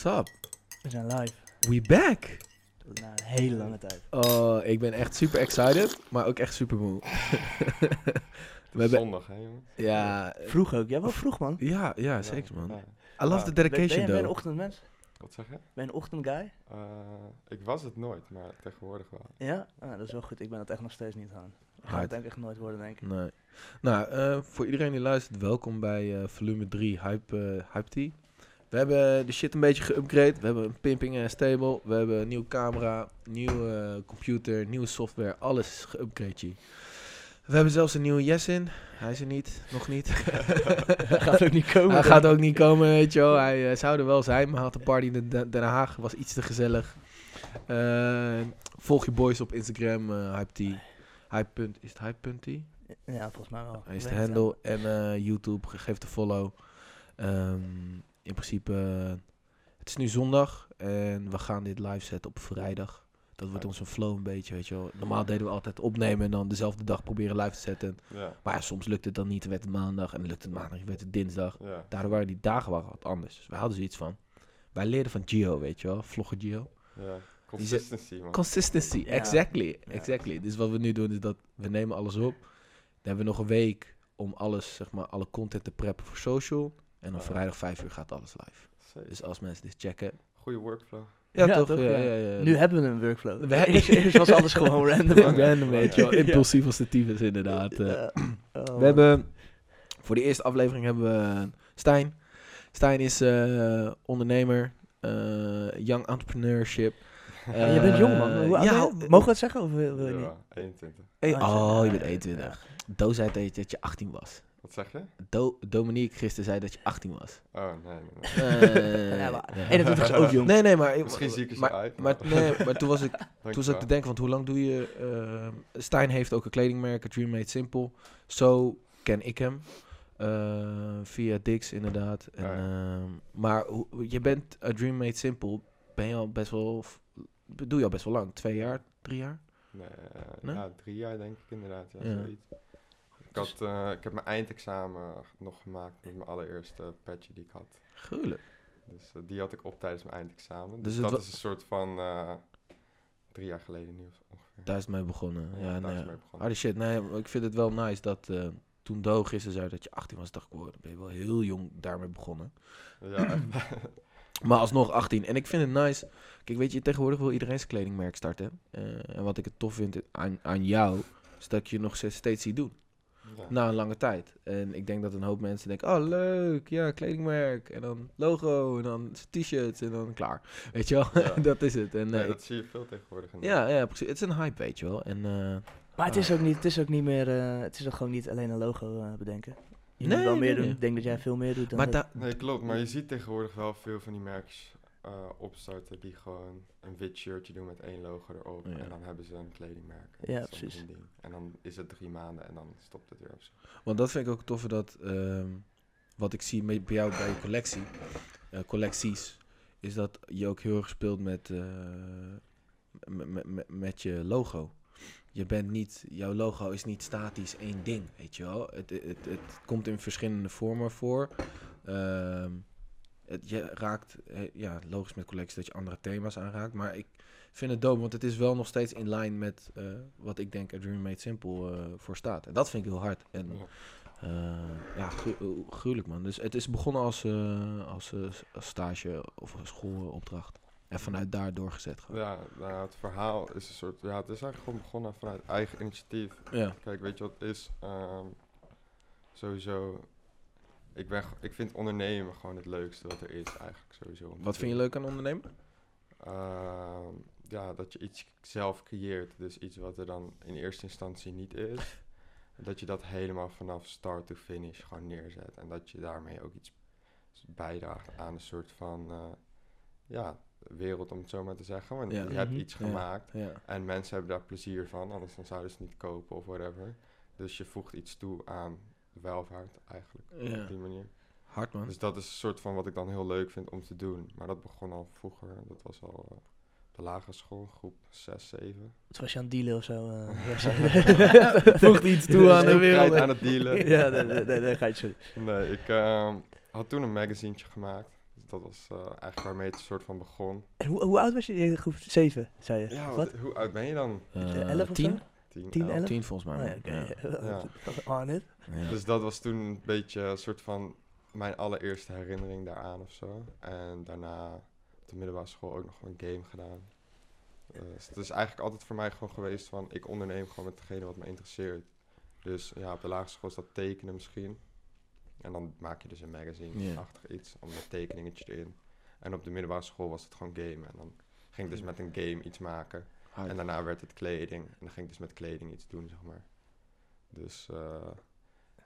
What's up? We zijn live. We back! Na een hele lange tijd. Oh, ik ben echt super excited, maar ook echt super moe. We hebben, Zondag, hè, jongen? ja, Vroeg ook. Ja, wel vroeg, man. ja, ja, zeker man. Ja. I love Ja. the Ben, ben, dedication je- ben je een though. ochtendmens? Wat zeg je? Ben je een ochtendguy? Eh, ik was het nooit, maar tegenwoordig wel. Ja? Ah, dat is wel goed. Ik ben het echt nog steeds niet aan. Ik ga het denk ik echt nooit worden, denk ik. Nee. Nou, eh, voor iedereen die luistert, welkom bij eh, volume 3 Hype, Hype Tea. We hebben de shit een beetje geüpgrade. We hebben een pimping en stable. We hebben een nieuwe camera, nieuwe eh, computer, nieuwe software. Alles is geüpgrade. We hebben zelfs een nieuwe Yes in. Hij is er niet, nog niet. Hij gaat ook niet komen. Hij gaat ook niet komen, weet je wel. Hij eh, zou er wel zijn, maar had een party in Den- Den Haag. Was iets te gezellig. Eh, volg je boys op Instagram, eh Hype. Hype. punt- Is het hype.tea? Ja, volgens mij wel. Hij is de handle. En YouTube, ge- geef de follow. Ehm, in principe, eh, het is nu zondag en we gaan dit live zetten op vrijdag. Dat wordt onze flow een beetje, weet je wel. Normaal deden we altijd opnemen en dan dezelfde dag proberen live te zetten. Ja, Maar ja, soms lukt het dan niet, dan werd het maandag. En dan lukt het maandag, dan werd het dinsdag. ja. Daardoor waren die dagen waren wat anders. Dus wij hadden zoiets van. Wij leerden van Gio, weet je wel. Vlogger Gio. ja. Consistency, man. Consistency, Ja. exactly. Ja. Exactly. Dus wat we nu doen is dat we nemen alles op. Dan hebben we nog een week om alles, zeg maar, alle content te preppen voor social. En Ja. vrijdag 5 uur gaat alles live. Zeker. Dus als mensen dit checken. Goeie workflow. Ja, Ja, toch? toch? Ja, Ja. ja, ja. Nu hebben we een workflow. We- eerst, eerst was alles gewoon random. Random, weet je wel. Impulsief als de tyfus, inderdaad. eh. Ja. Oh, We man. hebben voor de eerste aflevering hebben we Stijn. Stijn is eh, ondernemer, eh, young entrepreneurship. En je bent jong, man. Hoe ja? Mogen we het zeggen? Of wil, wil je niet? Ja, 21. Hey, Ah, oh, je bent ja, 21. Do zei dat dat je 18 was. Wat zeg je? Do, Dominique gisteren zei dat je 18 was. Oh, nee, nee, nee. Eh, Ja, maar ja. 21 is ook jong. Nee, nee, maar... Misschien zie ik er zo maar, uit, Maar, maar- nee, maar toen was ik, toen was ik te denken, want hoe lang doe je... eh, Stijn heeft ook een kledingmerk, Dream Made Simple. Zo ken ik hem. eh, via Dix inderdaad. En, Ja, ja. ehm, maar je bent a Dream Made Simple, ben je al best wel... Doe je al best wel lang? Twee jaar? Drie jaar? Nee, Nee? ja, drie jaar denk ik inderdaad. Ja, Ja. zoiets. Ik, had, eh, ik heb mijn eindexamen nog gemaakt met mijn allereerste patchje die ik had. Gruwelijk. Dus eh, die had ik op tijdens mijn eindexamen. Dus Dus, dat is een soort van eh, drie jaar geleden nieuws ongeveer. Daar is het mee begonnen. Ja, nee, is het mee begonnen. Harde shit. Nee, ik vind het wel nice dat toen Do gisteren zei dat je 18 was, dacht ik, dan ben je wel heel jong daarmee begonnen. Ja. Maar alsnog 18. En ik vind het nice. Kijk, weet je, tegenwoordig wil iedereen zijn kledingmerk starten. En wat ik het tof vind aan, aan jou, is dat ik je nog steeds, steeds ziet doen. Ja. Na een lange tijd. En ik denk dat een hoop mensen denken, oh leuk, ja, kledingmerk. En dan logo, en dan t-shirts, en dan klaar. Weet je wel, Ja. dat is het. En, Nee, eh, dat zie je veel tegenwoordig. ja, ja, precies. Het is een hype, weet je wel. En, eh, Maar het is ook niet, het is ook niet meer, eh, het is ook gewoon niet alleen een logo bedenken. Je Nee, moet wel meer nee. doen. Ik denk dat jij veel meer doet dan maar dat. da- Nee, klopt. Maar je ziet tegenwoordig wel veel van die merkjes eh, opstarten die gewoon een wit shirtje doen met één logo erop. Ja. En dan hebben ze een kledingmerk. Ja, precies. En dan is het drie maanden en dan stopt het weer of zo. Want dat vind ik ook toffer dat, ehm, wat ik zie bij jou bij je collectie, eh, collecties, is dat je ook heel erg speelt met, eh, met, met, met, met je logo. Je bent niet, jouw logo is niet statisch één ding, weet je wel. Het, het, het, het komt in verschillende vormen voor. Ehm, het, je raakt, eh, ja, logisch met collecties dat je andere thema's aanraakt, maar ik vind het dope, want het is wel nog steeds in lijn met eh, wat ik denk A Dream Made Simple eh, voor staat. En dat vind ik heel hard. En Ja. ja, gru- gruwelijk man. Dus het is begonnen als, als, als stage of een schoolopdracht. En vanuit daar doorgezet gewoon. Ja, nou, het verhaal is een soort... Ja, het is eigenlijk gewoon begonnen vanuit eigen initiatief. Ja. Kijk, weet je wat het is? Ehm, sowieso... Ik, ben, ik vind ondernemen gewoon het leukste wat er is eigenlijk sowieso. Wat vind je leuk aan ondernemen? Ehm, ja, dat je iets zelf creëert. Dus iets wat er dan in eerste instantie niet is. Dat je dat helemaal vanaf start to finish gewoon neerzet. En dat je daarmee ook iets bijdraagt aan een soort van eh, ja, wereld, om het zo maar te zeggen. Want Ja. je hebt Mhm. iets gemaakt Ja. en mensen hebben daar plezier van, anders dan zouden ze het niet kopen of whatever. Dus je voegt iets toe aan welvaart eigenlijk. Op die manier. Hard man. Dus dat is een soort van wat ik dan heel leuk vind om te doen. Maar dat begon al vroeger. Dat was al eh, de lagere school, groep 6, 7. Het was je aan het dealen of zo. Eh, uh, Vroeg iets toe aan de wereld. aan het dealen. ja, nee ga je zo. Nee, ik ehm, had toen een magazientje gemaakt. Dus dat was uh, eigenlijk waarmee het soort van begon. En hoe, hoe oud was je in groep 7, zei je? Wat? Hoe oud ben je dan? 11 of 10? 10, 10, 11? 11? Tien volgens mij. Oh, ja, man. oké. Ja. On it. Ja. Dus dat was toen een beetje een soort van mijn allereerste herinnering daaraan of zo. En daarna op de middelbare school ook nog een game gedaan. Eh, dus het is eigenlijk altijd voor mij gewoon geweest van ik onderneem gewoon met degene wat me interesseert. Dus ja, op de lagere school is dat tekenen misschien. En dan maak je dus een magazine-achtig iets, om een tekeningetje erin. En op de middelbare school was het gewoon game. En dan ging ik dus met een game iets maken. Hard. En daarna werd het kleding. En dan ging ik dus met kleding iets doen, zeg maar. Dus eh,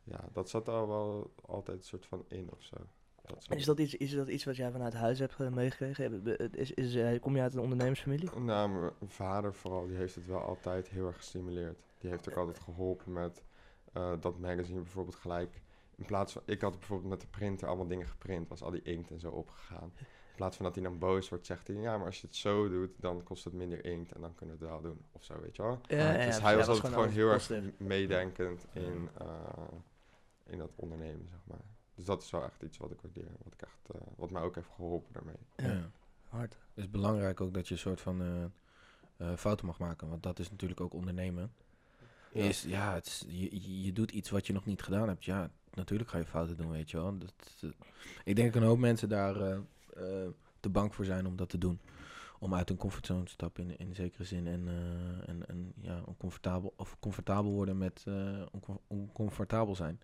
ja, dat zat al wel altijd een soort van in of zo. Dat soort- En is dat, iets, is dat iets wat jij vanuit huis hebt eh, meegekregen? Be- Is, is, eh, kom je uit een ondernemersfamilie? Nou, mijn vader vooral, die heeft het wel altijd heel erg gestimuleerd. Die heeft ook altijd geholpen met eh, dat magazine bijvoorbeeld gelijk. In plaats van, ik had bijvoorbeeld met de printer allemaal dingen geprint, was al die inkt en zo opgegaan. In plaats van dat hij dan boos wordt, zegt hij, ja, maar als je het zo doet, dan kost het minder inkt en dan kunnen we het wel doen. Of zo, weet je wel. Ja, ja, dus ja, hij ja, was altijd gewoon heel erg meedenkend in, eh, in dat ondernemen, zeg maar. Dus dat is wel echt iets wat ik waardeer, wat, ik echt, eh, wat mij ook heeft geholpen daarmee. Ja. Hard. Het is belangrijk ook dat je een soort van eh, eh, fouten mag maken. Want dat is natuurlijk ook ondernemen. Ja. Is, ja, het is, je, je- doet iets wat je nog niet gedaan hebt. Ja, natuurlijk ga je fouten doen, weet je wel. Dat, dat- ik denk dat een hoop mensen daar eh, te bang voor zijn om dat te doen. Om uit hun comfortzone te stappen in, in zekere zin. En, eh, en, en ja, oncomfortabel, of comfortabel worden met eh, oncom- oncomfortabel zijn.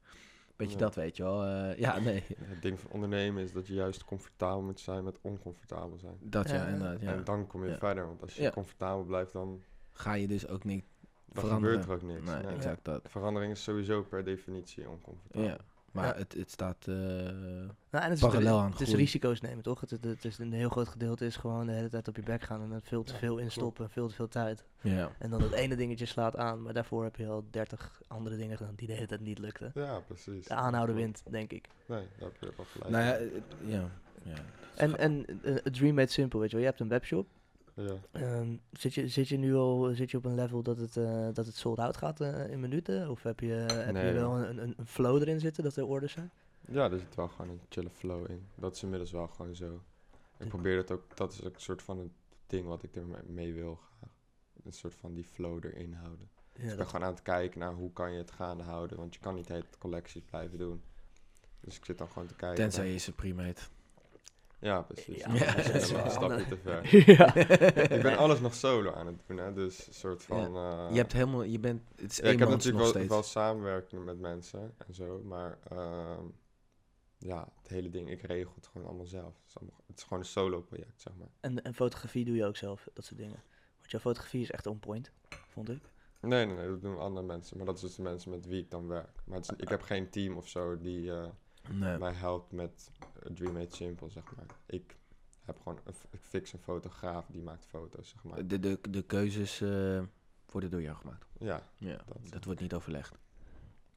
Beetje Ja. dat, weet je wel. Eh, ja, nee. Het ding van ondernemen is dat je juist comfortabel moet zijn met oncomfortabel zijn. Dat ja, Ja. inderdaad. Ja. En dan kom je Ja. verder, want als je Ja. comfortabel blijft, dan, Ga je dus ook niet dan veranderen. gebeurt er ook niks. Nee, Nee. exact dat. Verandering is sowieso per definitie oncomfortabel. Maar Ja. Het, het staat... eh, Nou, en het is, Parallel aan het is risico's nemen, toch? Het, het, het is een heel groot gedeelte is gewoon de hele tijd op je bek gaan en er veel te veel instoppen, veel te veel tijd. ja. En dan dat ene dingetje slaat aan, maar daarvoor heb je al 30 andere dingen gedaan die de hele tijd niet lukten. Ja, precies. De aanhouden wint, denk ik. Nee, daar heb je wel gelijk. Nou ja, het- ja. ja. En, en eh, a dream made simple, weet je wel. Je hebt een webshop. Ja. Ehm, zit, je, zit je nu al zit je op een level dat het, eh, dat het sold out gaat eh, in minuten? Of heb je, heb Nee, je wel een, een, een flow erin zitten dat er orders zijn? ja, er zit wel gewoon een chille flow in. Dat is inmiddels wel gewoon zo. Ik probeer het ook, dat is ook een soort van het ding wat ik er mee- mee wil graag. Een soort van die flow erin houden. Ja, ik ben dat, gewoon aan het kijken naar hoe kan je het gaande houden. Want je kan niet hele collecties blijven doen. Dus ik zit dan gewoon te kijken. Tenzij je Supreme heet. Ja, precies. Ja, dat Ja, is dat is een stapje te ver. ja. ik ben alles nog solo aan het doen, hè. Dus een soort van... eh, je hebt helemaal... Je bent... Het is ja, ik heb natuurlijk wel, steeds. wel samenwerking met mensen en zo. Maar ehm, ja, het hele ding, ik regel het gewoon allemaal zelf. Het is, allemaal- het is gewoon een solo project, zeg maar. En, en fotografie doe je ook zelf, dat soort dingen. Want jouw fotografie is echt on point, vond ik. Nee, nee, nee, dat doen andere mensen. Maar dat is dus de mensen met wie ik dan werk. Maar is- ik heb geen team of zo die eh, Nee. mij helpt met eh, Dream Made Simple, zeg maar. Ik heb gewoon, een, ik fix een fotograaf die maakt foto's, zeg maar. De, de, de keuzes eh, worden door jou gemaakt. Ja, Ja, Dat- dat, wordt niet overlegd.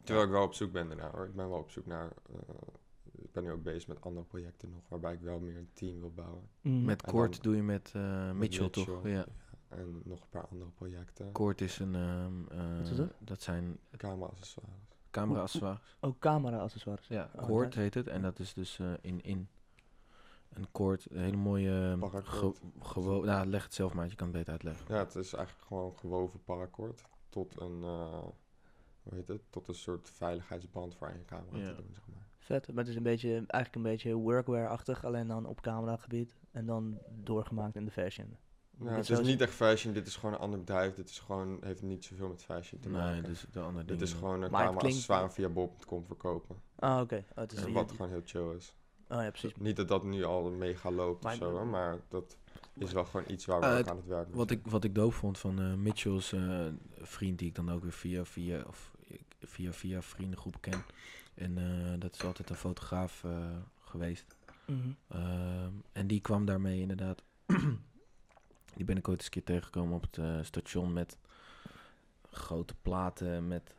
terwijl ik wel op zoek ben daarna hoor. Ik ben wel op zoek naar, eh, ik ben nu ook bezig met andere projecten nog, waarbij ik wel meer een team wil bouwen. Mhm. Met dan- doe je met eh, Mitchell, toch? Ja. En nog een paar andere projecten. Koort is een... ehm, eh, Wat is dat? dat zijn Camera-accessoires. Camera-accessoires. Ook camera-accessoires. Ja, Oh, Koord nice. heet het. En dat is dus eh, in in. Een koord, een hele mooie... ehm, Paracord. ge- gewo- nou, leg het zelf maar, je kan het beter uitleggen. Ja, het is eigenlijk gewoon gewoven paracord tot een, eh, hoe heet het, tot een soort veiligheidsband voor aan je camera Ja. te doen, zeg maar. Vet, maar het is een beetje, eigenlijk een beetje workwear-achtig, alleen dan op cameragebied. En dan doorgemaakt in de fashion. Nou, dit het is niet echt fashion, dit is gewoon een ander bedrijf. Dit is gewoon, heeft niet zoveel met fashion te Nee, maken. dus de andere dit is gewoon een camera klinkt- accessoire via bob.com verkopen. Ah, oké. Oh, het is En je- wat gewoon heel chill is. oh ja, precies. Niet dat dat nu al mega loopt Maar- of zo, maar dat is wel gewoon iets waar we Eh, ook het- aan het werk Wat ik, wat ik doof vond van eh Mitchell's eh, vriend, die ik dan ook weer via via, of, via, via vriendengroep ken. En eh, dat is altijd een fotograaf geweest. Mhm. Ehm, en die kwam daarmee inderdaad. Die ben ik ooit eens een keer tegengekomen op het eh, station met grote platen met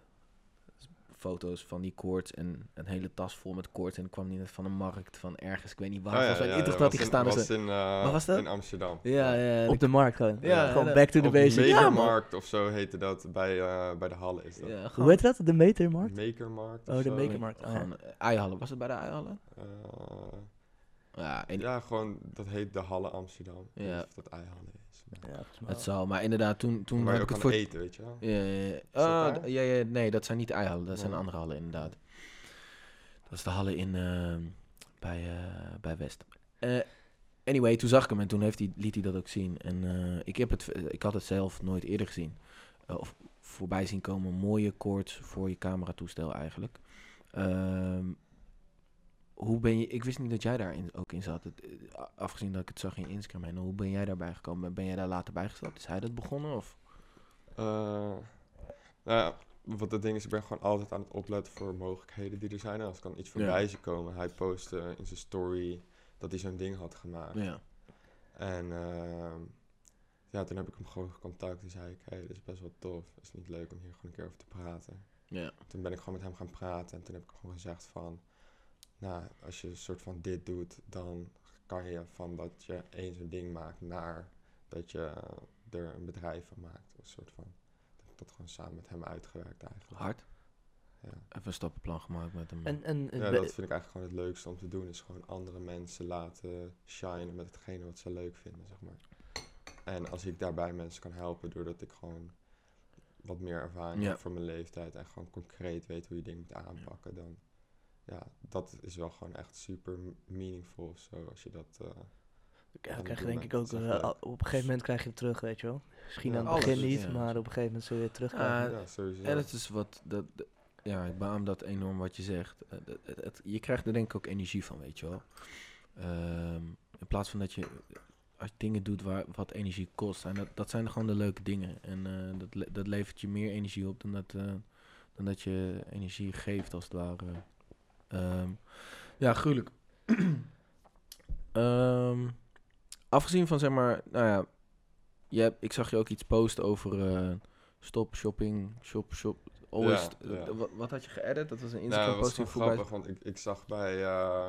foto's van die koorts en een hele tas vol met koorts. En ik kwam die net van een markt van ergens, ik weet niet waar. Oh ja, volgens mij ja, ja, had hij was gestaan. in- dus, was in, eh, Waar was dat? in Amsterdam. ja, ja, Op de markt gewoon. Ja, gewoon back to the basics. Metermarkt of zo heette dat bij, eh, bij de Halle is dat. ja, Hoe heet dat? De metermarkt? Makermarkt Oh, de. Makermarkt. oh ja. gewoon eh, eihallen. Was het bij de eihallen? Eh, Ja, en Ja, gewoon, dat heet de Halle Amsterdam. Ja. niet Of dat Eihallen Ja, het zal. Maar inderdaad, toen, toen heb ik het voor... eten, weet je wel. Ja, ja, ja. Ah, ja, ja, nee, dat zijn niet de eihallen, dat zijn Nee. andere hallen inderdaad. Dat is de hallen in, ehm, bij, eh, bij West. Eh, anyway, toen zag ik hem en toen heeft hij, liet hij dat ook zien. En eh, ik, heb het, ik had het zelf nooit eerder gezien. Eh, of voorbij zien komen, mooie koorts voor je cameratoestel eigenlijk. Ehm, hoe ben je, ik wist niet dat jij daar in, ook in zat. Het, eh, afgezien dat ik het zag in je Instagram. En hoe ben jij daarbij gekomen? Ben jij daar later bij gestapt? Is hij dat begonnen? Of? Eh, nou ja, wat het ding is, ik ben gewoon altijd aan het opletten voor mogelijkheden die er zijn. En als ik dan iets Ja. voorbij zie komen, hij postte in zijn story dat hij zo'n ding had gemaakt. Ja. En ehm, ja, toen heb ik hem gewoon gecontact en zei ik, hey, dit is best wel tof. Is het niet leuk om hier gewoon een keer over te praten? Ja. Toen ben ik gewoon met hem gaan praten en toen heb ik gewoon gezegd van, nou, als je een soort van dit doet, dan kan je van dat je één zo'n ding maakt naar dat je er een bedrijf van maakt. Een soort van, ik heb dat gewoon samen met hem uitgewerkt eigenlijk. Hard. Ja. Even een stappenplan gemaakt met hem. En, en, Ja, dat vind ik eigenlijk gewoon het leukste om te doen. Is gewoon andere mensen laten shinen met hetgene wat ze leuk vinden, zeg maar. En als ik daarbij mensen kan helpen doordat ik gewoon wat meer ervaring Ja. heb voor mijn leeftijd en gewoon concreet weet hoe je dingen moet aanpakken, dan ja, dat is wel gewoon echt super meaningful of zo als je dat. eh, ja, krijg je denk ik ook, eh, op een gegeven moment krijg je het terug, weet je wel. Misschien Ja, aan het alles, begin niet, ja. maar op een gegeven moment zul je het terug Ah, krijgen. ja, sowieso. En het is wat, dat, ja, ik beaam dat enorm wat je zegt. Eh, het- het- het- je krijgt er denk ik ook energie van, weet je wel. Ehm, in plaats van dat je, als je dingen doet waar, wat energie kost, en dat, dat zijn gewoon de leuke dingen. En eh, dat, le- dat levert je meer energie op dan dat, eh, dan dat je energie geeft, als het ware. Ehm, ja, gruwelijk. Ehm, afgezien van, zeg maar, nou ja, je hebt, ik zag je ook iets posten over eh, stop shopping, shop, shop, always. Ja, ja. Wat, wat had je geëdit? Dat was een Nou, Instagram dat was post die gewoon voorbij... grappig, want ik, ik zag bij, eh,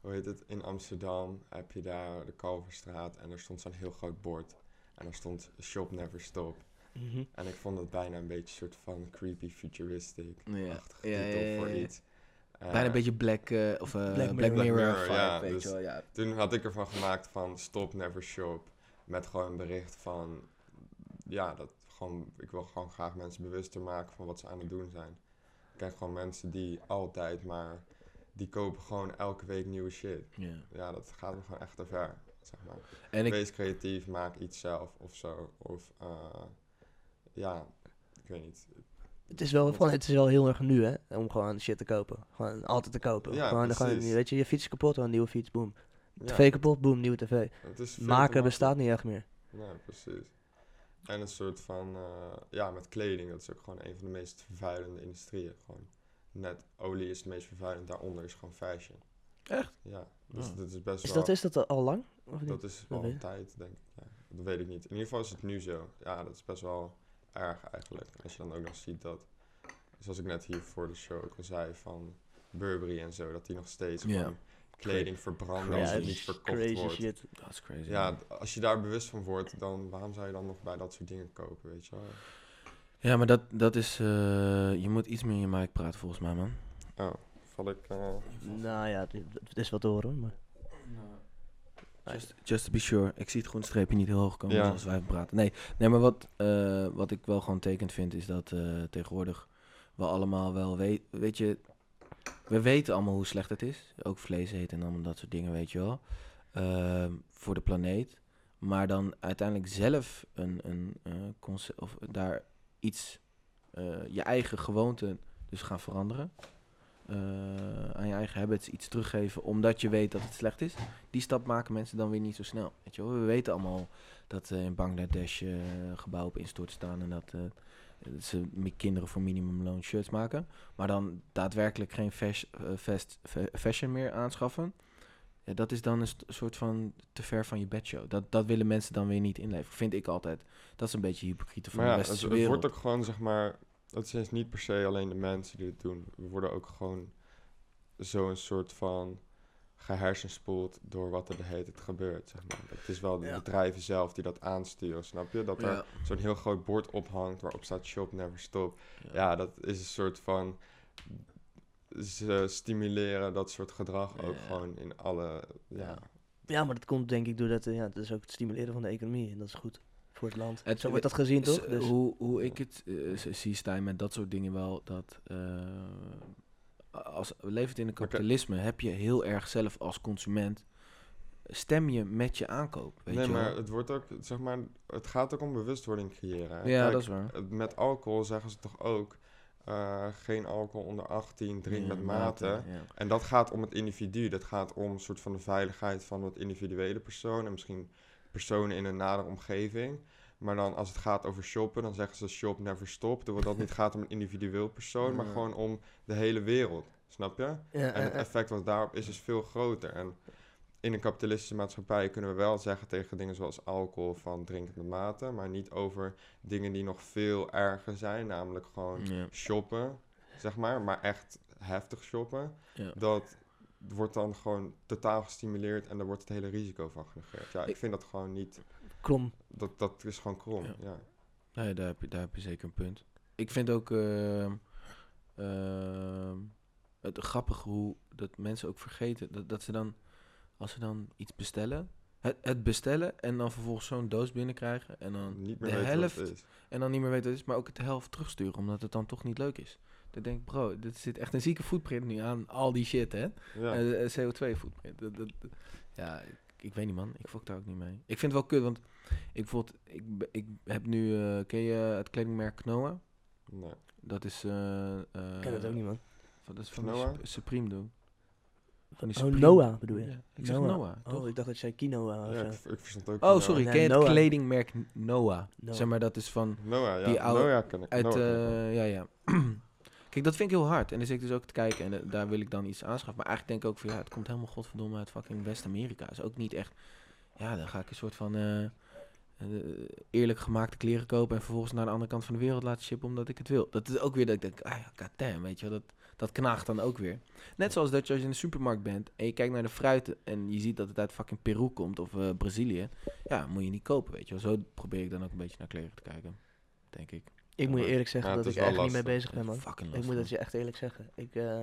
hoe heet het, in Amsterdam heb je daar de Kalverstraat en er stond zo'n heel groot bord. En er stond Shop Never Stop. Mhm. En ik vond het bijna een beetje een soort van creepy futuristic Ja, ja, titel ja, ja, voor iets. Eh, Bijna een beetje Black, eh, of, eh, Black Black, Mirror. Mirror, vibe, ja, weet dus- je wel. Ja. Toen had ik ervan gemaakt van Stop Never Shop. Met gewoon een bericht van, ja, dat gewoon, ik wil gewoon graag mensen bewuster maken van wat ze aan het doen zijn. Ik ken gewoon mensen die altijd maar, die kopen gewoon elke week nieuwe shit. Ja. Ja, dat gaat me gewoon echt te ver, zeg maar. En ik, Wees creatief, maak iets zelf of zo. Of, eh, ja, ik weet niet. Het is, wel, van, het is wel heel erg nu, hè, om gewoon shit te kopen. Gewoon altijd te kopen. Ja, gewoon, gewoon, precies. weet je, je fiets is kapot, een nieuwe fiets, boom. Ja, TV kapot, boom, nieuwe tv. Maken bestaat niet echt meer. Ja, precies. En een soort van, eh, ja, met kleding, dat is ook gewoon een van de meest vervuilende industrieën. Gewoon net olie is het meest vervuilend, daaronder is gewoon fashion. Echt? Ja, dus Oh. dat is best Is wel... dat, is dat al lang? Of niet? dat is wel weet een tijd, denk ik. Ja, dat weet ik niet. In ieder geval is het nu zo. Ja, dat is best wel erg eigenlijk. Als je dan ook nog ziet dat, zoals ik net hier voor de show ook al zei, van Burberry en zo, dat die nog steeds Ja. gewoon kleding verbranden als het niet verkocht crazy wordt. shit. Is crazy. Ja, als je daar bewust van wordt, dan waarom zou je dan nog bij dat soort dingen kopen, weet je wel? ja, maar dat, dat is... eh, je moet iets meer in je mic praten volgens mij, man. Oh, val ik... eh, Nou ja, het, het is wat te horen, maar... Just, just to be sure. Ik zie het groen streepje niet heel hoog komen Ja. als wij praten. Nee, nee maar wat, eh, wat ik wel gewoon tekend vind is dat eh, tegenwoordig we allemaal wel weten... Weet je, we weten allemaal hoe slecht het is. Ook vlees eten en allemaal dat soort dingen, weet je wel. Ehm, voor de planeet. Maar dan uiteindelijk zelf een, een eh, concept... Of daar iets... je eigen gewoonte dus gaan veranderen. Eh, aan je eigen habits iets teruggeven omdat je weet dat het slecht is die stap maken mensen dan weer niet zo snel. Weet je wel? We weten allemaal dat eh, in Bangladesh eh, gebouwen op instort staan en dat, ze kinderen voor minimumloon shirts maken. Maar dan daadwerkelijk geen fas- fast, fa- fashion meer aanschaffen. Ja, dat is dan een soort van te ver van je bedshow. Dat, dat willen mensen dan weer niet inleveren. Vind ik altijd. Dat is een beetje hypocriete van Maar ja, de het, westerse het wereld. wordt ook gewoon, zeg maar... Het zijn niet per se alleen de mensen die het doen. We worden ook gewoon zo'n soort van gehersenspoeld door wat er de hele tijd gebeurt, zeg maar. Het is wel de Ja. bedrijven zelf die dat aansturen, snap je? Dat er Ja. zo'n heel groot bord ophangt waarop staat shop never stop. Ja. Ja, dat is een soort van... ze stimuleren dat soort gedrag ook gewoon in alle... Ja, Ja. Ja, maar dat komt denk ik doordat, eh, ja, dat is ook het stimuleren van de economie. En dat is goed voor het land. Het- Zo wordt dat gezien, toch? Dus, hoe, hoe ik het z- zie staan met dat soort dingen wel, dat eh, als we leven in een kapitalisme, heb je heel erg zelf als consument, stem je met je aankoop, weet nee, je wel? maar het wordt ook, zeg maar, het gaat ook om bewustwording creëren. hè. ja, Kijk, dat is waar. Met alcohol zeggen ze toch ook, eh, geen alcohol onder 18, drink Ja, met mate. ja. En dat gaat om het individu. Dat gaat om een soort van de veiligheid van het individuele persoon. En misschien personen in een nadere omgeving. Maar dan als het gaat over shoppen, dan zeggen ze shop never stop. Terwijl dat niet gaat om een individueel persoon, maar gewoon om de hele wereld. Snap je? ja, En het effect wat daarop is, is veel groter. En in een kapitalistische maatschappij kunnen we wel zeggen tegen dingen zoals alcohol van drink het met mate. Maar niet over dingen die nog veel erger zijn. Namelijk gewoon Ja. shoppen, zeg maar. Maar echt heftig shoppen. Ja. Dat wordt dan gewoon totaal gestimuleerd en daar wordt het hele risico van genegeerd. Ja, ik vind dat gewoon niet... krom. Dat, dat is gewoon krom, Ja. ja. Nee, daar heb, je, daar heb je zeker een punt. Ik vind ook ehm, ehm, het grappig hoe dat mensen ook vergeten dat, dat ze dan, als ze dan iets bestellen, het, het bestellen en dan vervolgens zo'n doos binnenkrijgen en dan, Niet meer de weten wat het helft is. en dan niet meer weten wat het is, maar ook het de helft terugsturen, omdat het dan toch niet leuk is. Dan denk ik, bro, dit zit echt een zieke footprint nu aan al die shit, hè? Ja. Eh, CO2 footprint. Dat, dat, dat- ja, ik, ik weet niet, man. Ik fok daar ook niet mee. Ik vind het wel kut, want ik bijvoorbeeld, ik, ik heb nu, eh, ken je het kledingmerk Knoa? nee. Dat is, eh eh, Ik ken het ook niet, man. van- Dat is van Sup- Supreme doen. Van die Oh, Supreme- Noah bedoel je? Ja, ik zeg Noah. Noah, toch? Oh, ik dacht dat zei quinoa of Ja, ik, ik verstond ook Oh, sorry. Nee, ken je het Noah. kledingmerk Noah? Noah. Zeg maar, dat is van Noah, ja. Die oude- Noah ken ik. uit, Noah ken ik wel. eh, ja, ja. Kijk, dat vind ik heel hard. En dan zit ik dus ook te kijken en eh, daar wil ik dan iets aanschaffen. Maar eigenlijk denk ik ook van, ja, het komt helemaal godverdomme uit fucking West-Amerika. Is ook niet echt, ja, dan ga ik een soort van eh, eh, eerlijk gemaakte kleren kopen en vervolgens naar de andere kant van de wereld laten shippen omdat ik het wil. Dat is ook weer dat ik denk, ah ja, goddamn, weet je wel, dat, dat knaagt dan ook weer. Net zoals dat je als je in de supermarkt bent en je kijkt naar de fruit en je ziet dat het uit fucking Peru komt of eh, Brazilië. Ja, moet je niet kopen, weet je wel. Zo probeer ik dan ook een beetje naar kleren te kijken, denk ik. Ik moet je eerlijk zeggen ja, dat ik er echt niet mee bezig ben, man. Fucking Ik lastig. moet het je echt eerlijk zeggen. Ik, eh,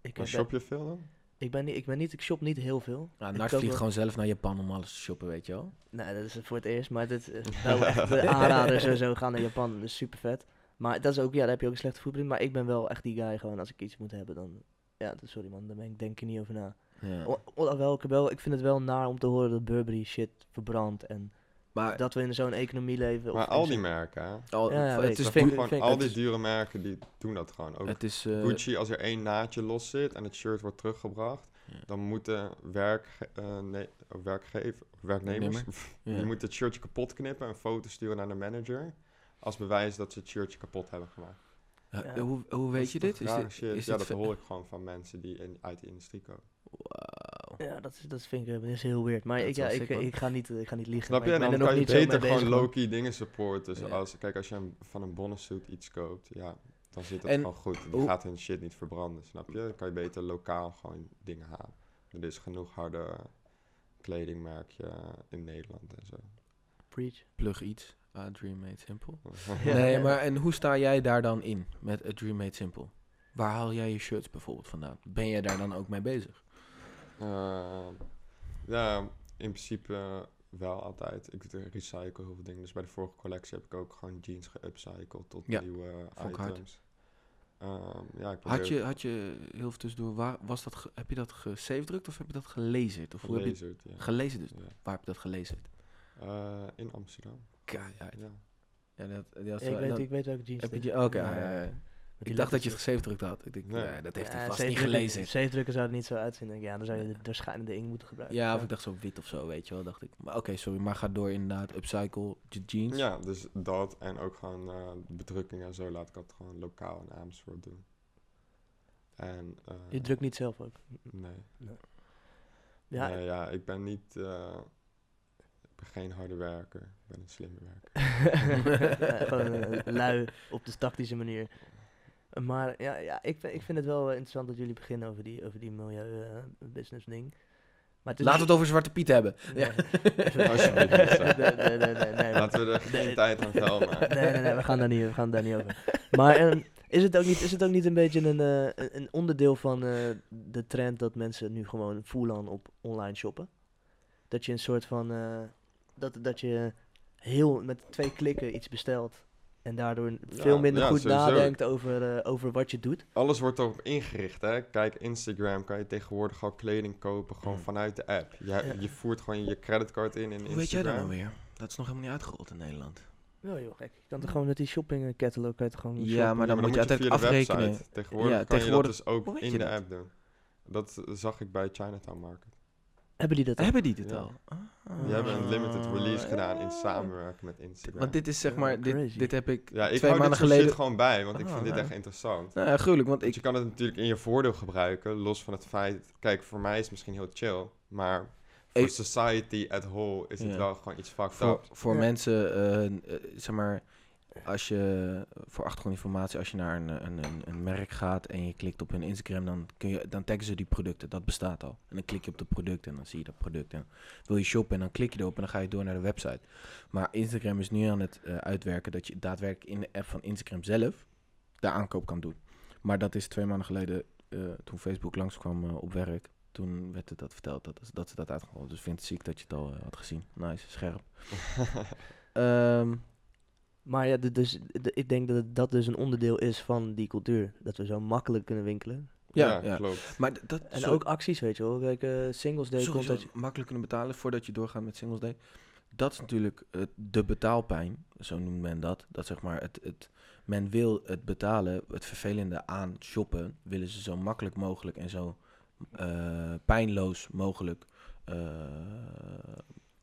ik, Maar shop je veel dan? ik, ben niet, ik ben niet, ik shop niet heel veel. Ja, Nart vliegt wel- gewoon zelf naar Japan om alles te shoppen, weet je wel. Nee, dat is voor het eerst, maar dit is wel echt de aanrader sowieso gaan naar Japan. Dat is super vet. Maar dat is ook, ja, daar heb je ook een slechte voetprint. Maar ik ben wel echt die guy gewoon, als ik iets moet hebben, dan... Ja, dat- sorry man, daar ben ik, denk ik niet over na. Ja. O- o- wel, ik, heb wel, ik vind het wel naar om te horen dat Burberry shit verbrandt. En Maar dat we in zo'n economie leven. Maar al die merken, hè? al, Ja, het is vind gewoon vind al het die is- dure merken die doen dat gewoon. Ook het is eh, Gucci, als er één naadje los zit en het shirt wordt teruggebracht, Ja. dan moeten werk, eh, nee, werkgever, werknemers, ja. die moeten het shirtje kapot knippen en een foto sturen naar de manager. Als bewijs dat ze het shirtje kapot hebben gemaakt. Ja, Ja. Hoe, hoe weet is je dit? Is dit, is ja, dat hoor ik gewoon van mensen die in, uit de industrie komen. Wauw. Ja, dat, is, dat vind ik dat is heel weird. Maar ik, ja, ik, ga niet, ik ga niet liegen. Snap maar je? ik ben Dan er nog kan je beter gewoon low-key dingen supporten. Ja. Zoals, kijk, als je een- van een bonnensuit iets koopt, ja, dan zit het En gewoon goed. Die gaat hun shit niet verbranden, snap je? Dan kan je beter lokaal gewoon dingen halen. Er is genoeg harde kledingmerkje in Nederland en zo. Preach. Plug iets. Ah, Dream Made Simple. Ja, nee, maar en hoe sta jij daar dan in met A Dream Made Simple? Waar haal jij je shirts bijvoorbeeld vandaan? Ben jij daar dan ook mee bezig? Eh, ja, in principe wel altijd. Ik recycle heel veel dingen. Dus bij de vorige collectie heb ik ook gewoon jeans geupcycled tot Ja, nieuwe hard. items. Ehm, ja, ik Had je, had je heel veel tussendoor, waar, was dat ge- heb je dat gesavedrukt of heb je dat gelezen? Of hoe heb je ja. gelezen dus? Ja. Waar heb je dat gelezen? Eh, in Amsterdam. Keihard. Ja. Ja, dat, dat, ik, weet, ik weet welke jeans heb je oké, ja, Ik dacht dat je het gesavedrukt had. Ik denk, Nee. dat heeft Ja, hij vast niet gelezen. safe drukken zou het niet zo uitzien. Denk ik, Ja, dan zou je de doorschijnende inkt moeten gebruiken. Ja, of ik dacht zo wit of zo, weet je wel, dacht ik. Maar oké, sorry, maar ga door inderdaad, upcycle je jeans. ja, dus dat en ook gewoon eh bedrukkingen en zo laat ik dat gewoon lokaal in Amersfoort doen. En, eh, Je drukt niet zelf ook. Nee. Ja, Nee, ja, ik ben niet... eh, ik ben geen harde werker. Ik ben een slimme werker. Ja, gewoon lui op de tactische manier. Maar ja, ja ik, vind- ik vind het wel eh, interessant dat jullie beginnen over die, over die milieu-business ding. Maar Laten we het over Zwarte Piet hebben. Nee. Ja. Alsjeblieft, niet zo. nee, nee, nee, nee, nee. Laten we er geen tijd aan vuil maken. Nee, nee, nee, we gaan daar niet, we gaan daar niet over. Maar ehm, Is het ook niet, is het ook niet een beetje een, eh, een- onderdeel van eh, de trend dat mensen nu gewoon full-on op online shoppen? Dat je een soort van, eh, dat, dat je heel met twee klikken iets bestelt en daardoor veel Ja, minder ja, goed sowieso. nadenkt over, eh, over wat je doet. Alles wordt erop ingericht, hè. Kijk, Instagram kan je tegenwoordig al kleding kopen, gewoon Mm. vanuit de app. Je, Ja. je voert gewoon je creditcard in in Instagram. Hoe weet jij dat nou weer? Dat is nog helemaal niet uitgerold in Nederland. Ja joh, gek. Je kan toch gewoon met die shopping eh, catalog je toch gewoon Ja, maar dan moet je via uiteindelijk de afrekenen. website. Tegenwoordig Ja, kan tegenwoordig- je dat dus ook in je de dat? app doen. Dat zag ik bij Chinatown Market. Hebben die dat al? Hebben die dit Ja. al? Ah. Een limited release gedaan in samenwerking met Instagram. Want dit is zeg maar, dit, crazy. dit heb ik ja, ik twee hou maanden dit soort geleden... gewoon bij, want ik Ah, vind dit ja. echt interessant. Nou ja, gruwelijk, want Want ik... je kan het natuurlijk in je voordeel gebruiken, los van het feit... Kijk, voor mij is het misschien heel chill, maar voor Ik- society at whole is het Ja. wel gewoon iets fucked Voor, up. voor Ja. mensen, eh, eh, zeg maar, als je, voor achtergrondinformatie, als je naar een, een, een, een merk gaat en je klikt op hun Instagram, dan, kun je, dan taggen ze die producten. Dat bestaat al. En dan klik je op de producten en dan zie je dat product. En wil je shoppen en dan klik je erop en dan ga je door naar de website. Maar Instagram is nu aan het eh, uitwerken dat je daadwerkelijk in de app van Instagram zelf de aankoop kan doen. Maar dat is twee maanden geleden, eh, toen Facebook langskwam eh, op werk. Toen werd het dat verteld dat, dat ze dat uitgerold. Dus vind het ziek dat je het al had gezien. Nice, scherp. Ehm, Maar ja, dus, ik denk dat dat dus een onderdeel is van die cultuur. Dat we zo makkelijk kunnen winkelen. Ja, ja. klopt. maar dat En zo- ook acties, weet je wel. Kijk, eh, Singles Day komt dat je... makkelijk kunnen betalen voordat je doorgaat met Singles Day. Dat is natuurlijk eh, de betaalpijn, zo noemt men dat. Dat zeg maar, het, het, men wil het betalen, het vervelende aan shoppen, willen ze zo makkelijk mogelijk en zo eh, pijnloos mogelijk eh,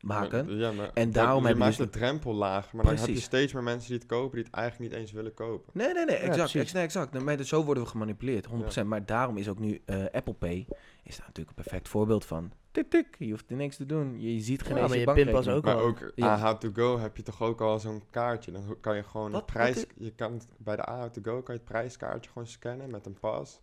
maken. Maar- ja, maar En daarom je hebben maakt dus de drempel lager, maar dan heb je steeds meer mensen die het kopen die het eigenlijk niet eens willen kopen. Nee, nee, nee, exact. nee, exact. Nee, maar dus zo worden we gemanipuleerd, 100%. Maar daarom is ook nu eh, Apple Pay is daar natuurlijk een perfect voorbeeld van. Tik, tik, je hoeft er niks te doen. Je, je ziet geen Ja, eens maar je je pinpas ook Maar al. ook Ja. AH to go heb je toch ook al zo'n kaartje. Dan kan je gewoon Wat? het prijs... Wat Je kan bij de AH to go kan je het prijskaartje gewoon scannen met een pas.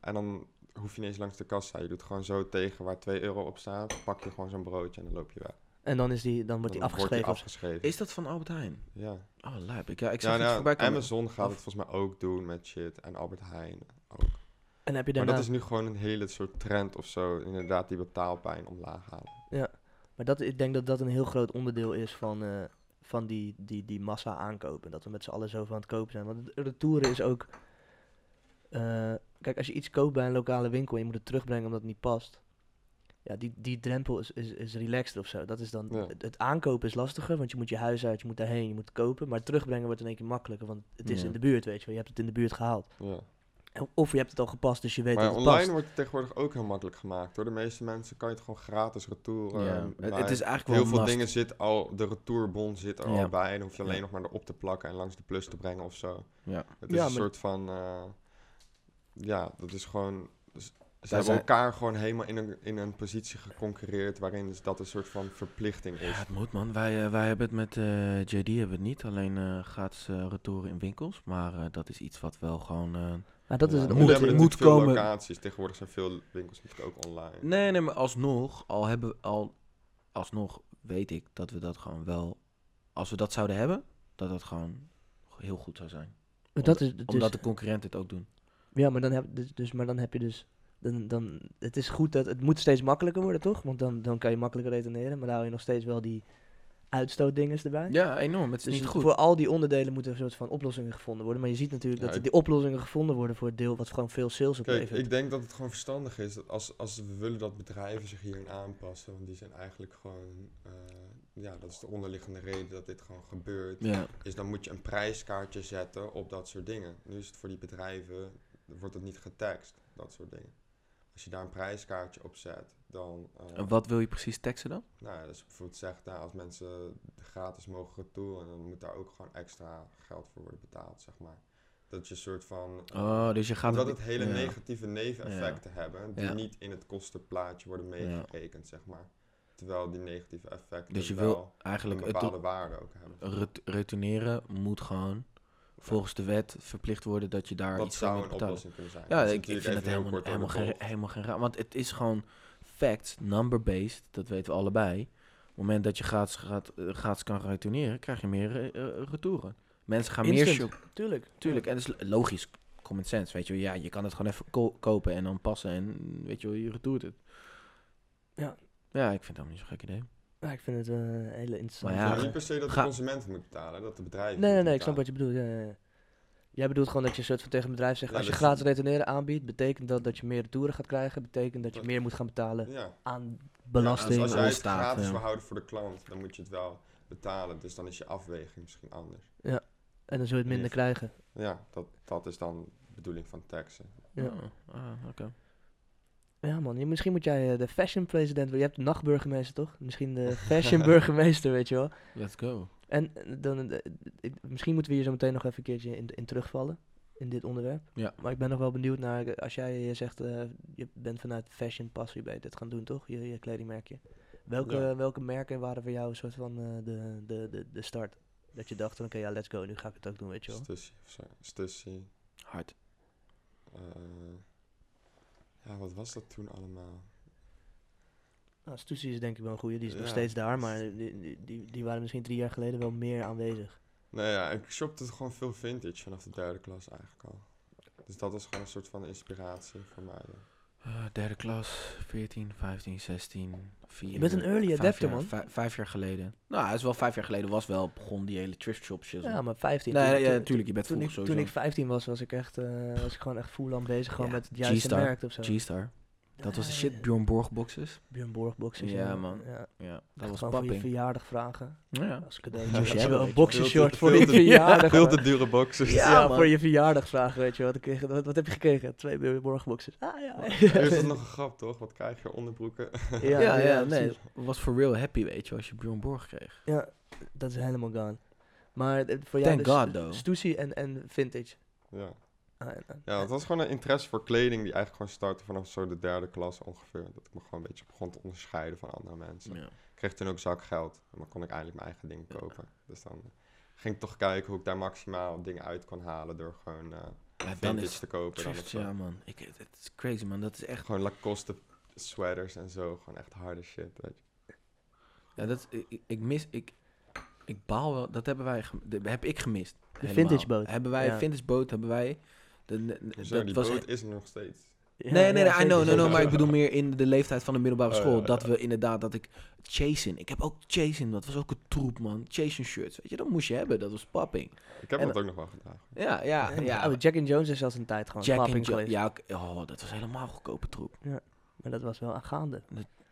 En dan hoef je niet eens langs de kassa. Je doet gewoon zo tegen waar 2 euro op staat. Pak je gewoon zo'n broodje en dan loop je weg. En dan, is die, dan wordt die Dan afgeschreven. afgeschreven. Is dat van Albert Heijn? Ja. Oh, lijp. Ik, ja, ik zag nou, voorbij komen. Amazon gaat Of- het volgens mij ook doen met shit. En Albert Heijn ook. En heb je Maar daarna... dat is nu gewoon een hele soort trend of zo. Inderdaad, die betaalpijn omlaag halen. Ja, maar dat, ik denk dat dat een heel groot onderdeel is van, eh, van die, die, die massa aankopen. Dat we met z'n allen zoveel aan het kopen zijn. Want de retouren is ook... eh, kijk, als je iets koopt bij een lokale winkel en je moet het terugbrengen omdat het niet past. Ja, die, die drempel is, is, is relaxed of zo. Dat is dan, Ja. het, het aankopen is lastiger, want je moet je huis uit, je moet daarheen, je moet kopen. Maar terugbrengen wordt in één keer makkelijker, want het is Ja. in de buurt, weet je wel. Je hebt het in de buurt gehaald. Ja. Of je hebt het al gepast, dus je weet Maar dat het online past. wordt het tegenwoordig ook heel makkelijk gemaakt. Door de meeste mensen kan je het gewoon gratis retouren. Ja, En het, is eigenlijk heel wel veel must. dingen zit al, de retourbon zit er al bij. En dan hoef je alleen nog maar erop te plakken en langs de plus te brengen of zo. Ja. Het is Ja, een maar- soort van, eh, ja, dat is gewoon, dus ze Daar hebben zijn- elkaar gewoon helemaal in een, in een positie geconcurreerd waarin dus dat een soort van verplichting Ja, is. het moet man. Wij, eh, wij hebben het met eh, JD hebben we het niet. Alleen eh gratis eh, retouren in winkels. Maar eh, dat is iets wat wel gewoon... eh, Maar dat is Ja, het moet- hebben moet veel komen. locaties. Tegenwoordig zijn veel winkels natuurlijk ook online. Nee, nee, maar alsnog, al hebben al, alsnog weet ik dat we dat gewoon wel... Als we dat zouden hebben, dat dat gewoon heel goed zou zijn. Maar dat is, dus, Omdat de concurrenten het ook doen. Ja, maar dan heb, dus, dus, maar dan heb je dus... Dan, dan, het is goed dat... Het moet steeds makkelijker worden, toch? Want dan, dan kan je makkelijker reteneren. Maar dan hou je nog steeds wel die uitstootdinges erbij. Ja, enorm. Het is dus niet goed. voor al die onderdelen moeten er een soort van oplossingen gevonden worden. Maar je ziet natuurlijk Ja, dat ik- die oplossingen gevonden worden voor het deel wat gewoon veel sales Kijk, oplevert. ik denk dat het gewoon verstandig is dat als, als we willen dat bedrijven zich hierin aanpassen, want die zijn eigenlijk gewoon, eh, ja, dat is de onderliggende reden dat dit gewoon gebeurt, Ja, is dan moet je een prijskaartje zetten op dat soort dingen. Nu is het voor die bedrijven, wordt het niet getaxt, dat soort dingen. Als je daar een prijskaartje op zet, dan... eh, en wat wil je precies teksten dan? Nou ja, dus bijvoorbeeld zegt, nou, als mensen gratis mogen retouren, dan moet daar ook gewoon extra geld voor worden betaald, zeg maar. Dat je een soort van... Oh, dus je gaat omdat het het hele ja. negatieve neveneffecten hebben, die niet in het kostenplaatje worden meegerekend, zeg maar. Terwijl die negatieve effecten Dus je wel wil een eigenlijk het bepaalde waarde ook hebben. ret- retourneren moet gewoon volgens de wet verplicht worden dat je daar Dat iets zou moet een betalen. oplossing kunnen zijn. Ja, ik, vind het helemaal, kort helemaal, geen, helemaal geen raar. Want het is gewoon facts, number-based, dat weten we allebei. Op het moment dat je gratis, gaat, eh, gratis kan retourneren, krijg je meer eh, eh, retouren. Mensen gaan Instant. meer shoppen. Tuurlijk. Tuurlijk, en dat is logisch. Common sense, weet je wel. Ja, je kan het gewoon even ko- kopen en dan passen en weet je wel, je retourt het. Ja. Ja, ik vind het helemaal niet zo'n gek idee. Ja, ik vind het eh, een hele interessante... Maar ja, Ja, niet per se dat de ga- consumenten moeten betalen, dat de bedrijven Nee, nee, nee, ik snap wat je bedoelt. Ja, ja, ja. Jij bedoelt gewoon dat je een soort van tegen een bedrijf zegt, Ja, als je gratis retourneren aanbiedt, betekent dat dat je meer retouren gaat krijgen, betekent dat je Dat- meer moet gaan betalen Ja. aan Ja, belasting. dus als jij het staat, gratis ja. wil houden voor de klant, dan moet je het wel betalen. Dus dan is je afweging misschien anders. en dan zul je het minder krijgen. Ja, dat, dat is dan de bedoeling van taxen. Ja. Ah, ah, oké. Ja man, je, misschien moet jij eh, de fashion president worden. Je hebt de nachtburgemeester toch? Misschien de fashion burgemeester, weet je wel. Let's go. En eh, dan, eh, ik- misschien moeten we hier zo meteen nog even een keertje in, in terugvallen, in dit onderwerp. Ja. Maar ik ben nog wel benieuwd naar, als jij eh, zegt, eh, je bent vanuit fashion passie bij dit gaan doen toch? Je, je kledingmerkje. Welke, Ja. welke merken waren voor jou een soort van eh, de, de, de, de start? Dat je dacht van oké, ja, let's go, nu ga ik het ook doen, weet je wel. Stussy. Stussy. Hard. eh, ja, wat was dat toen allemaal? Nou, Stussy is denk ik wel een goede, die is nog steeds daar, maar die, die, die, die waren misschien drie jaar geleden wel meer aanwezig. Nee, ja, ik shopte gewoon veel vintage vanaf de derde klas eigenlijk al. Dus dat was gewoon een soort van inspiratie voor mij. ja. Eh, derde klas, 14, 15, 16, 4. Je bent een early adapter, man. Vijf, vijf jaar geleden. Nou, het is wel vijf jaar geleden. Was wel begon die hele thrift shop shit. Ja, maar 15. nee, toen- ja, natuurlijk. Je bent Toen ik, vroeg toen ik sowieso. 15 was, was ik echt, eh, was ik gewoon echt full aan bezig, gewoon Ja, met het juiste merk of zo. G-Star. Dat was de Ja, shit. Bjorn Borg boxes. Björn Borg boxes. Ja, man. Ja, Ja, dat echt was gewoon voor je papping. verjaardag vragen. Ja. Als cadeau. Moest je wel weet een boxershort voor je verjaardag. Veel te dure boxers. Ja, Ja, man. voor je verjaardag vragen, weet je wat, ik kreeg, wat, wat heb je gekregen? Twee Björn Borg boxes. Ah ja. Is dat nog een grap, toch? Wat krijg je? Onderbroeken? Ja, ja, nee. Was for real happy, weet je, als je Bjorn Borg kreeg. Ja, dat is helemaal gone. Maar eh, voor jou Thank dus God, though. Stussy en, en vintage. Ja. Ah, ja, het was gewoon een interesse voor kleding die eigenlijk gewoon startte vanaf zo de derde klas ongeveer. Dat ik me gewoon een beetje begon te onderscheiden van andere mensen. Ja. Ik kreeg toen ook zak geld. En dan kon ik eindelijk mijn eigen dingen kopen. Dus dan ging ik toch kijken hoe ik daar maximaal dingen uit kon halen door gewoon eh Ja, dan vintage is te kopen. Dan ja man. Ik, het is crazy man, dat is echt... Gewoon Lacoste sweaters en zo. Gewoon echt harde shit, weet je. Ja, dat, ik, ik- mis, ik, ik baal wel, dat hebben wij, dat heb ik gemist. De vintage boot. Hebben wij, Ja. vintage boot hebben wij, de, de- de- Zo, dat die was boot is er nog steeds. Ja, nee, nee, ja, nee, I know, no, no, maar ik bedoel meer in de leeftijd van de middelbare Oh, ja, school. ja. Dat we inderdaad, dat ik Chasin, ik heb ook Chasin, dat was ook een troep man. Chasin shirts, weet je, dat moest je hebben, dat was papping. Ik heb En- dat ook nog wel gedragen. Ja, ja, ja. oh, Jack and Jones is zelfs een tijd gewoon Jack papping and Jo- geweest. ja, oh, dat was helemaal goedkope troep. Maar dat was wel aangaande.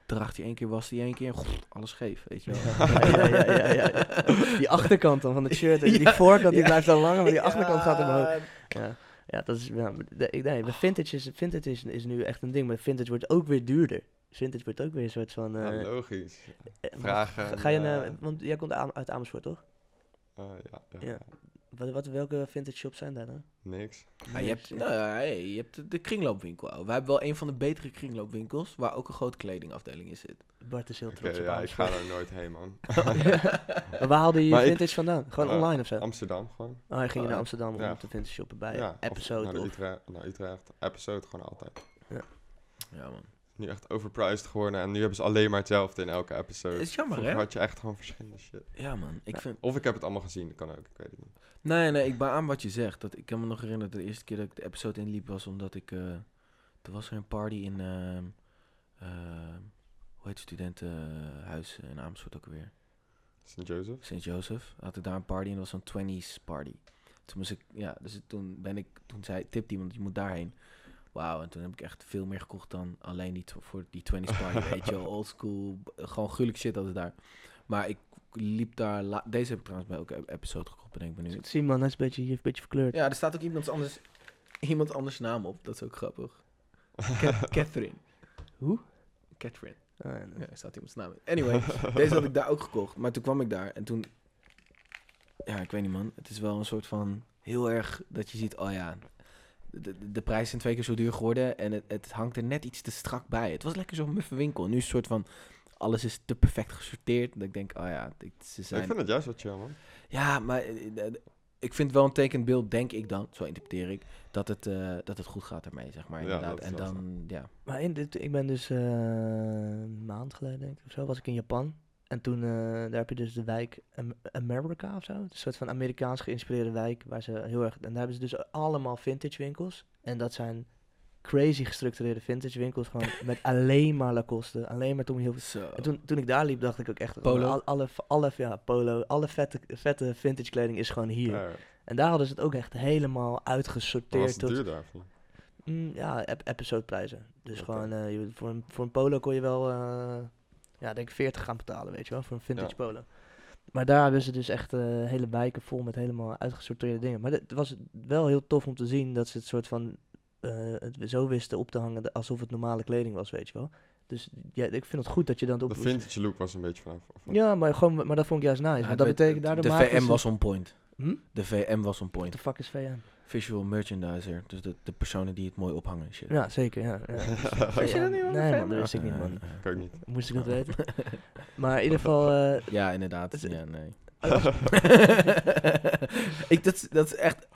Draagt hij één keer, was hij één keer, alles scheef, weet je wel. Ja, ja, ja, ja, ja, ja. Die achterkant dan van het shirt. Die Ja, voorkant die ja. blijft dan langer, maar die achterkant gaat omhoog. Ja, Ja, dat is... Maar de- ik, nee, maar vintage, is, vintage is, is nu echt een ding, maar vintage wordt ook weer duurder. Vintage wordt ook weer een soort van... Ja, eh, logisch. eh, vragen Ga, je naar... eh, Want jij komt aan- uit Amersfoort, toch? Eh, ja, ja, Ja. Wat, wat, welke vintage shops zijn daar dan? niks. Ja, je, hebt, nou, ja, hey, je hebt de, kringloopwinkel. Wij hebben wel een van de betere kringloopwinkels, waar ook een grote kledingafdeling in zit. Bart is heel trots op ja, ik ga er nooit heen, man. Maar waar haalde je ik- vintage vandaan? Gewoon Eh, online of zo? Amsterdam gewoon. Oh, je ging eh, naar Amsterdam om ja. te vintage shoppen bij ja, of Episode naar. Utrecht, naar Utrecht. Episode gewoon altijd. Ja, man. Nu echt overpriced geworden en nu hebben ze alleen maar hetzelfde in elke episode. Is jammer, Vroeger hè? had je echt gewoon verschillende shit. Ja, man. Ik Ja. vind... Of ik heb het allemaal gezien, dat kan ook, ik weet het niet. Nee, nee, ik beaam wat je zegt. Dat, ik kan me nog herinneren dat de eerste keer dat ik de episode inliep was omdat ik... eh toen was er een party in... ehm, ehm, hoe heet het studentenhuis in Amersfoort ook weer? St. Joseph? St. Joseph. Had ik daar een party en dat was zo'n 20s party. Toen moest ik... Ja, dus toen ben ik... Toen zei... Tipte iemand, je moet daarheen. Wauw, en toen heb ik echt veel meer gekocht dan alleen die voor die 20s party, weet je. Old school, gewoon gruwelijk shit hadden daar. Maar ik liep daar... Deze heb ik trouwens bij elke ep- episode gekocht, bedenk me nu. Zie man, hij is een beetje, hij heeft een beetje verkleurd. Ja, er staat ook iemand anders, iemand anders naam op. Dat is ook grappig. Ca- Catherine. Hoe? Catherine. Ah, ja, Ja, er staat iemands naam in. Anyway, deze had ik daar ook gekocht. Maar toen kwam ik daar en toen... Ja, ik weet niet man. Het is wel een soort van heel erg dat je ziet... Oh ja, de, de, prijzen zijn twee keer zo duur geworden. En het, het hangt er net iets te strak bij. Het was lekker zo'n muffe winkel. Nu is het soort van... Alles is te perfect gesorteerd. Dat ik denk, oh ja, dit, ze zijn... Ik vind het juist wat chill, man. Ja, maar eh, eh, ik vind wel een tekend beeld, denk ik dan, zo interpreteer ik, dat het, eh, dat het goed gaat ermee, zeg maar. Ja, Inderdaad. dat is en dan, ja. Maar in dit, ik ben dus eh, een maand geleden, denk ik, of zo, was ik in Japan. En toen, eh, daar heb je dus de wijk Am- America of zo. Een soort van Amerikaans geïnspireerde wijk. Waar ze heel erg. En daar hebben ze dus allemaal vintage winkels. En dat zijn crazy gestructureerde vintage winkels. Gewoon met alleen maar Lacoste. Alleen maar Tommy Hilfiger. Zo. En toen, toen ik daar liep, dacht ik ook echt. Polo? Alle, alle, alle, ja, polo. Alle vette, vette vintage kleding is gewoon hier. Ja, En daar hadden ze het ook echt helemaal uitgesorteerd. was het tot, duur daarvoor? Mm, ja, ep episodeprijzen. Dus gewoon, eh, je, voor, een, voor een polo kon je wel, eh, ja, denk ik 40 gaan betalen, weet je wel, voor een vintage Ja. polo. Maar daar hebben ze dus echt eh, hele wijken vol met helemaal uitgesorteerde dingen. Maar het was wel heel tof om te zien dat ze het soort van eh, het zo wisten op te hangen alsof het normale kleding was, weet je wel. Dus ja, ik vind het goed dat je dan op... De vintage look was een beetje vanaf. Ja, maar, gewoon, maar dat vond ik juist nice. Ja, het dat betekent daardoor de VM was on point. Hm? De VM was on What point. the fuck is VM? Visual merchandiser. Dus de, de personen die het mooi ophangen en shit. Ja, zeker, ja. ja. Weet je dat niet, man? Nee, man, dat wist ik niet, man. ja, Ik niet. Moest ik dat weten? Maar in ieder geval... eh, Ja, inderdaad. Het is- Ja, nee. ik, dat, is- dat is echt...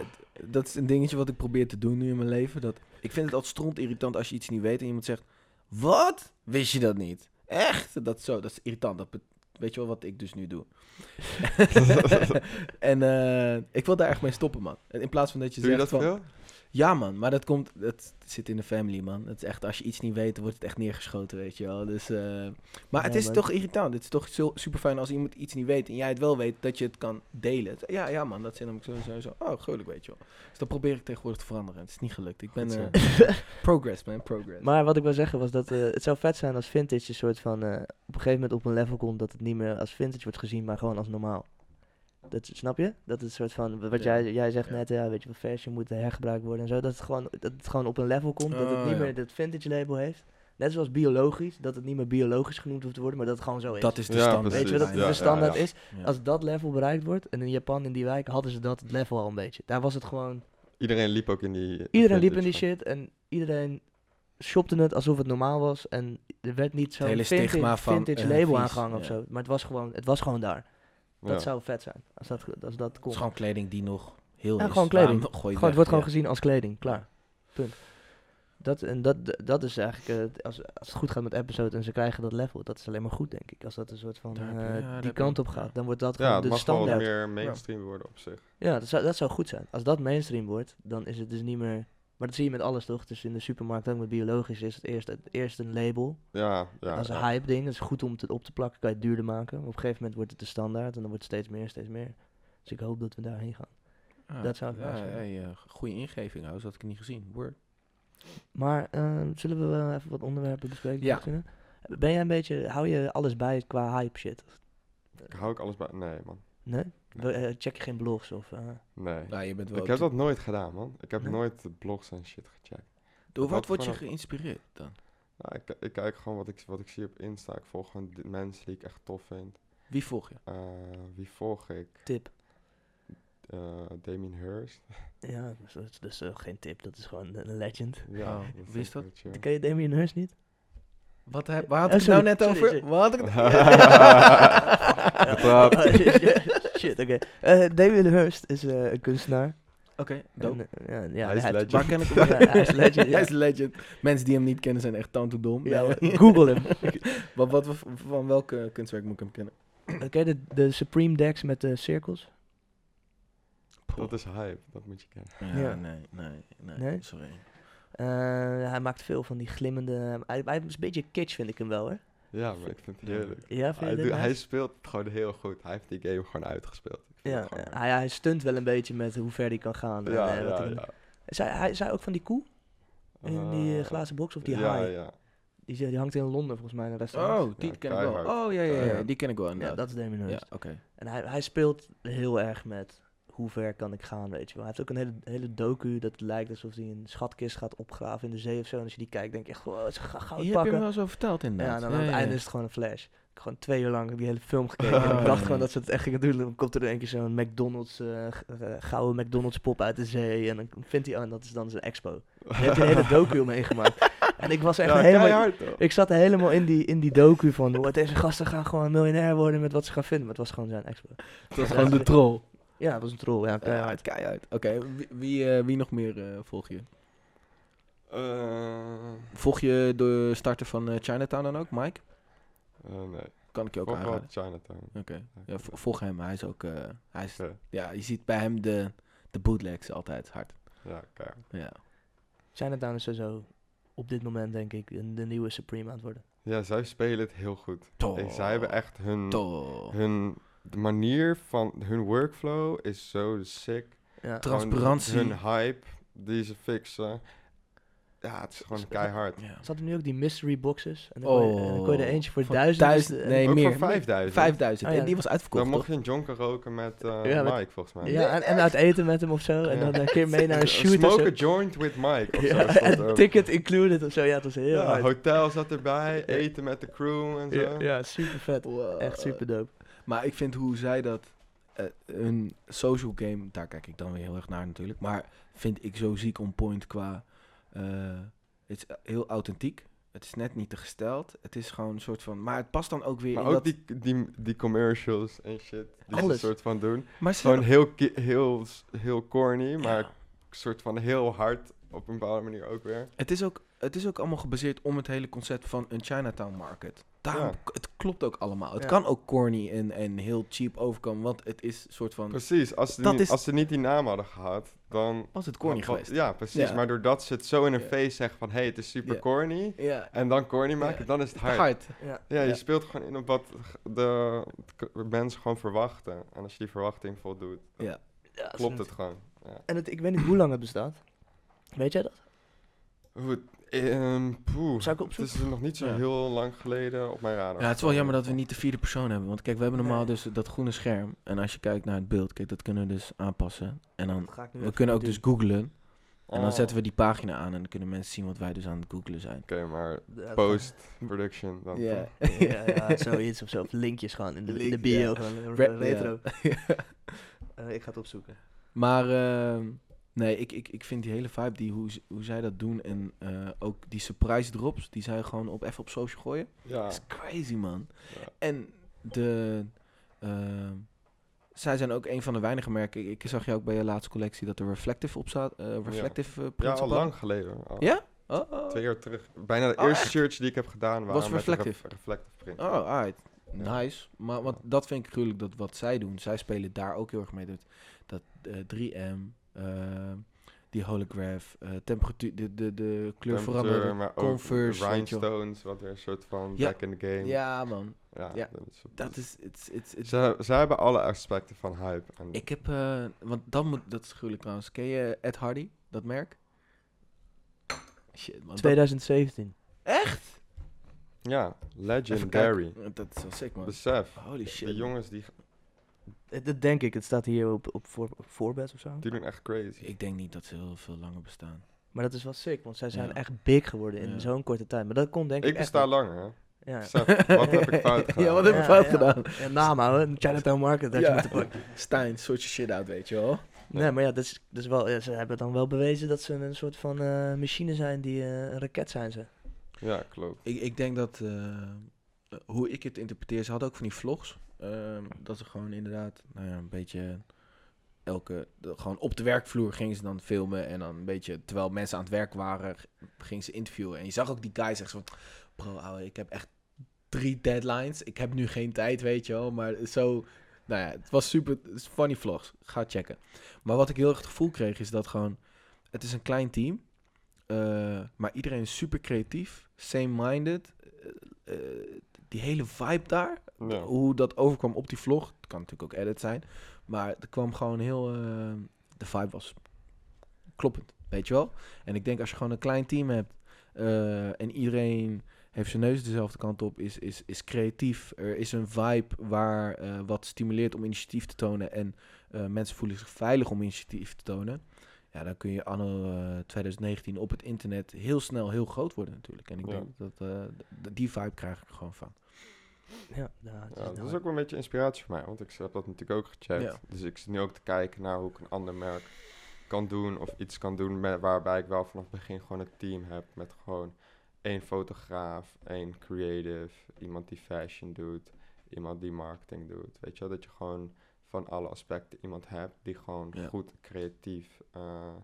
Dat is een dingetje wat ik probeer te doen nu in mijn leven. Dat, ik vind het altijd stront irritant als je iets niet weet en iemand zegt... Wat? Wist je dat niet? Echt? Dat, is zo, dat is irritant. Dat, bet- weet je wel wat ik dus nu doe? en eh, ik wil daar echt mee stoppen, man. In plaats van dat je Doe je zegt dat van... veel? Ja, man, maar dat komt, dat zit in de family, man. Het is echt, als je iets niet weet, dan wordt het echt neergeschoten, weet je wel. Dus, eh, maar het is toch irritant. Het is toch super fijn als iemand iets niet weet en jij het wel weet, dat je het kan delen. Ja, ja, man, dat zit namelijk zo, zo, zo. Oh, gelukkig, weet je wel. Dus dat probeer ik tegenwoordig te veranderen. Het is niet gelukt. Ik ben, eh, progress, man, progress. Maar wat ik wil zeggen was dat eh, het zou vet zijn als vintage een soort van op een gegeven moment op een level komt dat het niet meer als vintage wordt gezien, maar gewoon als normaal. Dat, snap je? Dat het een soort van, wat Ja. jij, jij zegt Ja. net, ja, weet je wel, fashion moet hergebruikt worden en zo. Dat het gewoon, dat het gewoon op een level komt, dat het Oh, niet ja. meer dat vintage label heeft. Net zoals biologisch, dat het niet meer biologisch genoemd hoeft te worden, maar dat het gewoon zo is. dat is de Ja, standaard. Weet je wat dat Ja, de standaard ja. is? Ja. Als dat level bereikt wordt, en in Japan in die wijk hadden ze dat level al een beetje. Daar was het gewoon Iedereen liep ook in die... Iedereen liep in die shit en iedereen shopte het alsof het normaal was. En er werd niet zo'n vintage, stigma van, vintage eh, label aangehangen of zo. Maar het was gewoon, het was gewoon daar. Dat Ja. zou vet zijn, als dat, als dat Het komt. is gewoon kleding die nog heel Ja, is. gewoon kleding. Gewoon, het wordt gewoon gezien als kleding, klaar. Punt. Dat, en dat, dat is eigenlijk, eh, het- als, als het goed gaat met episode en ze krijgen dat level, dat is alleen maar goed, denk ik. Als dat een soort van eh, ja, die kant op ja. gaat, dan wordt dat Ja, gewoon het de mag wel wat standaard. meer mainstream worden op zich. Ja, dat zou, dat zou goed zijn. Als dat mainstream wordt, dan is het dus niet meer... Maar dat zie je met alles toch? Dus in de supermarkt ook met biologisch is het eerst, het eerst een label. Ja, ja. dat is een ja. hype ding. Dat is goed om het op te plakken, kan je het duurder maken. Op een gegeven moment wordt het de standaard en dan wordt het steeds meer, steeds meer. Dus ik hoop dat we daarheen gaan. Ja, Dat zou ik ja, wel zeggen. hey, eh, goede ingeving, hoor. Dat had ik niet gezien. Word. Maar eh, zullen we wel even wat onderwerpen bespreken? Ja. Ben jij een beetje, hou je alles bij qua hype shit? Ik hou ook alles bij... Nee, man. Nee? Eh, check je geen blogs of... eh, Nee. Nou, je bent wel Ik heb dat nooit gedaan, man. Ik heb Nee? nooit de blogs en shit gecheckt. Door wat word je geïnspireerd dan? Nou, ik, ik kijk gewoon wat ik, wat ik zie op Insta. Ik volg gewoon de mensen die ik echt tof vind. Wie volg je? Eh, wie volg ik? tip. Eh Damien Hirst. Ja, dus dat is dus geen tip. Dat is gewoon een legend. ja, Oh, ik dat? Ken je Damien Hirst niet? Wat heb, waar had ik het nou net over? sorry. Wat had ik shit, shit, oké. Eh, Damien Hirst is eh, een kunstenaar. Oké, dope. eh, ja, ja, Hij is legend. Waar ken ik hem? Ja, hij is legend, ja. Hij is legend. Mensen die hem niet kennen zijn echt. Ja, Ja, ja, Google hem. wat, wat, van welke kunstwerk moet ik hem kennen? Oké, de, de Supreme Decks met de cirkels. Dat is hype, dat moet je kennen. Ja, Ja. nee, nee, nee, Nee? sorry. Eh, hij maakt veel van die glimmende... Hij, hij is een beetje kitsch, vind ik hem wel, hoor. Ja, maar ik vind het heerlijk. Ja, vind Hij, je dit doet- hij nice? speelt het gewoon heel goed. Hij heeft die game gewoon uitgespeeld. Ik vind Ja, het gewoon hij, hij stunt wel een beetje met hoe ver hij kan gaan. en, ja, eh, wat ja, hij- ja. Zei hij zei ook van die koe in die eh, Eh, glazen box of die ja, haai? ja. Die, die hangt in Londen volgens mij in een restaurant. Oh, die Ja, ken ik wel. Oh, ja, ja, ja, die ken ik wel ja, dat is Damien Hirst. Ja, oké. En hij, hij speelt heel erg met hoe ver kan ik gaan, weet je wel. Hij heeft ook een hele, hele docu dat lijkt alsof hij een schatkist gaat opgraven in de zee of zo. En als je die kijkt, denk je echt, wow, ze gaan goud Hier heb je pakken. me wel zo verteld Ja, inderdaad. en dan aan het ja, einde ja. is het gewoon een flash. Ik heb gewoon twee uur lang die hele film gekeken. en Oh, ik dacht ja. gewoon dat ze het echt gingen doen. Dan komt er één keer zo'n McDonald's, eh, eh, gouden McDonald's pop uit de zee. En dan vindt hij, oh, en dat is dan zijn expo. Heeft hij een hele docu omheen gemaakt. En ik was echt ja, helemaal... Ik zat helemaal in die, in die docu van, "Wow, deze gasten gaan gewoon miljonair worden met wat ze gaan vinden. Maar het was gewoon zijn expo. Het was gewoon de troll. Ja, het was een troll. Ja, keihard. Keihard, keihard. Oké, wie, wie, eh, wie nog meer eh, volg je? Eh, Volg je de starter van eh, Chinatown dan ook, Mike? eh, nee. Kan ik je ook Volg aanraden. Chinatown. Oké. Ja, vo- volg hem. Hij is ook... eh, hij is, Ja, ja, je ziet bij hem de, de bootlegs altijd hard. ja keihard. Ja. Chinatown is sowieso op dit moment, denk ik, de nieuwe Supreme aan het worden. Ja, zij spelen het heel goed. Toch. Eh, Zij hebben echt hun, Toch. hun de manier van hun workflow is zo sick. Ja. Transparantie. Hun hype die ze fixen. Ja, het is gewoon keihard. Ja. Ze hadden nu ook die mystery boxes. En dan, kon, je, en dan kon je er Oh, eentje voor voor duizend. duizend- nee, Ook meer. voor 5000. 5000. Oh, ja. En die was uitverkocht, Dan mocht je een jonker roken met eh, Ja, met- Mike, volgens mij. Ja, en, en uit eten met hem of zo. En Ja. dan een keer mee naar een shoot Smoke a joint with Mike. Of zo Ja, stond en ook. ticket included of zo. Ja, het was heel Ja, hard. hotel zat erbij, eten met de crew en zo. Ja, ja, super vet. Wow. Echt super dope. Maar ik vind hoe zij dat... eh een social game, daar kijk ik dan weer heel erg naar natuurlijk. Maar vind ik zo ziek on point qua... eh, het is heel authentiek. Het is net niet te gesteld. Het is gewoon een soort van... Maar het past dan ook weer Maar in ook dat... die, die, die commercials en shit. Die ze soort van doen. maar Gewoon heel, heel, heel corny, maar Ja. soort van heel hard op een bepaalde manier ook weer. Het is, ook, het is ook allemaal gebaseerd om het hele concept van een Chinatown market. Daarom, Ja. Het klopt ook allemaal. Het Ja. kan ook corny en, en heel cheap overkomen, want het is een soort van... Precies, als ze, Dat niet, is- als ze niet die naam hadden gehad, dan... Was het corny dan- geweest? Ja, precies. Ja. Maar doordat ze het zo in hun Ja. face zeggen van... hey, het is super Ja. corny. Ja, En dan corny maken, Ja. dan is het hard. hard. Ja. Ja, je Ja. speelt gewoon in op wat de, de mensen gewoon verwachten. En als je die verwachting voldoet, dan Ja. Klopt het gewoon. Ja. En het, ik weet niet hoe lang het bestaat. Weet jij dat? Hoe het- ehm, poeh, Zou ik het opzoeken? is nog niet zo Ja. heel lang geleden op mijn radar. Ja, het is wel jammer dat we niet de vierde persoon hebben. Want kijk, we hebben normaal Nee. dus dat groene scherm. En als je kijkt naar het beeld, kijk, dat kunnen we dus aanpassen. En dan, we kunnen ook doen. dus googlen. En dan Oh, zetten we die pagina aan en dan kunnen mensen zien wat wij dus aan het googlen zijn. Oké, maar post-production dan Ja. toch? ja, ja, zoiets of zo. Of linkjes gewoon in de, in de bio. ja. Gewoon, Re- retro. ja. Eh, ik ga het opzoeken. Maar ehm, nee, ik, ik, ik vind die hele vibe, die, hoe, hoe zij dat doen en eh, ook die surprise drops, die zij gewoon op, even op social gooien. Ja. Is crazy, man. Ja. En de... ehm, zij zijn ook een van de weinige merken. Ik, ik zag je ook bij je laatste collectie dat er Reflective op staat. eh, reflective eh, ja, prints al lang geleden. Al Ja? Oh, oh. Twee jaar terug. Bijna de Oh, eerste shirts die ik heb gedaan waren Was reflective? ref- reflective print. Oh, alright. Nice. Maar want dat vind ik gruwelijk dat wat zij doen. Zij spelen daar ook heel erg mee. Dat, dat eh, 3M, eh, die holograph, eh, temperatuur, de, de, de kleur veranderen. maar Converse, de rhinestones, wat weer een soort van Ja. back in the game. Ja, man. ja, ja. dat is. It's, it's, it's, Ze, ze hebben alle aspecten van hype. En ik heb... eh, want dan moet... Dat is gruwelijk trouwens. Ken je Ed Hardy? Dat merk? Shit, man. dat- 2017. echt? ja, legendary. Dat is wel sick, man. Besef, Holy shit. die jongens die, Dat denk ik. Het staat hier op, op, voor, op voorbed of zo. die doen echt crazy. Ik denk niet dat ze heel veel langer bestaan. Maar dat is wel sick, want zij zijn Ja. echt big geworden in Ja. zo'n korte tijd. Maar dat komt denk ik, Ik echt besta langer, hè. Ja. Wat heb ik fout gedaan? Ja, wat heb ik fout gedaan? Ja, naam houden. Chinatown Market, dat je Ja. moeten pakken. Stijn, soort je shit uit, weet je wel. Nee, maar ja, dat is, dat is wel, ja, ze hebben dan wel bewezen dat ze een soort van eh, machine zijn die eh, een raket zijn ze. Ja, klopt. Ik, ik denk dat, eh, eh, hoe ik het interpreteer, ze hadden ook van die vlogs. Ehm, dat ze gewoon inderdaad, nou ja, een beetje elke, gewoon op de werkvloer gingen ze dan filmen. En dan een beetje, terwijl mensen aan het werk waren, gingen ze interviewen. En je zag ook die guy zeggen van, bro, ik heb echt drie deadlines. Ik heb nu geen tijd, weet je wel. Maar zo, nou ja, het was super, funny vlogs. Ga checken. Maar wat ik heel erg het gevoel kreeg, is dat gewoon, het is een klein team. eh, maar iedereen is super creatief, same-minded. eh, eh, die hele vibe daar, Ja. hoe dat overkwam op die vlog, het kan natuurlijk ook edit zijn, maar er kwam gewoon heel, eh, de vibe was kloppend, weet je wel. En ik denk als je gewoon een klein team hebt eh, en iedereen heeft zijn neus dezelfde kant op, is, is, is creatief. Er is een vibe waar eh, wat stimuleert om initiatief te tonen en eh, mensen voelen zich veilig om initiatief te tonen. Ja, dan kun je anno eh, 2019 op het internet heel snel heel groot worden natuurlijk. En ik Ja. denk dat die vibe krijg ik gewoon van. Ja, dat nou- is ook wel een beetje inspiratie voor mij, want ik heb dat natuurlijk ook gecheckt. Ja. Dus ik zit nu ook te kijken naar hoe ik een ander merk kan doen of iets kan doen met, waarbij ik wel vanaf het begin gewoon een team heb met gewoon één fotograaf, één creative, iemand die fashion doet, iemand die marketing doet. Weet je wel, dat je gewoon van alle aspecten iemand hebt die gewoon Ja. goed creatief eh,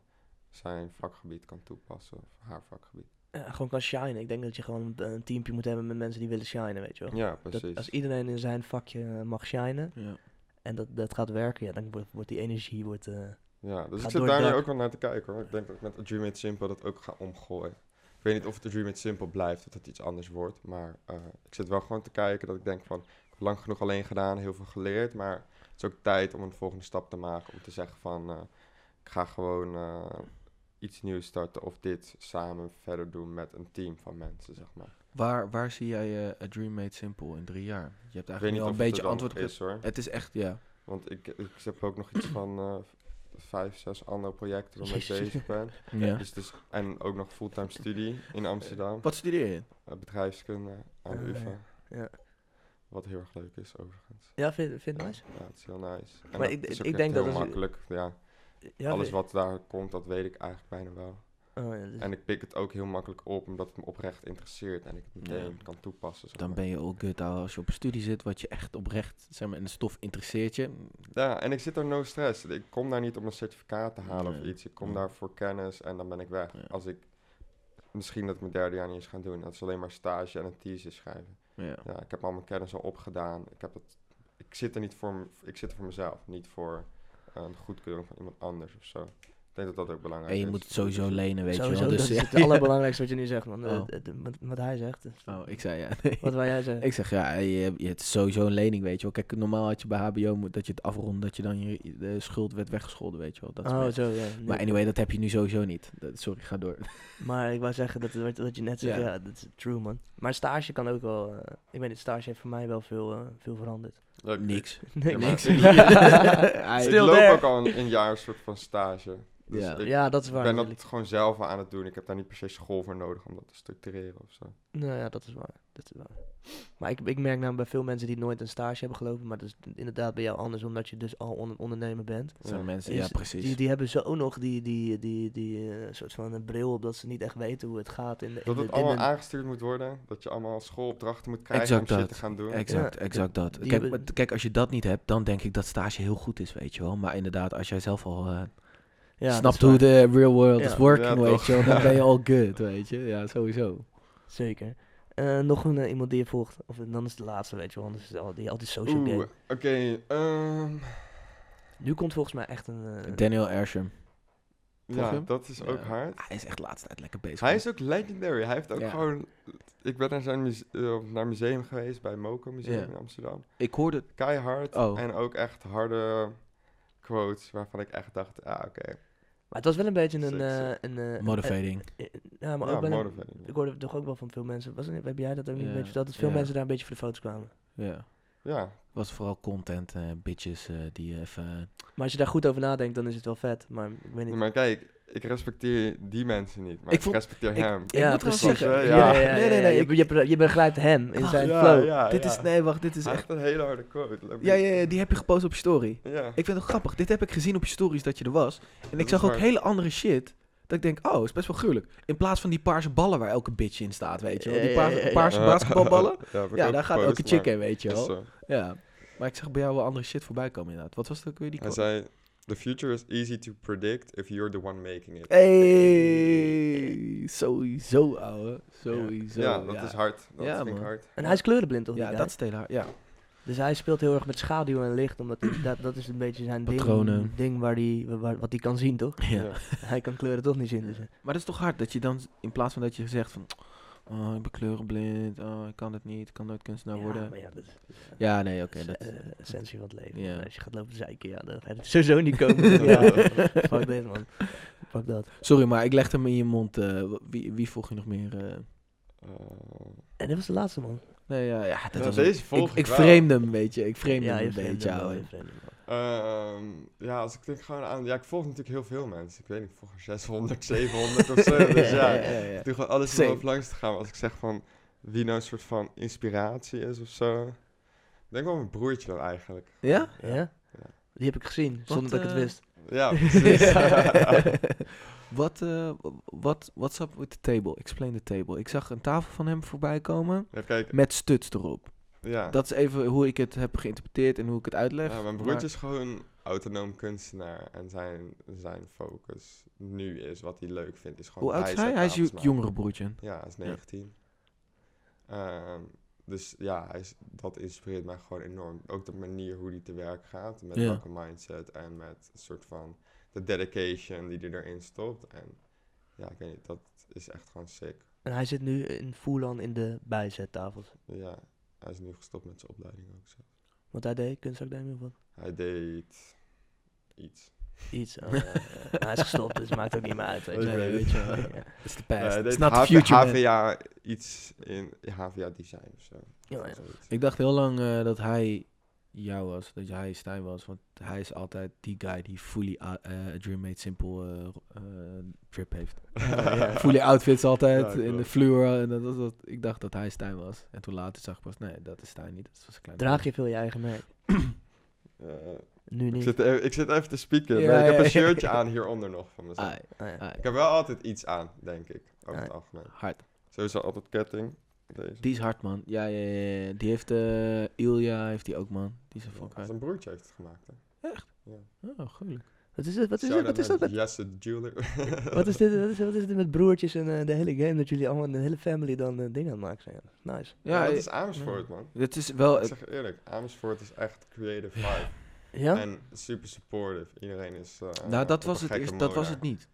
zijn vakgebied kan toepassen of haar vakgebied. Ja, gewoon kan shinen. Ik denk dat je gewoon een, een teampje moet hebben met mensen die willen shinen, weet je wel. Ja, Dat, precies. als iedereen in zijn vakje eh, mag shinen Ja. en dat, dat gaat werken, ja, dan wordt, wordt die energie wordt, eh, Ja, dus ik zit daar nu ook wel naar te kijken hoor. Ik denk dat ik met A Dream Made Simple dat ook ga omgooien. Ik weet niet of het A Dream Made Simple blijft, of dat het iets anders wordt. Maar eh, ik zit wel gewoon te kijken dat ik denk van, ik heb lang genoeg alleen gedaan, heel veel geleerd. Maar het is ook tijd om een volgende stap te maken. Om te zeggen van, eh, ik ga gewoon eh, iets nieuws starten of dit samen verder doen met een team van mensen, zeg maar. Waar, waar zie jij eh, A Dream Made Simple in drie jaar? Je hebt eigenlijk al een beetje antwoord gegeven. is hoor. Het is echt, ja. Want ik, ik heb ook nog iets van eh, vijf, zes andere projecten waarmee ik bezig ben. ja. Dus, dus, en ook nog fulltime studie in Amsterdam. Wat studeer je? Eh, bedrijfskunde aan de Ah, UvA. ja. Wat heel erg leuk is overigens. Ja, vind, vind je het nice? Ja, het is heel nice. En Maar dat ik- is ook ik denk dat heel je- makkelijk. Ja, Ja, alles wat daar komt, dat weet ik eigenlijk bijna wel. Oh, ja, dus- En ik pik het ook heel makkelijk op, omdat het me oprecht interesseert en ik het meteen Ja. kan toepassen. zeg Dan maar. ben je all good. Als je op een studie zit wat je echt oprecht, zeg maar, en de stof interesseert je. Ja, en ik zit er no stress. Ik kom daar niet om een certificaat te halen of iets. Ik kom Ja. daar voor kennis en dan ben ik weg. Ja. Als ik misschien dat ik mijn derde jaar niet eens gaan doen. Dat is alleen maar stage en een thesis schrijven. Ja. Ja, ik heb al mijn kennis al opgedaan. Ik, heb het, ik zit er niet voor, ik zit er voor mezelf, niet voor een goedkeuring van iemand anders of zo. Ik denk dat dat ook belangrijk En is. je moet het sowieso Dus- lenen, weet Sowieso, je wel. Dus, dat is het allerbelangrijkste wat je nu zegt, man. Eh, Oh. eh, de- wat, wat hij zegt. dus- Oh, ik zei ja. nee. Wat wil jij zeggen? Ik zeg ja, je, je, het is sowieso een lening, weet je wel. Kijk, normaal had je bij HBO moet, dat je het afrondt, dat je dan je, de schuld werd weggescholden, weet je wel. Dat is oh, zo, ja. maar anyway, dat heb je nu sowieso niet. Dat- sorry, ga door. Maar ik wou zeggen, dat, wat je net zegt, Ja. ja. dat is true, man. Maar stage kan ook wel... eh, ik weet niet, stage heeft voor mij wel veel, eh, veel veranderd. Ik- Niks. Nee, Ja, niks. ik- Ik loop there. ook al een, een jaar een soort van stage. Dus Ja. ik ja, dat is waar. ben dat gewoon zelf aan het doen. Ik heb daar niet per se school voor nodig om dat te structureren of zo. Nou ja, dat is waar. Dat is waar. Maar ik, ik merk nou bij veel mensen die nooit een stage hebben gelopen, maar dat is inderdaad bij jou anders, omdat je dus al on- ondernemer bent. Dat zijn Ja. mensen, Is- ja precies. Die, die hebben zo nog die, die, die, die, eh, soort van een bril op dat ze niet echt weten hoe het gaat in de, in Dat de- het in allemaal de- aangestuurd moet worden. Dat je allemaal schoolopdrachten moet krijgen Exact om shit dat. te gaan doen. Exact, Ja, exact dat. Kijk, maar- kijk, als je dat niet hebt, dan denk ik dat stage heel goed is, weet je wel. Maar inderdaad, als jij zelf al eh, ja, snapt hoe de real world Ja. is working, Ja, weet je wel, dan ben je all good, weet je. Ja, sowieso. Zeker. Eh, nog een, eh, iemand die je volgt. Of dan is het de laatste, weet je wel. Anders is het al, die altijd social Oeh, game. oké. ehm, Nu komt volgens mij echt een... eh, Daniel Ersham. Ja, hem? dat is ook Ja. hard. Hij is echt de laatste tijd lekker bezig. Hij is ook legendary. Hij heeft ook Ja. gewoon... Ik ben naar zijn muse- eh, naar museum geweest, bij Moco Museum Ja. in Amsterdam. Ik hoorde... Keihard. Oh. En ook echt harde quotes waarvan ik echt dacht, ah oké. Maar het was wel een beetje een... Eh, sick. een eh, Motivating. ja, maar Ja, ook wel een- motivating. Ik hoorde toch ook wel van veel mensen... Was het, heb jij dat ook niet een beetje verteld? Dat veel mensen daar een beetje voor de foto's kwamen. Ja. Ja, was vooral content, eh, bitches eh, die even... Maar als je daar goed over nadenkt, dan is het wel vet. Maar ik weet niet... maar kijk, ik respecteer die mensen niet, maar Ik ik, respecteer ik- hem. ik ja, moet wel precies. zeggen, Ja, ja. ja, ja, Nee, nee, nee, Je, ik- je, be- je begrijpt hem in Wacht, zijn ja, flow. ja, dit ja. is... Nee, wacht, dit is Hij echt... een hele harde quote. Ja, ja, ja, die heb je gepost op je story. Ja. Ik vind het grappig. Dit heb ik gezien op je stories dat je er was. En ik zag ook hele andere shit. Dat ik denk, oh, is best wel gruwelijk. In plaats van die paarse ballen waar elke bitch in staat, weet je wel. Die paarse, paarse basketbalballen. ja, ik daar gaat elke chick in, weet je wel. Ja. Maar ik zag bij jou wel andere shit voorbij komen inderdaad. Wat was het ook weer die Hij quote? zei, the future is easy to predict if you're the one making it. Hey, sowieso, ouwe. Sowieso. ja, dat is hard. Dat Ja, vind ik hard. En hij is kleurenblind, toch? Ja, dat is heel hard. Ja. Dus hij speelt heel erg met schaduw en licht, omdat hij, dat, dat is een beetje zijn Patronen. ding, ding waar die, waar, wat hij kan zien, toch? ja. Ja. Hij kan kleuren toch niet zien. Dus, eh. Maar dat is toch hard dat je dan, in plaats van dat je zegt van... Oh, ik ben kleurenblind. Oh, ik kan het niet. Ik kan nooit kunstenaar ja, worden. maar ja, dat is eh, Ja, nee, oké. es- dat, eh, essentie van het leven. Als je gaat lopen zeiken, ja, dan gaat het sowieso niet komen. ja, fuck dit, man. Fuck dat. Sorry, maar ik legde hem in je mond. eh, wie, wie volg je nog meer? En dit was de laatste, man. Nee, ja, ja, dat Ja, was deze ik, volg ik, ik vreemde hem, weet je. Ik vreemde ja, hem je een beetje, ouwe. Ehm, ja, als ik denk gewoon aan... Ja, ik volg natuurlijk heel veel mensen. Ik weet niet, ik volg er 600, 700 of zo. Dus ja, ja, ja, ja. ik doe gewoon alles om langs te gaan. Maar als ik zeg van wie nou een soort van inspiratie is of zo. Ik denk wel mijn broertje dan eigenlijk. Ja? Ja? Ja. Die heb ik gezien, zonder dat ik het eh, wist. Ja, precies. wat, eh, wat, what's up with the table? Explain the table. Ik zag een tafel van hem voorbij komen met stuts erop. Ja. Dat is even hoe ik het heb geïnterpreteerd en hoe ik het uitleg. ja, mijn maar- broertje is gewoon autonoom kunstenaar. En zijn, zijn focus nu is, wat hij leuk vindt, is gewoon Hoe oud is hij? Hij is je jongere broertje. Ja, hij is Ja. 19. Ehm, dus ja, hij is, dat inspireert mij gewoon enorm. Ook de manier hoe hij te werk gaat. Met Ja. welke mindset en met een soort van de dedication die hij erin stopt. En ja, ik weet niet, dat is echt gewoon sick. En hij zit nu in Fulan in de bijzettafels. Ja, hij is nu gestopt met zijn opleiding ook zo. Wat hij deed, kunstacademie of wat? Hij deed iets. Iets. oh, ja, ja. hij is gestopt, dus het maakt ook niet meer uit. Weet je. Weet weet je Ja. wel. It's the Eh, past. hij It's the future, man. HVA iets in HVA design of zo. Ja, ja. Zoiets. Ik dacht heel lang eh, dat hij jou was, dat hij Stijn was. Want hij is altijd die guy die fully a- eh, Dream Made Simple eh, eh, drip heeft. ja. fully outfits altijd Ja, in de fluor. En dat, was dat, ik dacht dat hij Stijn was. En toen later zag ik pas, nee, dat is Stijn niet. Dat was een klein Draag je veel je eigen merk? Eh, Nu ik, niet. zit even, ik zit even te spieken. Ja, maar ik heb ja, een ja. shirtje aan hieronder nog van mezelf. Ai, Ah, ai, Ik heb wel altijd iets aan, denk ik. Over het Ja. algemeen. hard. Sowieso altijd ketting. Deze. Die is hard, man. Ja, ja, ja. ja. Die heeft eh Ilja, heeft die ook, man. Die is een Ja, fuck zijn broertje heeft het gemaakt. Hè. Oh, gelukkig. Wat is het? Wat is, het? Wat is dat met Jesse Jeweler. Wat is dit, wat is, wat is dit met broertjes en eh, de hele game? Dat jullie allemaal, de hele family dan eh, dingen aan het maken zijn. Nice. Ja, Ja, dat is Amersfoort, man. Het is wel... Ik zeg eerlijk, Amersfoort is echt creative vibe. Ja? En super supportive. Iedereen is. eh, nou, dat op was een het gekke eerst. Dat was het niet.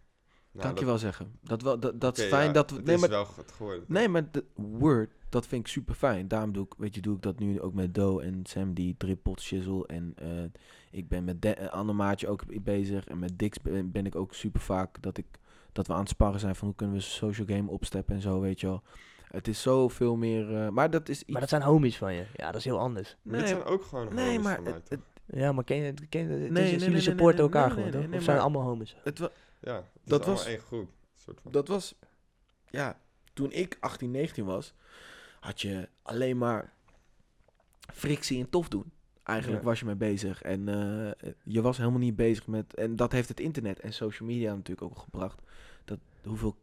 Nou, kan ik je dat- wel zeggen. Dat, wel, dat, dat is fijn ja, dat we... Het Nee, is maar, wel goed geworden. nee, maar de Word, dat vind ik super fijn. Daarom doe ik, weet je, doe ik dat nu ook met Do en Sam, die drippelt, shizzle. En eh, ik ben met de, een ander maatje ook bezig. En met Dix ben, ben ik ook super vaak dat, ik, dat we aan het sparren zijn van hoe kunnen we social game opsteppen en zo, weet je wel. Het is zoveel meer... eh, maar dat is iets... Maar dat zijn homies van je. Ja, dat is heel anders. Maar dit zijn ook gewoon nee, homies maar van mij, het, toch? het, Ja, maar ken je, ken je, het Nee, is- nee, nee, jullie nee, supporten nee, elkaar nee, gewoon, nee, toch? nee, of zijn maar- allemaal homies? het Ja, het is dat was- één groep. Soort van. dat was... Ja, toen ik 18, 19 was, had je alleen maar frictie en tof doen. Eigenlijk Ja. was je mee bezig. En eh, je was helemaal niet bezig met... En dat heeft het internet en social media natuurlijk ook gebracht. Dat hoeveel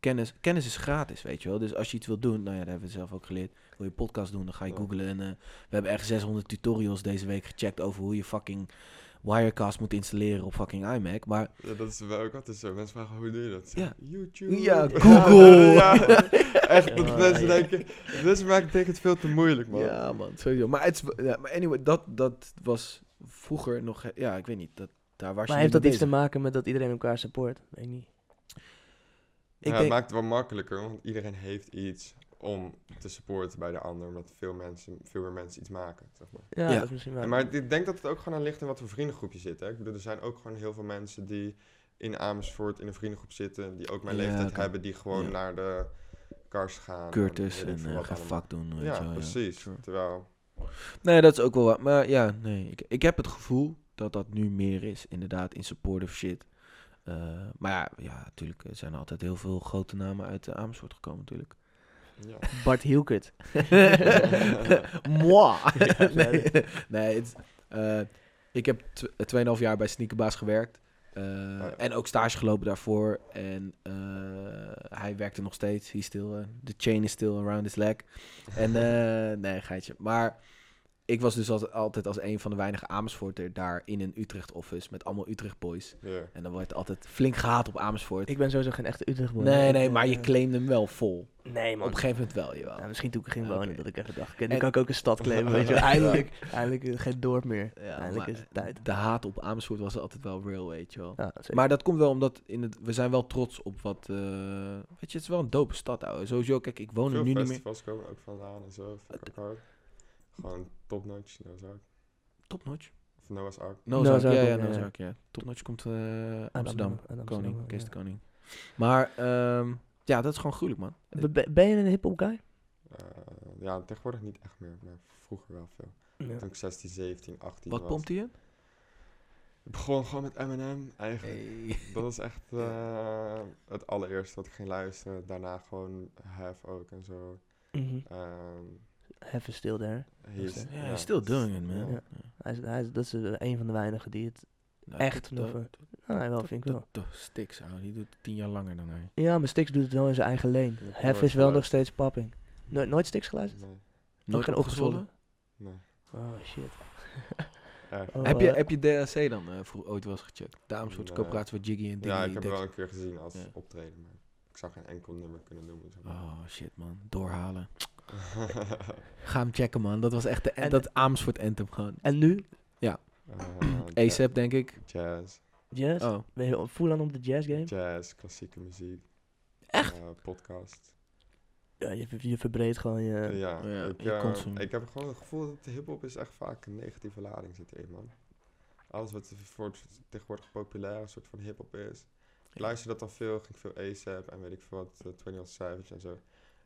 kennis... Kennis is gratis, weet je wel. Dus als je iets wilt doen... Nou ja, dat hebben we zelf ook geleerd. Wil je podcast doen, dan ga je googlen. En eh, we hebben echt 600 tutorials deze week gecheckt... over hoe je fucking Wirecast moet installeren op fucking iMac. Maar Ja, dat is wel ook altijd zo. Mensen vragen, hoe doe je dat? Ja. YouTube. Ja, Google. ja, echt, dat mensen ja. denken... Mensen maken denk ik het veel te moeilijk, man. Ja, man, sowieso. Maar, het is, ja, maar anyway, dat, dat was vroeger nog... Ja, ik weet niet. Dat, daar was Maar je heeft dat mee iets te bezig. maken met dat iedereen elkaar support? Weet ik niet. Ik ja, denk, Het maakt het wel makkelijker, want iedereen heeft iets om te supporten bij de ander. Omdat veel, mensen, veel meer mensen iets maken, zeg maar. Ja, Ja. dat is misschien wel. En Maar ik denk dat het ook gewoon aan ligt in wat voor vriendengroep je zit. Hè? Ik bedoel, er zijn ook gewoon heel veel mensen die in Amersfoort in een vriendengroep zitten. Die ook mijn Ja, leeftijd hebben. Die gewoon Ja. naar de kars gaan. Curtis en veel eh, wat ga allemaal. fuck doen. Weet Ja, wel, precies. Terwijl, Nee, dat is ook wel wat. Maar ja, nee. Ik, ik heb het gevoel dat dat nu meer is, inderdaad, in supportive shit. Eh, maar ja, ja, natuurlijk er zijn altijd heel veel grote namen uit uh, Amersfoort gekomen, natuurlijk. Ja. Bart Hielkert. Moi! Ja, nee, nee het, eh, ik heb tw- 2,5 jaar bij Sneakerbaas gewerkt. Eh, ja. En ook stage gelopen daarvoor. En eh, hij werkte nog steeds. Hij still, eh, the chain is still around his leg. En eh, nee, geitje. Maar ik was dus als, altijd als een van de weinige Amersfoorter daar in een Utrecht office met allemaal Utrecht boys. ja. En dan wordt altijd flink gehaat op Amersfoort. Ik ben sowieso geen echte Utrecht boy. nee, nee, eh, maar je claimde hem wel vol. Nee, Op man. een gegeven moment wel, jawel. Ja, misschien toen ik ging wonen, dat ik even dacht, nu En- kan ik ook een stad claimen, weet je. Eindelijk, eindelijk eh, geen dorp meer. Ja, Eindelijk is het tijd. De haat op Amersfoort was altijd wel real, weet je wel. Ja. Maar dat komt wel omdat in het, we zijn wel trots op wat. eh, weet je, het is wel een dope stad, ouwe. Sowieso, kijk, ik woon er Veel nu niet meer. festivals komen ook vandaan en zo. Vind ik ook hard. Gewoon topnotch, Noah's Ark. Topnotch. Of Noah's Ark. Noah's Noah's Ark, ja, Ark ja, ook, ja, Noah's ja. Ark, ja. Topnotch komt eh, Amsterdam. Amsterdam, Koning, Kees de Koning. Maar, ehm, ja, dat is gewoon gruwelijk, man. Be- be- Ben je een hip-hop guy? Eh, ja, tegenwoordig niet echt meer, maar vroeger wel veel. Ja. Toen ik 16, 17, 18 Wat was. pompt hij in? Ik begon gewoon met Eminem eigenlijk. Dat was echt eh, het allereerste wat ik ging luisteren. Daarna gewoon Have ook en zo. Mhm. Ehm is still there. he is- he's still doing it, man. ja. Hij is, hij is, dat is eh, een van de weinigen die het... Nou, Echt nog, Nou, nee, wel, vind ik wel. Stix, ouwe. Die doet het tien jaar langer dan hij. Ja, maar Stix doet het wel in zijn eigen leen. nooit is wel nog steeds popping. No- nooit Stix geluisterd? Nee, Nooit geen opgezwollen? nee. Oh, shit. Oh, heb, je, eh, heb je DHC dan vroeg, ooit wel eens gecheckt? Daarom soort Nee. coöperatie met Jiggy en Diggy. Ja, ik heb wel een keer gezien als Ja. optreden, maar ik zou geen enkel nummer kunnen noemen. zeg maar. Oh shit man, doorhalen. Ga hem checken man, dat was echt de, En- dat Amersfoort anthem gewoon. En nu? Eh, ASAP denk ik. Jazz, Jazz? Oh, Ben je full aan op de jazz game? jazz, klassieke muziek. Echt? eh, podcast. Ja, je, je verbreedt gewoon je... ja, ja, ik, je eh, ik heb gewoon het gevoel dat de hip-hop is echt vaak een negatieve lading zit erin, man. Alles wat voor tegenwoordig populair een soort van hip-hop is. Ik Ja. luister dat dan veel, ging veel ASAP en weet ik veel wat, uh, 21 Savage en zo.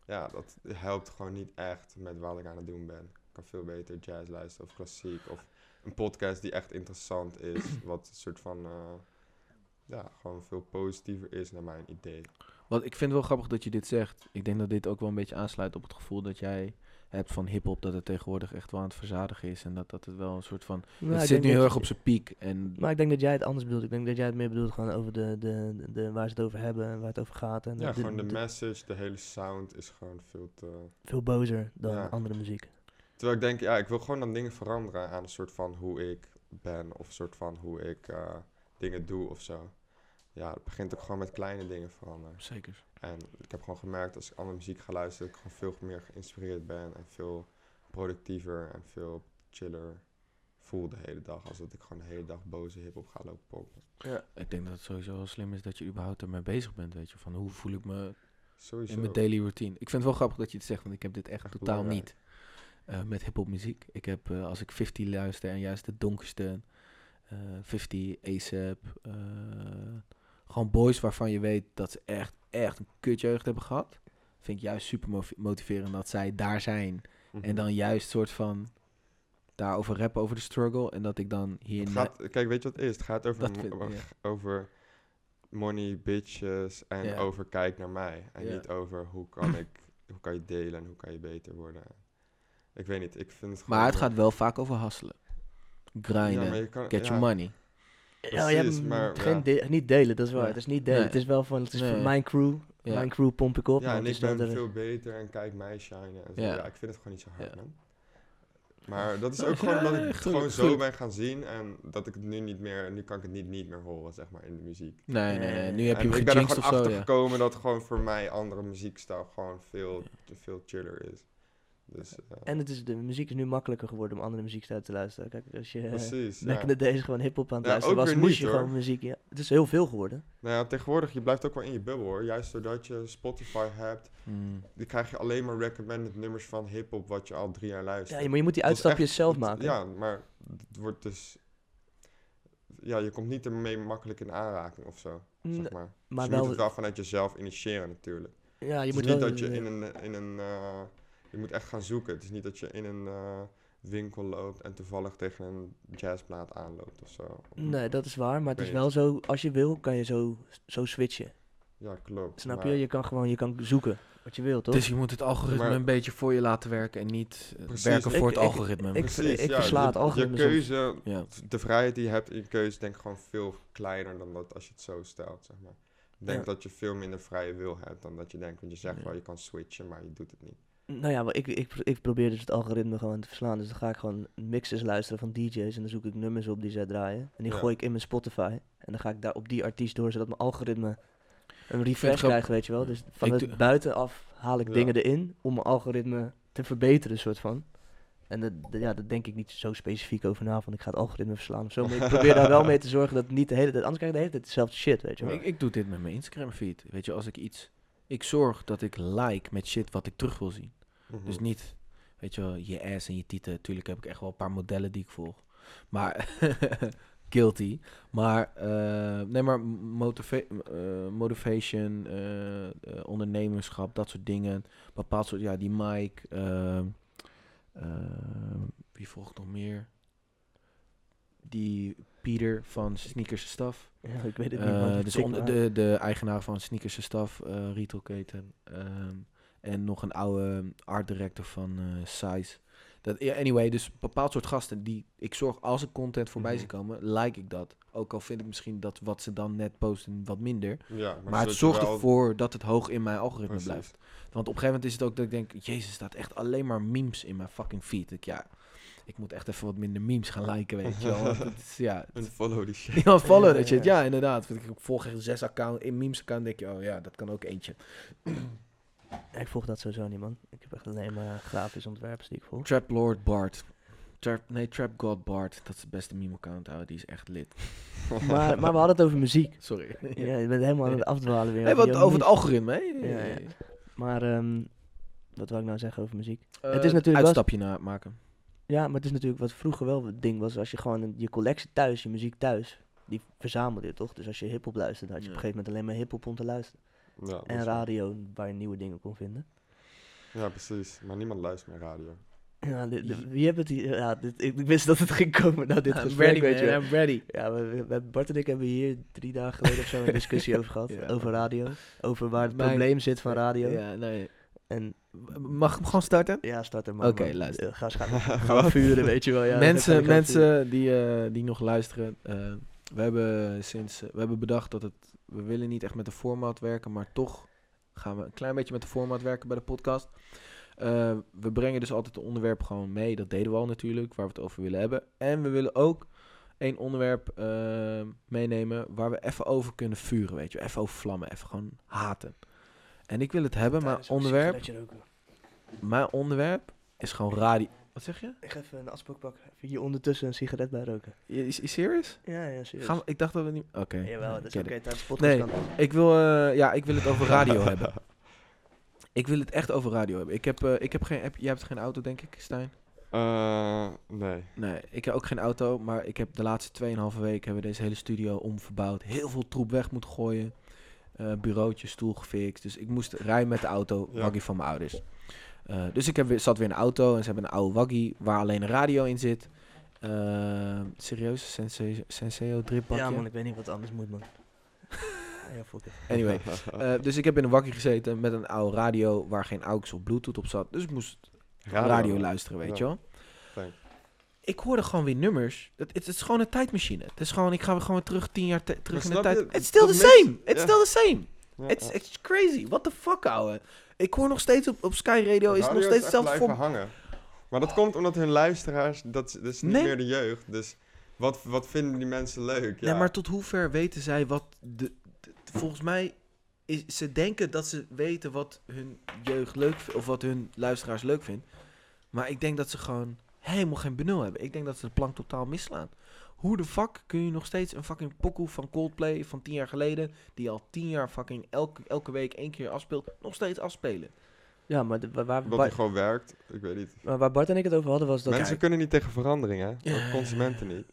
Ja, dat helpt gewoon niet echt met wat ik aan het doen ben. Ik kan veel beter jazz luisteren of klassiek of een podcast die echt interessant is, wat een soort van, eh, ja, gewoon veel positiever is naar mijn idee. Wat ik vind het wel grappig dat je dit zegt. Ik denk dat dit ook wel een beetje aansluit op het gevoel dat jij hebt van hip-hop. Dat het tegenwoordig echt wel aan het verzadigen is. En dat, dat het wel een soort van. Het zit nu heel erg op zijn piek. En Maar ik denk dat jij het anders bedoelt. Ik denk dat jij het meer bedoelt gewoon over de, de, de, de- waar ze het over hebben en waar het over gaat. En Ja, de- gewoon de de- message, de hele sound is gewoon veel te... veel bozer dan Ja. andere muziek. Terwijl ik denk, ja, ik wil gewoon dan dingen veranderen aan een soort van hoe ik ben of een soort van hoe ik eh, dingen doe of zo. Ja, het begint ook gewoon met kleine dingen veranderen. zeker. En ik heb gewoon gemerkt als ik andere muziek ga luisteren, dat ik gewoon veel meer geïnspireerd ben en veel productiever en veel chiller voel de hele dag. Als dat ik gewoon de hele dag boze hip-hop ga lopen poppen. Ja. Ik denk dat het sowieso wel slim is dat je überhaupt ermee bezig bent. Weet je, van hoe voel ik me Sowieso. in mijn daily routine. Ik vind het wel grappig dat je het zegt, want ik heb dit echt Echt totaal belangrijk. niet eh, met hip-hop muziek. Ik heb, eh, als ik 50 luister en juist de donkerste, eh 50, ASAP, eh, gewoon boys waarvan je weet dat ze echt, echt een kutjeugd hebben gehad. Vind ik juist super motiverend dat zij daar zijn. Mhm. En dan juist soort van daarover rappen over de struggle. En dat ik dan hier... Gaat, kijk, weet je wat het is? Het gaat over, vind- ja. over money, bitches en Ja. over kijk naar mij. En Ja. niet over hoe kan ik, hoe kan je delen en hoe kan je beter worden. Ik weet niet, ik vind het. Maar het gaat wel vaak over hasselen. Grinden. kan, get your money. Ja, je hebt maar geen de- niet delen, dat is waar. Het is niet delen. Nee. Het is wel van, het is Nee. mijn crew. Ja. Mijn crew pomp ik op. Ja, en het ik ben de- veel beter en kijk mij shinen en zo. Ja. Ik vind het gewoon niet zo hard, man. Maar dat is ook gewoon omdat ik het gewoon zo ben gaan zien en dat ik het nu niet meer, nu kan ik het niet niet meer horen, zeg maar, in de muziek. Nee, nee, nee. Nu heb je en ik ben er gewoon achter gekomen dat gewoon voor mij andere muziekstijl gewoon veel, veel chiller is. Dus, eh, En het is, de muziek is nu makkelijker geworden om andere muziekstijlen te luisteren. Kijk, als je precies. back ja. in the days gewoon hip-hop aan het Ja, luisteren was, moest niet, je hoor. gewoon muziek. Ja. Het is heel veel geworden. Nou ja, tegenwoordig, je blijft ook wel in je bubbel hoor. Juist doordat je Spotify hebt, Mm. dan krijg je alleen maar recommended nummers van hip-hop wat je al drie jaar luistert. Ja, maar je moet die uitstapjes echt- zelf het- maken. Ja, maar het wordt dus... Ja, je komt niet ermee makkelijk in aanraking of zo, zeg maar. maar dus je wel, moet het wel vanuit jezelf initiëren natuurlijk. ja, je het is moet niet wel, dat je in een... In een eh, je moet echt gaan zoeken. Het is niet dat je in een eh, winkel loopt en toevallig tegen een jazzplaat aanloopt of zo. Nee, dat is waar, maar het Ik is wel zo, als je wil, kan je zo, zo switchen. Ja, klopt. Snap maar- je? Je kan gewoon, je kan zoeken wat je wilt, toch? Dus je moet het algoritme Maar- een beetje voor je laten werken en niet eh, Precies. werken voor Ik- het ik- algoritme. ik- Precies, ik ja, versla het je- algoritme Je keuze, ja. de vrijheid die je hebt in je keuze, denk ik gewoon veel kleiner dan dat als je het zo stelt, zeg maar. Ik denk Ja. dat je veel minder vrije wil hebt dan dat je denkt, want je zegt Ja. wel je kan switchen, maar je doet het niet. Nou ja, maar ik, ik, ik probeer dus het algoritme gewoon te verslaan. Dus dan ga ik gewoon mixes luisteren van DJ's en dan zoek ik nummers op die zij draaien. En die Ja. gooi ik in mijn Spotify. En dan ga ik daar op die artiest door, zodat mijn algoritme een refresh krijgt, weet je wel. Dus van Ik het buitenaf haal ik Ja. dingen erin om mijn algoritme te verbeteren, soort van. En dat, dat- ja, daar denk ik niet zo specifiek over na, van ik ga het algoritme verslaan of zo. Maar ik probeer daar wel mee te zorgen dat het niet de hele tijd, anders krijg je de hele tijd dezelfde shit, weet je wel. Ik, ik doe dit met mijn Instagram feed. Weet je, als ik iets... Ik zorg dat ik like met shit wat ik terug wil zien. Mhm. Dus niet, weet je wel, je ass en je tieten. Tuurlijk heb ik echt wel een paar modellen die ik volg. Maar, guilty. Maar, eh, nee, maar motiva eh, motivation, eh, ondernemerschap, dat soort dingen. Bepaald soort, ja, die Mike. ehm, eh, wie volgt nog meer? Die Pieter van Sneakers. Ja, ik weet het niet, Eh, dus maar. de, de eigenaar van Sneakers Staf, eh retailketen. Ehm, en nog een oude art director van eh Size. Dat, anyway, dus een bepaald soort gasten die ik zorg als er content voorbij Mhm. zie komen, like ik dat. Ook al vind ik misschien dat wat ze dan net posten wat minder. Ja, Maar, het zorgt ervoor dat het hoog in mijn algoritme Precies. blijft. Want op een gegeven moment is het ook dat ik denk, jezus, er staat echt alleen maar memes in mijn fucking feed. Ik, ja, ik moet echt even wat minder memes gaan liken, weet je wel. want het is, ja, En follow die shit. ja, follow Ja, shit. ja. Ja, inderdaad. Want ik volg echt zes account in memes account, denk je, oh ja, dat kan ook eentje. Ja, ik volg dat sowieso niet, man. Ik heb echt alleen maar grafisch ontwerpers die ik volg. Trap Lord Bart. Trap, nee, Trap God Bart. Dat is de beste meme account, ouwe. Die is echt lit. Maar, maar we hadden het over muziek. Sorry. Ja, je bent helemaal aan het afdwalen weer. Hey, wat over het algoritme, hè? Ja, ja. Maar, ehm, wat wil ik nou zeggen over muziek? Eh, Het is natuurlijk Uitstapje na maken. Ja, maar het is natuurlijk wat vroeger wel het ding was. Als je gewoon een- je collectie thuis, je muziek thuis, die verzamelde je toch? Dus als je hip-hop luisterde, had je Ja. op een gegeven moment alleen maar hip-hop om te luisteren. Ja, En radio, waar je nieuwe dingen kon vinden. Ja, precies. Maar niemand luistert meer radio. Ja, dit- dit- wie hebben het hier? Ja, dit, ik, ik wist dat het ging komen naar dit I'm gesprek, ready, weet je wel. I'm ready. Ja, we, we- we- Bart en ik hebben hier drie dagen geleden of zo een discussie over gehad. Ja. Over radio. Over waar het Mijn- probleem zit van radio. Ja, nee. En Mag ik hem gewoon starten? ja, start er maar. Oké, luister. Ga eens gaan, vuren, weet je wel. Ja, mensen mensen die, eh, die nog luisteren. eh, we hebben sinds eh, we hebben bedacht dat het. We willen niet echt met de format werken, maar toch gaan we een klein beetje met de format werken bij de podcast. Eh, we brengen dus altijd een onderwerp gewoon mee. Dat deden we al natuurlijk, waar we het over willen hebben. En we willen ook één onderwerp meenemen waar we even over kunnen vuren, weet je. Even over vlammen, even gewoon haten. En ik wil het hebben, maar onderwerp, mijn onderwerp is gewoon radio. Wat zeg je? Ik ga even een asbak pakken. Even hier ondertussen een sigaret bij roken. Is, is serious? Ja, ja. Gaan we- ik dacht dat we niet. Oké. Jawel, dat is oké. It. Tijdens de podcast Nee. kan. Ik wil, eh, ja, ik wil het over radio hebben. Ik wil het echt over radio hebben. Ik heb, eh, ik heb geen. Heb, jij hebt geen auto, denk ik, Stijn? Eh, nee. Nee, ik heb ook geen auto. Maar ik heb de laatste 2,5 week hebben we deze hele studio omverbouwd. Heel veel troep weg moeten gooien. Eh bureautje, stoel gefixt. Dus ik moest rijden met de auto, Ja. waggie van mijn ouders. Eh, dus ik heb weer, zat weer in een auto en ze hebben een oude waggie waar alleen een radio in zit. Eh, serieus? Senseo, Senseo drippakje? Ja, man, ik weet niet wat anders moet, man. ja, fuck it. Anyway, eh, dus ik heb in een waggie gezeten met een oude radio waar geen AUX of Bluetooth op zat. Dus ik moest radio, luisteren, weet Ja. je wel. Ik hoorde gewoon weer nummers. Het, het, is gewoon een tijdmachine. Het is gewoon, ik ga weer gewoon terug tien jaar te- terug in de tijd. je? It's still the same. It's still the same. Ja, It's, crazy. What the fuck, ouwe. Ik hoor nog steeds op, op Sky Radio, is het nog steeds hetzelfde voor... hangen. Maar dat komt omdat hun luisteraars, dat, is- dat is niet Nee. meer de jeugd. Dus wat, wat vinden die mensen leuk? Ja. Nee, maar tot hoever weten zij wat de... de- volgens mij, is, ze denken dat ze weten wat hun jeugd leuk vindt, of wat hun luisteraars leuk vindt. Maar ik denk dat ze gewoon helemaal geen benul hebben. Ik denk dat ze de plank totaal misslaan. Hoe de fuck kun je nog steeds een fucking pokoe van Coldplay van tien jaar geleden, die al tien jaar fucking elke, elke week één keer afspeelt, nog steeds afspelen? Ja, maar de- waar, waar, Omdat Bart, gewoon werkt, ik weet niet. maar waar Bart en ik het over hadden was dat... Mensen kunnen niet tegen verandering, hè? Ja. Consumenten niet.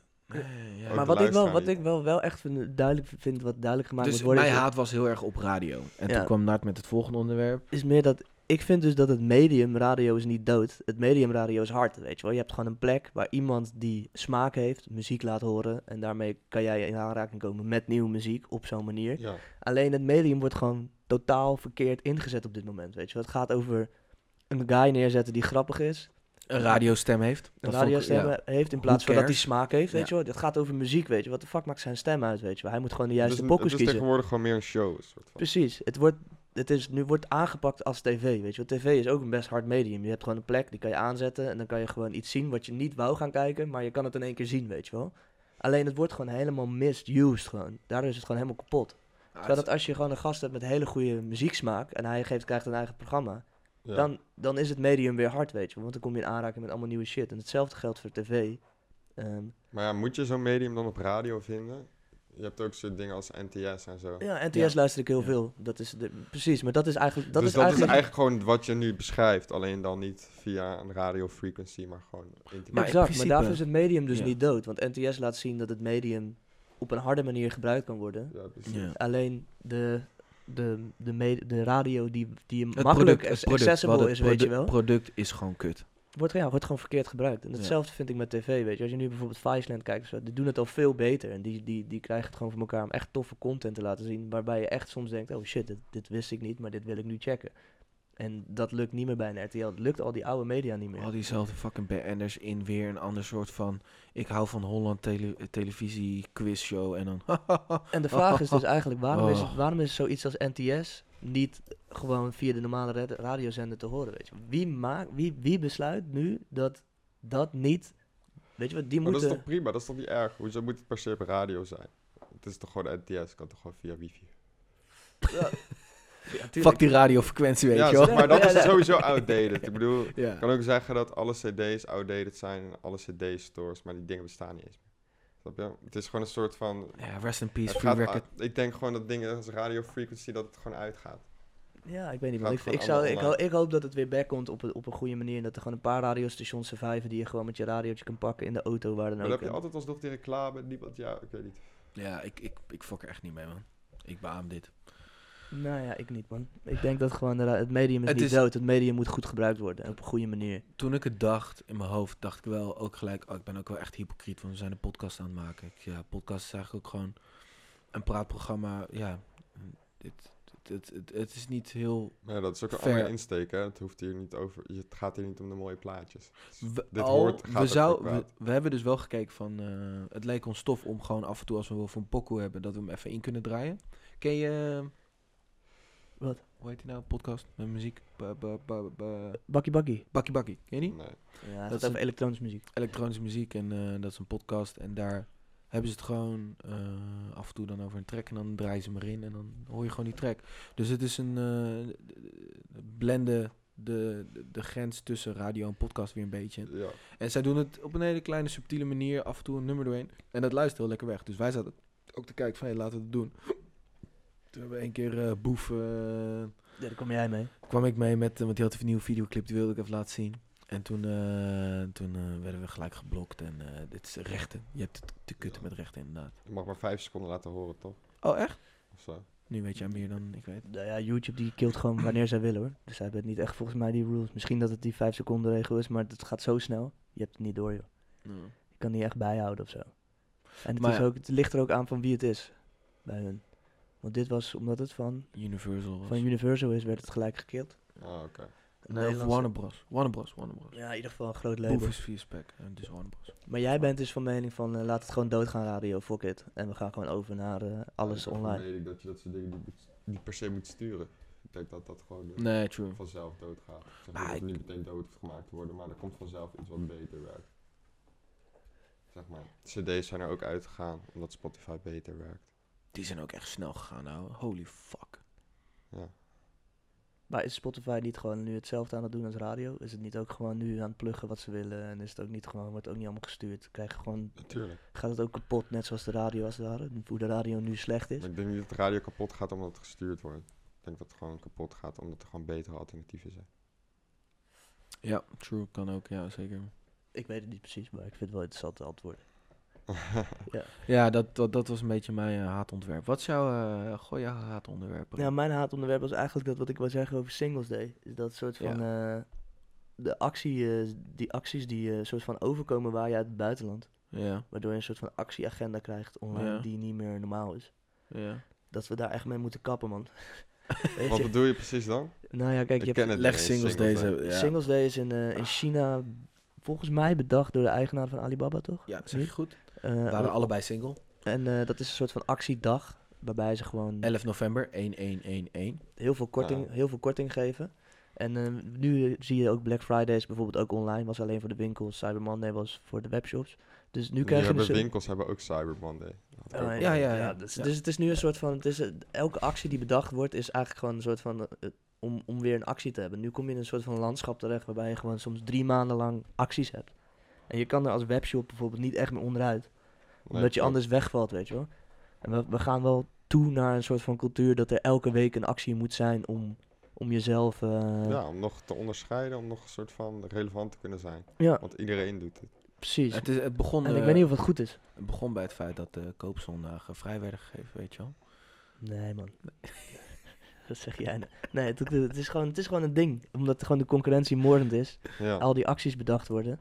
Ja. Maar wat ik, wel, wat ik wel, wel echt vind, duidelijk vind, wat duidelijk gemaakt Dus moet worden... mijn is- haat was heel erg op radio. En Ja. toen kwam Nart met het volgende onderwerp. is meer dat ik vind dus dat het medium radio is niet dood. Het medium radio is hard, weet je wel. Je hebt gewoon een plek waar iemand die smaak heeft, muziek laat horen en daarmee kan jij in aanraking komen met nieuwe muziek op zo'n manier. Ja. Alleen het medium wordt gewoon totaal verkeerd ingezet op dit moment, weet je wel. Het gaat over een guy neerzetten die grappig is, Een radiostem heeft. een radiostem ja. heeft in plaats van dat hij smaak heeft, weet Ja. je wel. Het gaat over muziek, weet je. Wat de fuck maakt zijn stem uit, weet je wel. Hij moet gewoon de juiste dus, pokkers Het is kiezen. tegenwoordig gewoon meer een show. Soort van. Precies. Het wordt, het is, nu wordt aangepakt als tv, weet je wel. TV is ook een best hard medium. Je hebt gewoon een plek, die kan je aanzetten en dan kan je gewoon iets zien wat je niet wou gaan kijken, maar je kan het in één keer zien, weet je wel. Alleen het wordt gewoon helemaal misused gewoon. Daardoor is het gewoon helemaal kapot. Terwijl dat als je gewoon een gast hebt met hele goede muzieksmaak en hij geeft, krijgt een eigen programma, Ja. dan, dan is het medium weer hard, weet je wel. Want dan kom je in aanraking met allemaal nieuwe shit. En hetzelfde geldt voor tv. Ehm, Maar ja, moet je zo'n medium dan op radio vinden? Je hebt ook soort dingen als NTS en zo. ja, NTS Ja. luister ik heel Ja. veel. Dat is de, precies, maar dat is eigenlijk... Dat dus is dat eigenlijk, is eigenlijk gewoon wat je nu beschrijft. Alleen dan niet via een radiofrequency, maar gewoon internet. Maar exact, maar daarvoor is het medium dus Ja. niet dood. Want NTS laat zien dat het medium op een harde manier gebruikt kan worden. Ja, precies. Ja. Alleen de, de, de, me- de radio die, die Het makkelijk product, as- het product, accessible het is, weet je wel, product is gewoon kut. Wordt, ja, wordt gewoon verkeerd gebruikt. En Ja. hetzelfde vind ik met tv, weet je. Als je nu bijvoorbeeld Viceland kijkt, zo, die doen het al veel beter. En die, die, die krijgen het gewoon voor elkaar om echt toffe content te laten zien. Waarbij je echt soms denkt, oh shit, dit, dit wist ik niet, maar dit wil ik nu checken. En dat lukt niet meer bij een RTL. Het lukt al die oude media niet meer. Al diezelfde fucking BN'ers in weer een ander soort van... Ik hou van Holland tele televisie quizshow en dan... En de vraag is dus eigenlijk, waarom, is, het, Oh. waarom is zoiets als NTS niet gewoon via de normale ra- radiozender te horen, weet je? Wie, maakt, wie, wie besluit nu dat dat niet Weet je wat, die Maar dat is moeten... toch prima, dat is toch niet erg? Hoezo moet het per se op radio zijn? Het is toch gewoon NTS, kan toch gewoon via wifi? Ja, tuurlijk. Fuck die radiofrequentie, weet ja, je wel. maar dat Ja, is ja. sowieso outdated. Ik bedoel, Ja. ik kan ook zeggen dat alle cd's outdated zijn en alle cd-stores, maar die dingen bestaan niet eens meer. Snap je? Het is gewoon een soort van... Ja, rest in peace, free record. uit- ik denk gewoon dat dingen als radio frequency, dat het gewoon uitgaat. Ja, ik weet niet, Ik, ik, zou, ik, ho- hoop dat het weer back komt op een, op een goede manier. En dat er gewoon een paar radiostations surviven die je gewoon met je radiootje kan pakken in de auto, waar dan Maar ook. dan heb je altijd alsnog die reclame, niemand, ja, ik weet niet. Ja, ik, ik, ik fok er echt niet mee, man. Ik beaam dit. Nou ja, ik niet, man. Ik denk dat gewoon de het medium is Het niet is- dood. Het medium moet goed gebruikt worden en op een goede manier. Toen ik het dacht, in mijn hoofd, dacht ik wel ook gelijk... Oh, ik ben ook wel echt hypocriet, want we zijn een podcast aan het maken. Ik, ja, podcast is eigenlijk ook gewoon een praatprogramma. Ja, het, het, het, het is niet heel... Maar ja, dat is ook een Fair. andere insteek, hè. Het, hoeft hier niet over, het gaat hier niet om de mooie plaatjes. We, Dit al- hoort- gaat we, zou, we, hebben dus wel gekeken van... eh, het leek ons tof om gewoon af en toe, als we wel van pokoe hebben... dat we hem even in kunnen draaien. Ken je... Wat? Hoe heet die nou? Podcast met muziek? Ba- ba- ba- ba- Bakkie bakkie. Bakkie Bakkie, ken je die? Nee. Ja, Dat is over een- elektronische muziek. elektronische muziek en eh, dat is een podcast. En daar hebben ze het gewoon eh, af en toe dan over een track en dan draaien ze hem erin en dan hoor je gewoon die track. Dus het is een eh, blenden de, de, de grens tussen radio en podcast weer een beetje. Ja. En zij doen het op een hele kleine subtiele manier af en toe een nummer doorheen. En dat luistert heel lekker weg. Dus wij zaten ook te kijken van hey, laten we het doen. Toen hebben we een keer eh Boef... eh, Ja, daar kom jij mee. kwam ik mee met, eh, want die had een nieuwe videoclip, die wilde ik even laten zien. En toen, eh, toen werden we gelijk geblokt en eh, dit is rechten. Je hebt het te kutten met rechten inderdaad. Je mag maar vijf seconden laten horen, toch? Oh echt? Of zo. Nu weet jij meer dan ik weet. Nou ja, YouTube die killt gewoon wanneer zij willen hoor. Dus zij hebben niet echt volgens mij die rules. Misschien dat het die 5 seconden regel is, maar het gaat zo snel. Je hebt het niet door joh. Je kan niet echt bijhouden of zo. En het, Maar is ja. ook, het ligt er ook aan van wie het is bij hun. Want dit was, omdat het van, Universal was. van Universal is, werd het gelijk gekild. Ah, oké. Een Nee, of Warner Bros. Warner Bros. Warner Bros. Ja, in ieder geval een groot label. Boef is via spec en dus Warner Bros. Maar jij bent dus van mening van eh, laat het gewoon doodgaan radio, fuck it. En we gaan gewoon over naar eh, alles Ik online. mening dat je dat soort dingen niet, per se moet sturen. Ik denk dat dat gewoon eh, Nee, true. vanzelf doodgaat. Ik zeg Maar niet dat ik- het niet meteen dood hoeft gemaakt te worden, maar er komt vanzelf iets wat beter werkt. Zeg maar. CD's zijn er ook uitgegaan omdat Spotify beter werkt. Die zijn ook echt snel gegaan nou. Holy fuck. Ja. Maar is Spotify niet gewoon nu hetzelfde aan het doen als radio? Is het niet ook gewoon nu aan het pluggen wat ze willen? En is het ook niet gewoon, wordt ook niet allemaal gestuurd? Krijg je gewoon, Natuurlijk. gaat het ook kapot, net zoals de radio als het ware? Hoe de radio nu slecht is? Maar ik denk niet dat de radio kapot gaat omdat het gestuurd wordt. Ik denk dat het gewoon kapot gaat omdat er gewoon betere alternatieven zijn. Ja, true. Kan ook, ja zeker. Ik weet het niet precies, maar ik vind het wel interessant antwoord. ja. Ja, dat, dat, dat was een beetje mijn eh, haatonderwerp. Wat is jouw uh, gooi jouw haatonderwerp? ja, mijn haatonderwerp was eigenlijk dat wat ik wil zeggen over Singles Day. Is dat soort van, eh, de actie, eh, die acties die eh, soort van overkomen waar je uit het buitenland. Ja, Waardoor je een soort van actieagenda krijgt online Ja. die niet meer normaal is. ja. Dat we daar echt mee moeten kappen, man. Wat je? bedoel je precies dan? Nou ja, kijk, je ik hebt ken het Leg eens, singles Day. Singles Day is in, eh, in China volgens mij bedacht door de eigenaar van Alibaba, toch? Ja, dat zeg je goed. Eh, We waren allebei single. En eh, dat is een soort van actiedag, waarbij ze gewoon 11 november, 1111. heel veel korting, Ja. heel veel korting geven. En eh, nu zie je ook Black Fridays bijvoorbeeld ook online, was alleen voor de winkels. Cyber Monday was voor de webshops. Dus nu krijg je hebben dus een- winkels hebben ook Cyber Monday. Oh, ook ja, ja, ja. dus, Ja. dus het is nu een soort van, het is, elke actie die bedacht wordt is eigenlijk gewoon een soort van, om, om weer een actie te hebben. Nu kom je in een soort van landschap terecht waarbij je gewoon soms drie maanden lang acties hebt. En je kan er als webshop bijvoorbeeld niet echt meer onderuit. Nee, Omdat je klopt. anders wegvalt, weet je wel. En we, we gaan wel toe naar een soort van cultuur dat er elke week een actie moet zijn om, om jezelf... eh, Ja, om nog te onderscheiden, om nog een soort van relevant te kunnen zijn. ja, Want iedereen doet het. precies. Het, is, het, begon, En ik eh, weet niet of het goed is. het begon bij het feit dat de koopzondagen vrij werden gegeven, weet je wel. Nee, man. dat zeg jij nou. Nee, het, het, is gewoon, het is gewoon een ding. Omdat gewoon de concurrentie moordend is. Ja. Al die acties bedacht worden.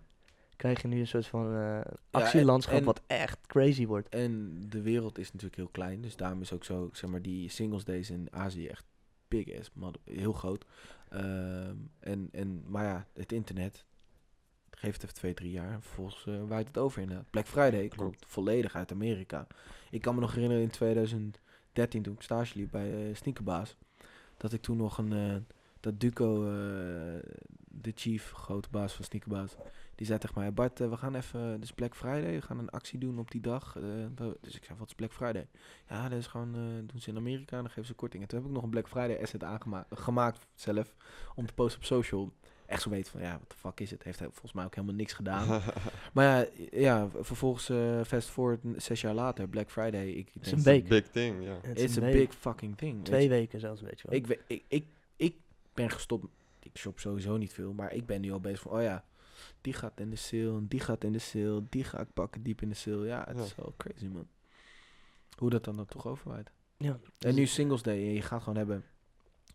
Krijg je nu een soort van eh, actielandschap en- wat echt crazy wordt. En de wereld is natuurlijk heel klein, dus daarom is ook zo, zeg maar, die singles days in Azië echt big ass, mother- heel groot. Ehm, en, en, maar ja, het internet geeft even twee, drie jaar en vervolgens eh waait het over inderdaad. Black Friday Klopt. volledig uit Amerika. Ik kan me nog herinneren in 2013 toen ik stage liep bij eh Sneakerbaas, dat ik toen nog een, dat Duco, eh, de chief, grote baas van Sneakerbaas, Die zei tegen mij, Bart, eh, we gaan even, het is Black Friday, we gaan een actie doen op die dag. Eh, we- dus ik zei, wat is Black Friday? Ja, dat is gewoon, eh, doen ze in Amerika en dan geven ze korting. En toen heb ik nog een Black Friday asset aangemaakt, gemaakt zelf, om te posten op social. Echt zo weten van, ja, wat de fuck is het? Heeft hij volgens mij ook helemaal niks gedaan. maar ja, ja vervolgens eh fast forward zes jaar later, Black Friday. Ik is denk, een week. Big thing, ja. Het is It's a big fucking thing. weet Twee weken zelfs, weet je wel. Ik, ik, ik, ik ben gestopt. Ik shop sowieso niet veel, maar ik ben nu al bezig van, oh ja, die gaat in de sale, en die gaat in de sale, die ga ik pakken diep in de sale. Ja, het Ja. is wel crazy, man. Hoe dat dan, dan toch overwaait. ja. En nu Singles Day, je gaat gewoon hebben,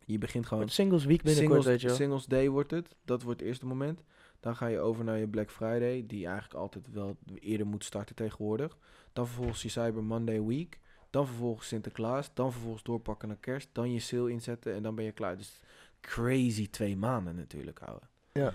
je begint gewoon, Singles Week binnenkort, singles, weet je singles Day wordt het, dat wordt het eerste moment. Dan ga je over naar je Black Friday, die eigenlijk altijd wel eerder moet starten tegenwoordig. Dan vervolgens je Cyber Monday Week. Dan vervolgens Sinterklaas. Dan vervolgens doorpakken naar kerst. Dan je sale inzetten en dan ben je klaar. Dus crazy twee maanden natuurlijk, ouwe. Ja.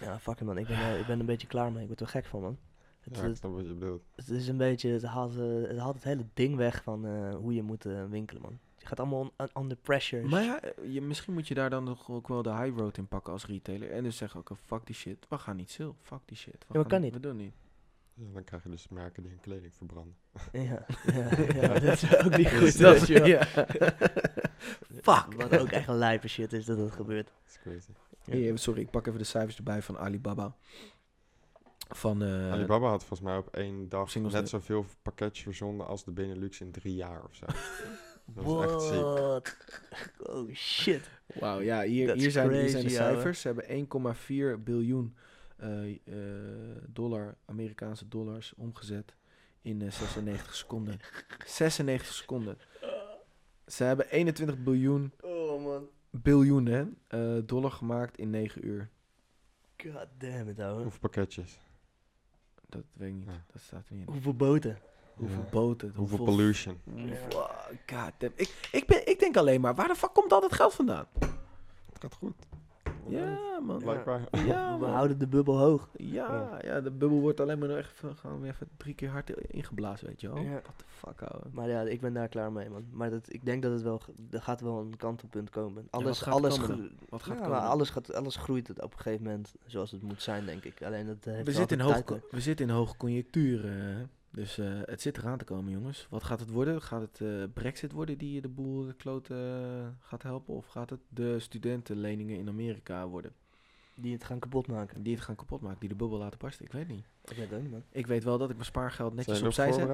Ja, fuck it, man. Ik ben, er- ik ben een beetje klaar mee. Ik word er gek van, man. Het, Ja, ik snap wat je bedoelt. het is een beetje, het haalt, eh, het haalt het hele ding weg van eh, hoe je moet eh, winkelen, man. Je gaat allemaal on- under pressure. Maar ja, eh, je, misschien moet je daar dan nog ook wel de high road in pakken als retailer. En dus zeggen ook, oh, fuck die shit. We gaan niet sale. Fuck die shit. We maar gaan kan niet. We doen niet. Ja, dan krijg je dus merken die hun kleding verbranden. Ja, ja, ja, dat is ook niet goed. Dat is- ja. Fuck. Wat ook echt een lijpe shit is dat dat gebeurt. Dat is crazy. Ja. Hier, sorry, ik pak even de cijfers erbij van Alibaba. Van, eh, Alibaba had volgens mij op één dag net Day. zoveel pakketjes verzonden als de Benelux in drie jaar of zo. Dat is echt ziek. What? Oh shit. Wauw, ja, hier, That's hier, zijn, hier zijn de cijfers. Ze hebben 1,4 biljoen eh, eh, dollar, Amerikaanse dollars, omgezet in eh, 96 seconden. 96 seconden. Ze hebben 21 biljoen, Oh man. Biljoen hè, eh, dollar gemaakt in 9 uur. God damn it, ouwe. Hoeveel pakketjes? Dat weet ik niet, Ja. dat staat er niet in. Hoeveel boten? Hoeveel Ja. boten, Hoeveel pollution? Wow, God damn. Ik, ik, ben, ik denk alleen maar, waar de fuck komt al dat geld vandaan? Het gaat goed. Ja, man. Blijkbaar. Ja, We houden de bubbel hoog. Ja, ja, de bubbel wordt alleen maar nog even, gaan we even drie keer hard ingeblazen, weet je wel. Ja. What the fuck, ouwe. Maar ja, ik ben daar klaar mee, man. Maar dat, ik denk dat het wel, er gaat wel een kantelpunt komen. Alles, gaat alles, komen Wat gaat komen? alles, gaat, alles groeit het op een gegeven moment zoals het moet zijn, denk ik. Alleen dat we, zitten in tijd, we zitten in hoge conjunctuur, eh, dus eh, het zit eraan te komen, jongens. Wat gaat het worden? Gaat het eh, Brexit worden die de boel de kloten eh, gaat helpen? Of gaat het de studentenleningen in Amerika worden? Die het gaan kapot maken. Die het gaan kapotmaken, die de bubbel laten barsten? Ik weet niet. Ik weet het ook niet, man. Ik weet wel dat ik mijn spaargeld netjes opzij zet.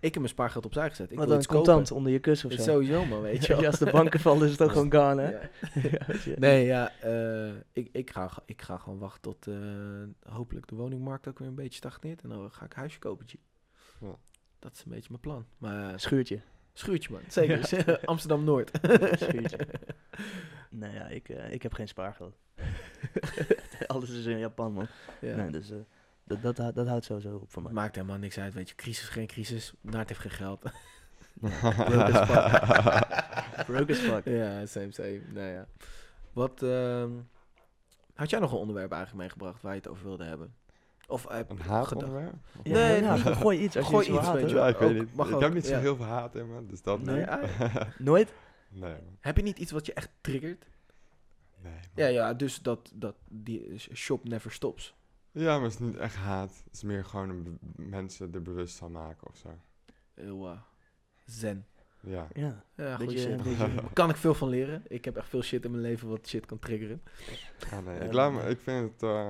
Ik heb mijn spaargeld opzij gezet. Ik Wat wil dan iets kopen. contant onder je kussen of zo. Sowieso, man, weet je. Ja, als de banken vallen is het ook gewoon gone, hè? Ja. Ja. Nee, ja, eh, ik, ik, ga, ik ga gewoon wachten tot eh, hopelijk de woningmarkt ook weer een beetje stagneert. En dan ga ik een huisje kopen, G. Ja. Dat is een beetje mijn plan. Maar eh, Schuurtje. schuurtje, man. Zeker. Amsterdam-Noord. Schuurtje. Nee, ja, ik, eh, ik heb geen spaargeld. Alles is in Japan, man. ja. Nee, dus eh, dat, dat, dat houdt sowieso op voor mij. Maakt helemaal niks uit, weet je. Crisis, geen crisis. Naart heeft geen geld. Broke as fuck. Broke as fuck. ja, same, same. Nou ja. Wat, ehm, had jij nog een onderwerp eigenlijk meegebracht waar je het over wilde hebben? Of heb Een je haatonderwerp? Ja, Nee, ja, niet- gooi iets als gooi je iets weet je. Ja, ik weet ook- niet. mag Ik ook, heb niet zo ja. heel veel haat in me, dus dat Nee, niet. ah, Nooit? nee, man. Heb je niet iets wat je echt triggert? Nee, man. Ja, ja, dus dat, dat die shop never stops. Ja, maar het is niet echt haat. Het is meer gewoon een mensen er bewust van maken of zo. Heel eh, zen. Ja. Ja. Ja, Beetje, shit. beetje, Kan ik veel van leren. Ik heb echt veel shit in mijn leven wat shit kan triggeren. Ah, nee. Ja, ik, laat me, ik vind het... eh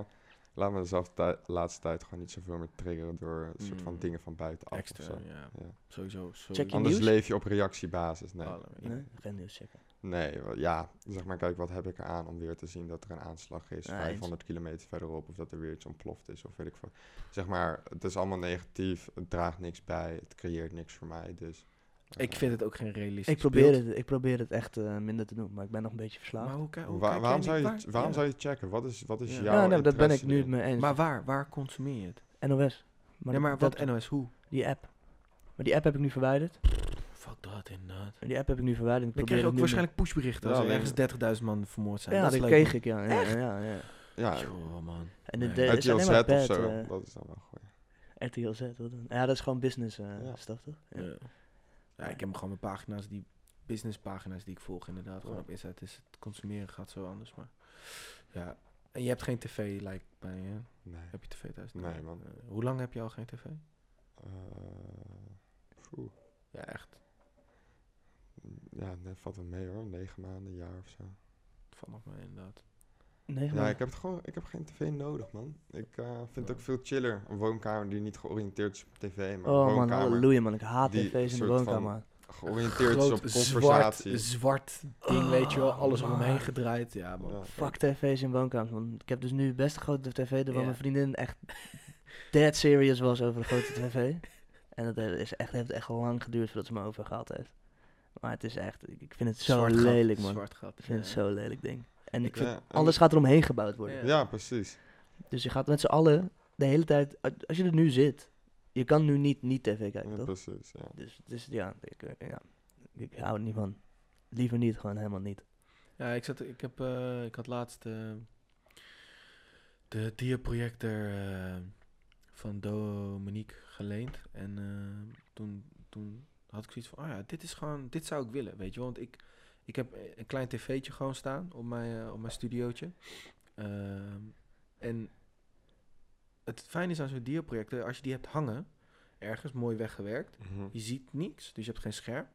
laat me zelf de laatste tijd gewoon niet zoveel meer triggeren door een soort van Mm. dingen van buitenaf Extra, of zo. ja. Ja. Sowieso. sowieso. Check je Anders nieuws? leef je op reactiebasis. Nee. Alle- nee, geen nieuws checken. Nee, ja, zeg maar, kijk, wat heb ik eraan om weer te zien dat er een aanslag is, Ja, eens. 500 kilometer verderop, of dat er weer iets ontploft is, of weet ik veel. Zeg maar, het is allemaal negatief, het draagt niks bij, het creëert niks voor mij, dus... Ik eh, vind het ook geen realistisch Ik probeer, beeld. het, ik probeer het echt eh, minder te doen, maar ik ben nog een beetje verslaafd. Maar hoe, ki- hoe wa- kijk waarom zou je, waarom ja. zou je checken? Wat is, wat is Ja. jouw ja, nee, dat ben ik nu het mee eens. Maar waar? Waar consumeer je het? NOS. Maar, dat- maar dat- wat NOS? Hoe? Die app. Maar die app heb ik nu verwijderd. Fuck dat inderdaad. Die app heb ik nu verwijderd. Ik je ook waarschijnlijk pushberichten als Ja, er nee. ergens 30.000 man vermoord zijn. Ja, dat dat kreeg man. ik, ja. ja, ja, ja. Ja, Joh, man. En Nee. de, alleen RTL Z of zo, eh, dat is dan wel goed. RTL Z, wat dan? Ja, dat is gewoon business eh Ja. stuff, toch? Ja. Ja. Ik heb gewoon mijn pagina's, die businesspagina's die ik volg inderdaad. Gewoon op Insta. Het, is, het consumeren gaat zo anders, maar ja. En je hebt geen tv, lijkt bij je. Nee. Heb je tv thuis? Nee, man. Eh, hoe lang heb je al geen tv? Poeh. Ja, echt. Ja, net valt wel mee hoor. Negen maanden, een jaar of zo. Valt nog mee, inderdaad. Nee, Ja, ik heb het gewoon, ik heb geen tv nodig, man. Ik eh, vind het ook veel chiller. Een woonkamer die niet georiënteerd is op tv, maar een Oh man, halleluja man. Ik haat die tv's in de woonkamer. georiënteerd is op conversatie. Zwart, zwart ding, weet je wel. Oh, Alles man. gedraaid. Ja, man. Ja. Fuck tv's in woonkamers man. Ik heb dus nu best een grote tv, waar mijn vriendin echt dead serious was over de grote tv. En dat is echt, heeft echt lang geduurd voordat ze me over gehad heeft. Maar het is echt, ik vind het zo Zwart gat, lelijk man. Zwart gat. Ik vind het zo'n lelijk ding. En ik vind, Ja, en- alles gaat eromheen gebouwd worden. Ja. Ja, precies. Dus je gaat met z'n allen de hele tijd, als je er nu zit, je kan nu niet niet tv kijken, Ja, toch? precies, ja. Dus, dus ja, ik, eh, ja, ik hou er niet van. Liever niet, gewoon helemaal niet. Ja, ik, zat, ik, heb, eh, ik had laatst eh, de diaprojector eh van Dominique geleend. En eh, toen, toen had ik zoiets van, oh ja, dit is gewoon, dit zou ik willen, weet je wel. Want ik, ik heb een klein tv'tje gewoon staan op mijn, eh, op mijn studiootje. Ehm, en het fijne is aan zo'n diaprojector, als je die hebt hangen, ergens mooi weggewerkt, Mhm. je ziet niks, dus je hebt geen scherm.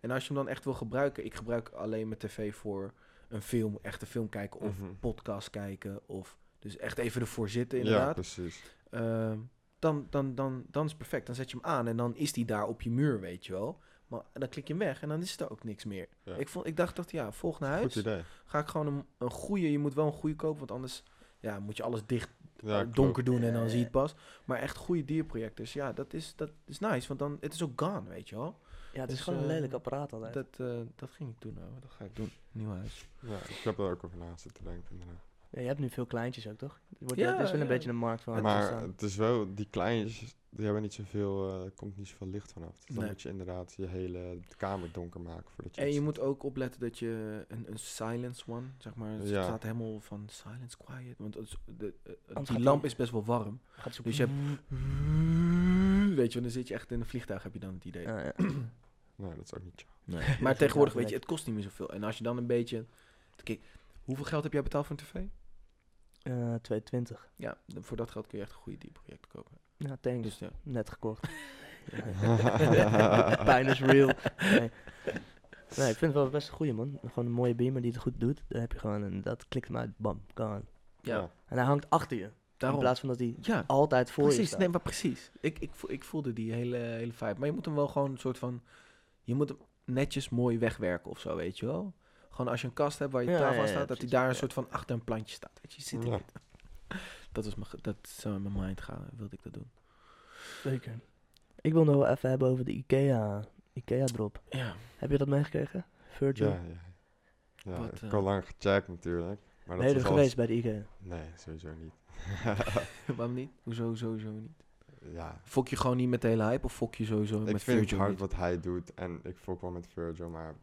En als je hem dan echt wil gebruiken, ik gebruik alleen mijn tv voor een film, echt een film kijken of Mhm. podcast kijken of dus echt even ervoor zitten Ja, inderdaad. precies. Ehm, dan, dan, dan, dan is het perfect. Dan zet je hem aan en dan is die daar op je muur, weet je wel. Maar dan klik je hem weg en dan is er ook niks meer. Ja. Ik, vond, ik dacht, dacht, ja, volg naar Goed huis. idee. Ga ik gewoon een, een goede, je moet wel een goede kopen, want anders ja, moet je alles dicht Ja, eh, donker doen en dan zie je het pas. Maar echt goede dierprojectors, ja, dat is, dat is nice, want dan het is ook gone, weet je wel. Ja, het is Dus, gewoon een eh, lelijk apparaat altijd. Dat, eh, dat ging ik doen, nou, dat ga ik doen. Nieuw huis. Ja, ik heb er ook over na zitten denken. inderdaad. Ja, je hebt nu veel kleintjes ook, toch? Het wordt, Ja, het is wel een beetje een markt van maar het is wel, die kleintjes, die hebben niet zoveel, eh, er komt niet zoveel licht vanaf. Dus dan Nee. moet je inderdaad je hele kamer donker maken voordat je En je ziet. moet ook opletten dat je een, een silence one, zeg maar, het Ja. staat helemaal van silence quiet, want het is- de, eh, Anders die lamp is best wel warm. Gaat zo- dus je Weet je, dan zit je echt in een vliegtuig, heb je dan het idee. Ja, ja. Nee, dat is ook niet chill. Nee. Maar tegenwoordig, weet je, het kost niet meer zoveel. En als je dan een beetje... Kijk, hoeveel geld heb jij betaald voor een tv? Eh, 220. Ja, voor dat geld kun je echt een goede dierproject kopen. Ja, thanks. Dus ja. Net gekocht. Pijn is real. Nee. nee, ik vind het wel best een goeie man. Gewoon een mooie beamer die het goed doet. Dan heb je gewoon een, dat klikt hem uit, bam, gone. Ja, En hij hangt achter je. daarom. In plaats van dat hij Ja, altijd voor je precies. staat. Nee, maar precies. Ik, ik, ik voelde die hele, hele vibe. Maar je moet hem wel gewoon een soort van... Je moet hem netjes mooi wegwerken of zo, weet je wel. Gewoon als je een kast hebt waar je Ja, tafel ja, aan ja, staat... dat hij daar een Ja. soort van achter een plantje staat. Weet je, zit er. Dat was mijn, dat zou in mijn mind gaan, wilde ik dat doen. Zeker. Ik wil nog wel even hebben over de Ikea, Ikea drop. Ja, Heb je dat meegekregen? Virtual? Ja, ja. ja Wat, ik eh, heb al lang gecheckt natuurlijk. Maar dat ben je er geweest bij de Ikea? Nee, sowieso niet. waarom niet? Hoezo sowieso niet? ja, Fok je gewoon niet met de hele hype of fok je sowieso ik met vind het Virgil hard niet? wat hij doet en ik fok wel met Virgil, maar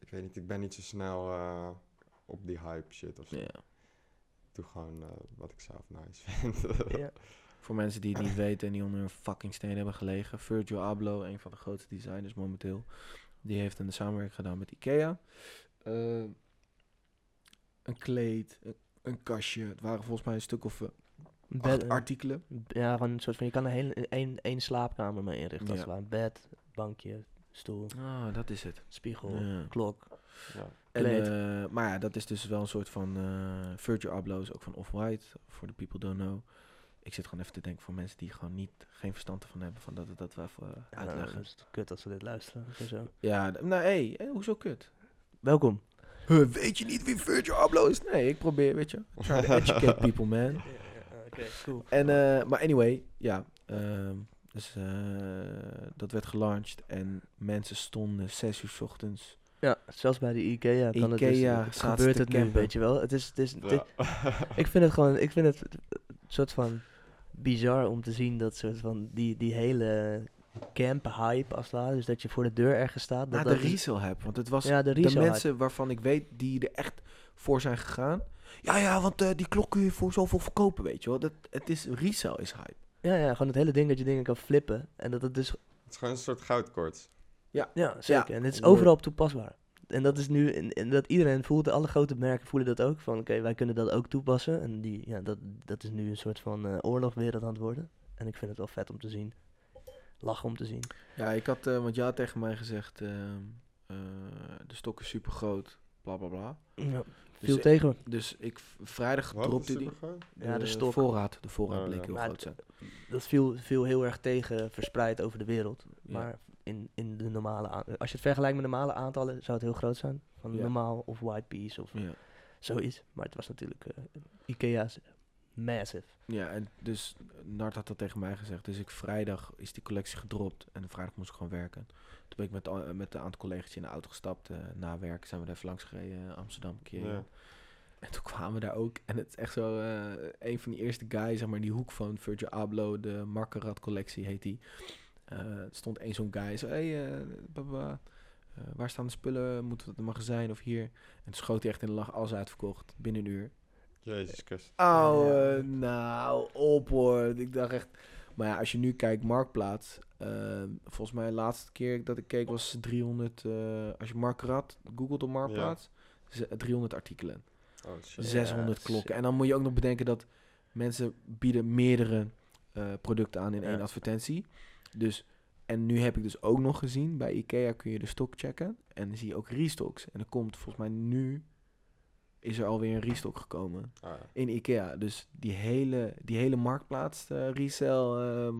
ik weet niet, ik ben niet zo snel eh, op die hype shit of zo. Ja. Ik doe gewoon eh, wat ik zelf nice vind. ja. Voor mensen die het niet weten en die onder een fucking steen hebben gelegen. Virgil Abloh, een van de grootste designers momenteel. Die heeft een samenwerking gedaan met Ikea. Eh, een kleed, een, een kastje. Het waren volgens mij een stuk of Bed- acht artikelen. ja, gewoon een soort van, je kan er hele, één, één slaapkamer mee inrichten. als Ja. het ware. Bed, bankje, stoel, Ah, dat is het. spiegel, Ja. klok. ja. En, eh, maar ja, dat is dus wel een soort van... eh Virgil Abloh is ook van Off-White, voor de people don't know. Ik zit gewoon even te denken voor mensen die gewoon niet, geen verstand ervan hebben, van dat we dat wel even eh, Ja, uitleggen. is het kut als ze dit luisteren. of Zo. Ja, nou hé, hey, hoezo kut? Welkom. Huh, weet je niet wie Virgil Abloh is? Nee, ik probeer, weet je. Try to educate people, man. Oké, cool. En, eh, maar anyway, ja. ehm, dus eh, dat werd gelanceerd en mensen stonden zes uur 's ochtends. Ja, zelfs bij de Ikea kan Ikea het dus, het gebeurt het nu, weet je wel. Het is, het is, dit- Ja. ik vind het gewoon, ik vind het een soort van bizar om te zien dat soort van die, die hele camp hype als ware. Dus dat je voor de deur ergens staat. Dat, Na dat de resale heb, want het was ja, de, mensen waarvan ik weet die er echt voor zijn gegaan. Ja, ja, want eh, die klok kun je voor zoveel verkopen, weet je wel. Dat, het is, resale is hype. Ja, ja, gewoon het hele ding dat je dingen kan flippen. En dat het dus, Het is gewoon een soort goudkoorts. ja, zeker. En het is overal op toepasbaar. en dat is nu, en, en dat iedereen voelt, alle grote merken voelen dat ook. Van oké, wij kunnen dat ook toepassen. En die, ja, dat, dat is nu een soort van eh oorlogwereld aan het worden. En ik vind het wel vet om te zien. Lachen om te zien. Ja, ik had, eh, want jij had tegen mij gezegd, ehm, eh, de stok is super groot, bla bla bla. Ja, Dus, tegen. dus ik vrijdag Wat? dropte die. Ja, de stok. voorraad, de voorraad Oh, bleek ja. heel Maar groot zijn. Dat viel, viel heel erg tegen, verspreid over de wereld. Ja. Maar in, in de normale als je het vergelijkt met normale aantallen, zou het heel groot zijn. Van Ja. normaal of white piece of Ja. zoiets. Maar het was natuurlijk eh, Ikea's massive. Ja, en dus Nart had dat tegen mij gezegd. Dus ik vrijdag is die collectie gedropt en vrijdag moest ik gewoon werken. Toen ben ik met, a- met een aantal collega's in de auto gestapt. eh, na werk zijn we even langs gereden, eh, Amsterdam een keer. Ja. En toen kwamen we daar ook. En het is echt zo, eh, een van die eerste guys, zeg maar, in die hoek van Virgil Abloh, de Markerat collectie heet die. Eh, er stond één zo'n guy, zo, hey, eh, baba, eh, waar staan de spullen? Moeten we het magazijn of hier? En toen schoot hij echt in de lach, alles uitverkocht, binnen een uur. Jezus Christus. Oh, Ja. eh, nou, op hoor. Ik dacht echt... Maar ja, als je nu kijkt, Marktplaats. eh, volgens mij de laatste keer dat ik keek was 300... eh, als je Markrat googelt op Marktplaats, ze- 300 artikelen. Oh shit. 600 Ja, klokken. shit. En dan moet je ook nog bedenken dat mensen bieden meerdere eh, producten aan in Ja. één advertentie. Dus, en nu heb ik dus ook nog gezien, bij Ikea kun je de stok checken. En dan zie je ook restocks. En er komt volgens mij nu... Is er alweer een restock gekomen Ah, ja. in Ikea. Dus die hele, die hele marktplaats, eh resell, ehm,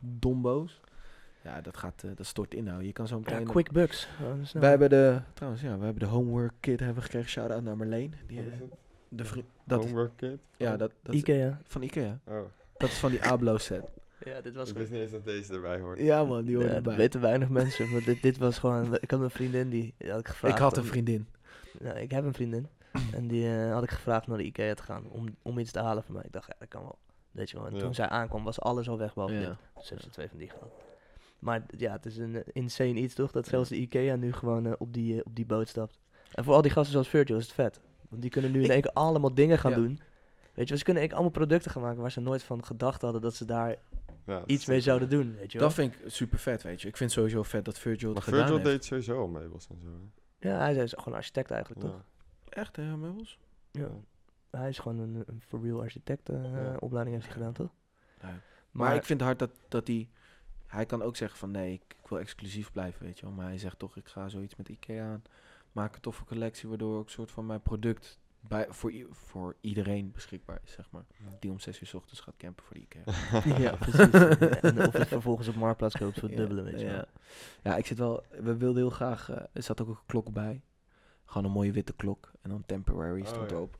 dombo's. Ja, dat gaat, eh, dat stort in nou. Je kan zo Ja, meteen... quick bucks. Oh, wij hebben de, trouwens ja, we hebben de homework kit hebben we gekregen. Shout-out naar Marleen. Die, het? de vriend, dat, Homework kit? ja, Oh. dat, dat is Ikea. van Ikea. Oh, Dat is van die Ablo set. Ja, dit was ik wist niet eens dat deze erbij hoort. Ja man, die hoort Ja, dat erbij. weten weinig mensen, maar dit, dit was gewoon... Ik had een vriendin die die had ik gevraagd... Ik had een om- vriendin. Nou, ik heb een vriendin. en die eh, had ik gevraagd naar de Ikea te gaan om, om iets te halen voor mij. Ik dacht, ja, dat kan wel. Weet je wel. En Ja. toen zij aankwam, was alles al weg, behalve Ja. dit. Dus ze twee van die gehad. Maar ja, het is een eh, insane iets, toch? Dat zelfs de Ikea nu gewoon eh, op, die, op die boot stapt. En voor al die gasten zoals Virgil is het vet. Want die kunnen nu in Ik- één keer allemaal dingen gaan Ja. doen. Weet je ze kunnen in één keer allemaal producten gaan maken waar ze nooit van gedacht hadden dat ze daar Ja, dat iets mee zouden doen. Weet je wel. Dat vind ik super vet, weet je. Ik vind sowieso vet dat Virgil het Maar gedaan Virgil heeft. deed sowieso al meubels en zo. hè? Ja, hij is gewoon architect eigenlijk, toch? Echt, hè, meubels? Ja. Hij is gewoon een, een for real architect eh, Ja. opleiding heeft hij gedaan, toch? Ja. Maar, ik vind het hard dat, dat hij... Hij kan ook zeggen van nee, ik, ik wil exclusief blijven, weet je wel. Maar hij zegt toch, ik ga zoiets met Ikea aan. Maak een toffe collectie, waardoor ook een soort van mijn product bij, voor, voor iedereen beschikbaar is, zeg maar. Ja. Die om zes uur 's ochtends gaat campen voor de Ikea. ja, precies. en of het vervolgens op Marktplaats koopt voor het Ja, dubbele, weet je wel. ja. Ja, ik zit wel... We wilden heel graag... eh, er zat ook een klok bij. Gewoon een mooie witte klok. En dan temporary Oh, stond ja. erop.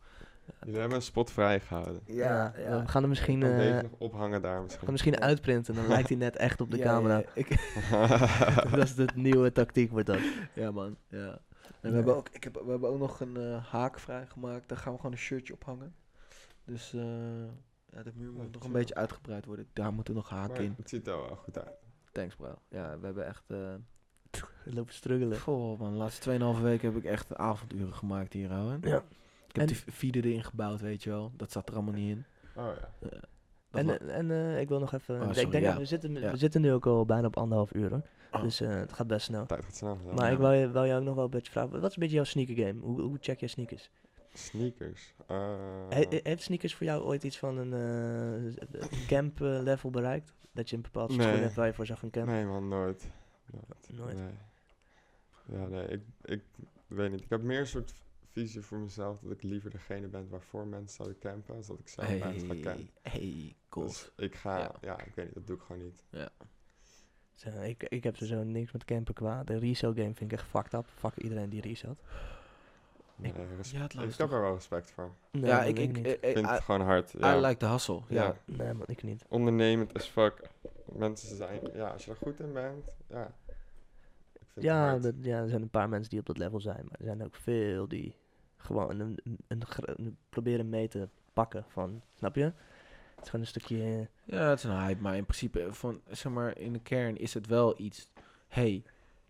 Jullie hebben een spot vrijgehouden. Ja, we gaan er misschien, eh, deze nog ophangen daar misschien. gaan misschien uitprinten. Dan lijkt hij net echt op de Ja, camera. ja, ik, dat is de nieuwe tactiek, wordt dat. ja man, ja. En we, hebben ook, ik heb, we hebben ook nog een eh, haak vrijgemaakt. Daar gaan we gewoon een shirtje ophangen. Dus eh, ja, de muur moet Ja, nog een beetje uitgebreid worden. Daar moeten nog haken in. het ziet er wel goed uit. Thanks bro. Ja, we hebben echt... eh Lopen struggelen. Goh man, de laatste 2,5 weken heb ik echt avonduren gemaakt hier, ouwe. Ja. Ik heb En- die feeder erin gebouwd, weet je wel. Dat zat er allemaal niet in. Oh ja. Dat En, eh, en eh, ik wil nog even... Oh, ik denk, ja. we, zitten, Ja. we zitten nu ook al bijna op anderhalf uur, hoor. Oh. Dus eh, het gaat best snel. Tijd gaat snel. Maar Ja. ik wil, je- wil jou ook nog wel een beetje vragen. Wat is een beetje jouw sneaker game? Hoe, hoe check je sneakers? Sneakers. Eh, He- he- heeft sneakers voor jou ooit iets van een eh, camp eh, level bereikt? Dat je een bepaald Nee. schoen hebt waar je voor zou gaan campen? nee man, nooit. Nooit. Nooit. Nee. Ja, nee, ik, ik weet niet. Ik heb meer een soort visie voor mezelf dat ik liever degene ben waarvoor mensen zouden campen, als dat ik zelf ergens ga Hey, campen. hey, cool. Dus ik ga, Ja. ja. ik weet niet, dat doe ik gewoon niet. Zo, ik, ik heb sowieso niks met campen kwaad. De resale game vind ik echt fucked up. Fuck iedereen die reselt. Nee, Ja, het ik heb er wel respect voor. Nee, ja, ik, weet ik, niet. ik, Ik vind I, het gewoon hard. Ja. I like the hustle. Ja. Ja. nee man, ik niet. Ondernemend as fuck. Mensen zijn, ja, als je er goed in bent, ja. Ja, dat, ja, er zijn een paar mensen die op dat level zijn. Maar er zijn ook veel die gewoon een, een, een gro- een- proberen mee te pakken van, snap je? Het is gewoon een stukje... eh, Ja, het is een hype, maar in principe, van, zeg maar, in de kern is het wel iets. hey,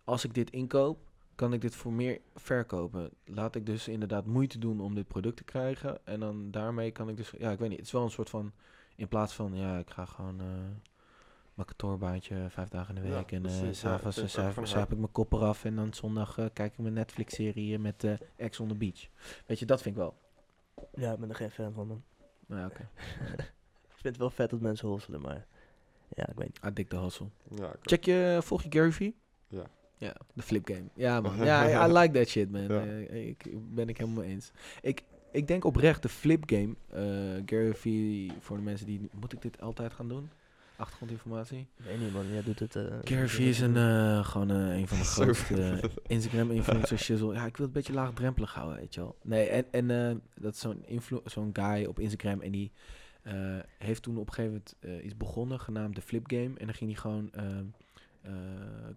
als ik dit inkoop, kan ik dit voor meer verkopen. Laat ik dus inderdaad moeite doen om dit product te krijgen. En dan daarmee kan ik dus, ja, ik weet niet, het is wel een soort van, in plaats van, ja, ik ga gewoon, eh, mijn kantoorbaantje vijf dagen in de Ja, week. en eh ja, s'avonds uh, het ook van zuip ik mijn kop eraf. En dan zondag eh, kijk ik mijn Netflix-serie met eh Ex on the Beach. Weet je, dat vind ik wel. Ja, ik ben er geen fan van, man. Nou ja, oké. Ik vind het wel vet dat mensen hosselen, maar... Ja, ik weet niet. Hustle. Ja, ik ook. Check je, volg je Gary Vee? Ja. Ja, de flip game. Ja, man. Ja, I, I like that shit, man. Ja. Eh, ik ben ik helemaal mee eens. Ik, ik denk oprecht, de flip game, eh Gary Vee, voor de mensen die... Moet ik dit altijd gaan doen? Achtergrondinformatie? Ik weet niet, man. Jij doet het... het is een, eh, gewoon eh, een van de grootste Instagram-influencers. shizzle. Ja, ik wil het een beetje laagdrempelig houden, weet je wel. Nee, en, en dat is zo'n zo'n guy op Instagram en die heeft toen op een gegeven moment iets begonnen genaamd de Flip Game. En dan ging hij gewoon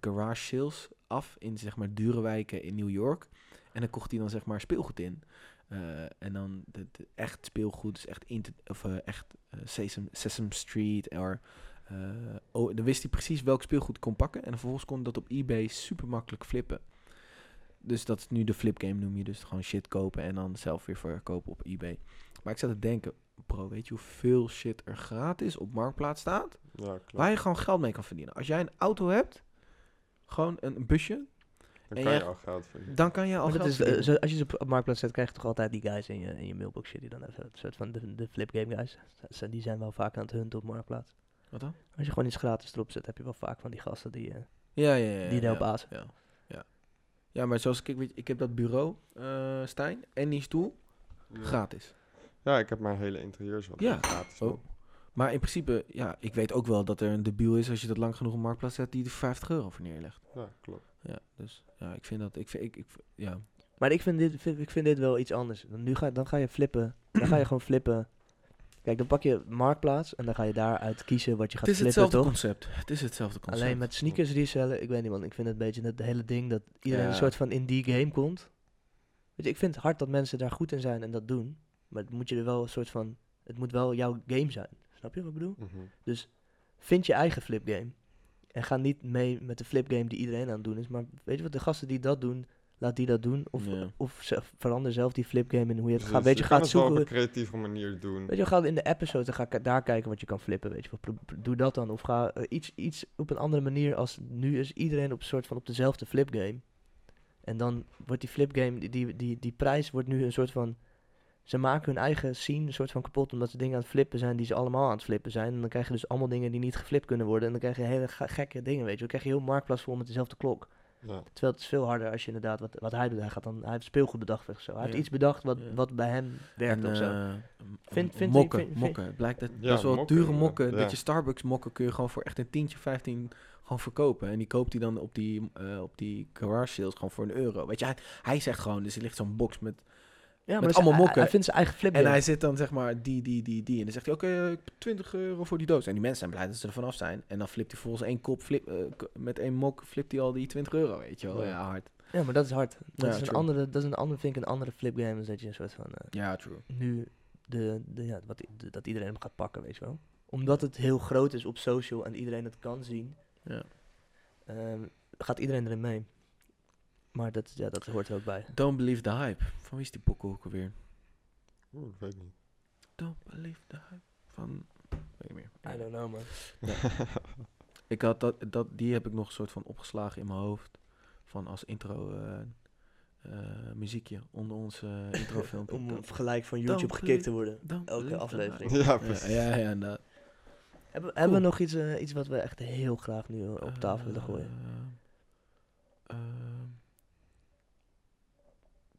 garage sales af in zeg maar dure wijken in New York. En dan kocht hij dan zeg maar speelgoed in. En dan de, de echt speelgoed, dus echt, inter- of, echt Sesame, Sesame Street. Or, oh, dan wist hij precies welk speelgoed hij kon pakken. En vervolgens kon hij dat op eBay super makkelijk flippen. Dus dat is nu de flip game noem je. Dus gewoon shit kopen en dan zelf weer verkopen op eBay. Maar ik zat te denken, bro, weet je hoeveel shit er gratis op Marktplaats staat? Ja, klopt. Waar je gewoon geld mee kan verdienen. Als jij een auto hebt, gewoon een busje, Dan en kan je al geld verdienen. dan kan je al Maar dat geld is, eh, verdienen. zo, als je ze op, Marktplaats zet, krijg je toch altijd die guys in je, in je mailboxje die dan even een soort van de, de flip game guys. Die zijn wel vaak aan het hunten op Marktplaats. Wat dan? Als je gewoon iets gratis erop zet, heb je wel vaak van die gasten die... eh, Ja, ja, ja. Die ja. Ja, ja. ja, maar zoals ik, ik weet, ik heb dat bureau, eh Stijn, en die stoel, Ja. gratis. Ja, ik heb mijn hele interieurs wat Ja. gratis. Oh. Maar in principe, ja, ik weet ook wel dat er een debiel is als je dat lang genoeg op Marktplaats zet die er 50 euro voor neerlegt. Ja, klopt. Ja, dus ja, ik vind dat, ik vind, ik, ik ja. Maar ik vind, dit, vind, ik vind dit wel iets anders. Nu ga, dan ga je flippen. Dan ga je gewoon flippen. Kijk, dan pak je Marktplaats en dan ga je daaruit kiezen wat je gaat Het is flippen, hetzelfde toch? concept. Het is hetzelfde concept. Alleen met sneakers resellen, ik weet niet man, ik vind het een beetje het hele ding dat iedereen Ja. een soort van in die game komt. Weet je, ik vind het hard dat mensen daar goed in zijn en dat doen. Maar het moet je er wel een soort van, het moet wel jouw game zijn. Snap je wat ik bedoel? Mhm. Dus vind je eigen flip game. En ga niet mee met de flip game die iedereen aan het doen is. Maar weet je wat, de gasten die dat doen, laat die dat doen. Of, Ja. of zelf- verander zelf die flip game in hoe je het Dus gaat. Weet je, gaat het wel op zoeken. een creatieve manier doen. Weet je, ga in de episode en ga daar kijken wat je kan flippen. Weet je, doe dat dan. Of ga eh, iets, iets op een andere manier als nu is iedereen op een soort van op dezelfde flip game. En dan wordt die flip game, die, die, die, die prijs wordt nu een soort van. Ze maken hun eigen scene een soort van kapot omdat ze dingen aan het flippen zijn die ze allemaal aan het flippen zijn. En dan krijg je dus allemaal dingen die niet geflipt kunnen worden. En dan krijg je hele ge- gekke dingen, weet je. Dan krijg je heel marktplaats vol met dezelfde klok. Ja. Terwijl het is veel harder als je inderdaad, wat, wat hij doet, hij, gaat dan, hij heeft speelgoed bedacht of zo. Hij heeft iets bedacht wat, Ja. wat bij hem werkt En, of zo. eh, Vind- m- vind- mokken, vind- vind- mokken. Het blijkt dat Ja, best wel mokken, dure mokken, Ja. dat je Starbucks mokken kun je gewoon voor echt een tientje, 15 gewoon verkopen. En die koopt hij dan op die, eh, op die garage sales gewoon voor een euro. Weet je, hij, hij zegt gewoon, dus er ligt zo'n box met... Ja, Met dat is- allemaal mokken. Hij vindt zijn eigen flip En hij zit dan zeg maar die, die, die, die. En dan zegt hij, oké, eh, ik heb 20 euro voor die doos. En die mensen zijn blij dat ze er vanaf zijn. En dan flipt hij volgens één kop, flip, eh, met één mok, flipt hij al die 20 euro, weet je wel. Ja. Ja, hard. Ja, maar dat is hard. Dat, Ja, is, een true. andere, dat is een andere, vind ik, een andere flip game. Dan dat je een soort van, eh, Ja, true. nu, de, de, ja, wat, de- dat iedereen hem gaat pakken, weet je wel. Omdat het heel groot is op social en iedereen het kan zien, Ja. ehm, gaat iedereen erin mee. Maar dat, ja, dat hoort er ook bij. Don't believe the hype. Van wie is die pokoe ook alweer? Oeh, dat weet ik niet. Don't believe the hype. Van... Weet ik meer. I don't know, man. Ik had dat, dat, die heb ik nog een soort van opgeslagen in mijn hoofd. Van als intro eh, eh, muziekje onder ons eh introfilmpje. Om gelijk van YouTube gekikt te worden. elke aflevering. ja, Ja, precies. ja, ja, inderdaad. Hebben, hebben we nog iets, eh, iets wat we echt heel graag nu op tafel willen gooien?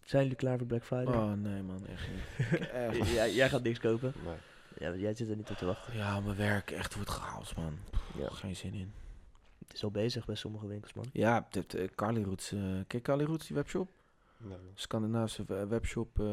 Zijn jullie klaar voor Black Friday? oh nee man, echt niet. Echt jij, jij gaat niks kopen. Nee. Ja, jij zit er niet op te wachten. Ja, mijn werk echt wordt chaos man. Ja. Geen zin in. Het is al bezig bij sommige winkels, man. Ja, dit, eh, Carly Roots. eh ken je Carly Roots, die webshop? Nee. Scandinavische we- webshop. eh,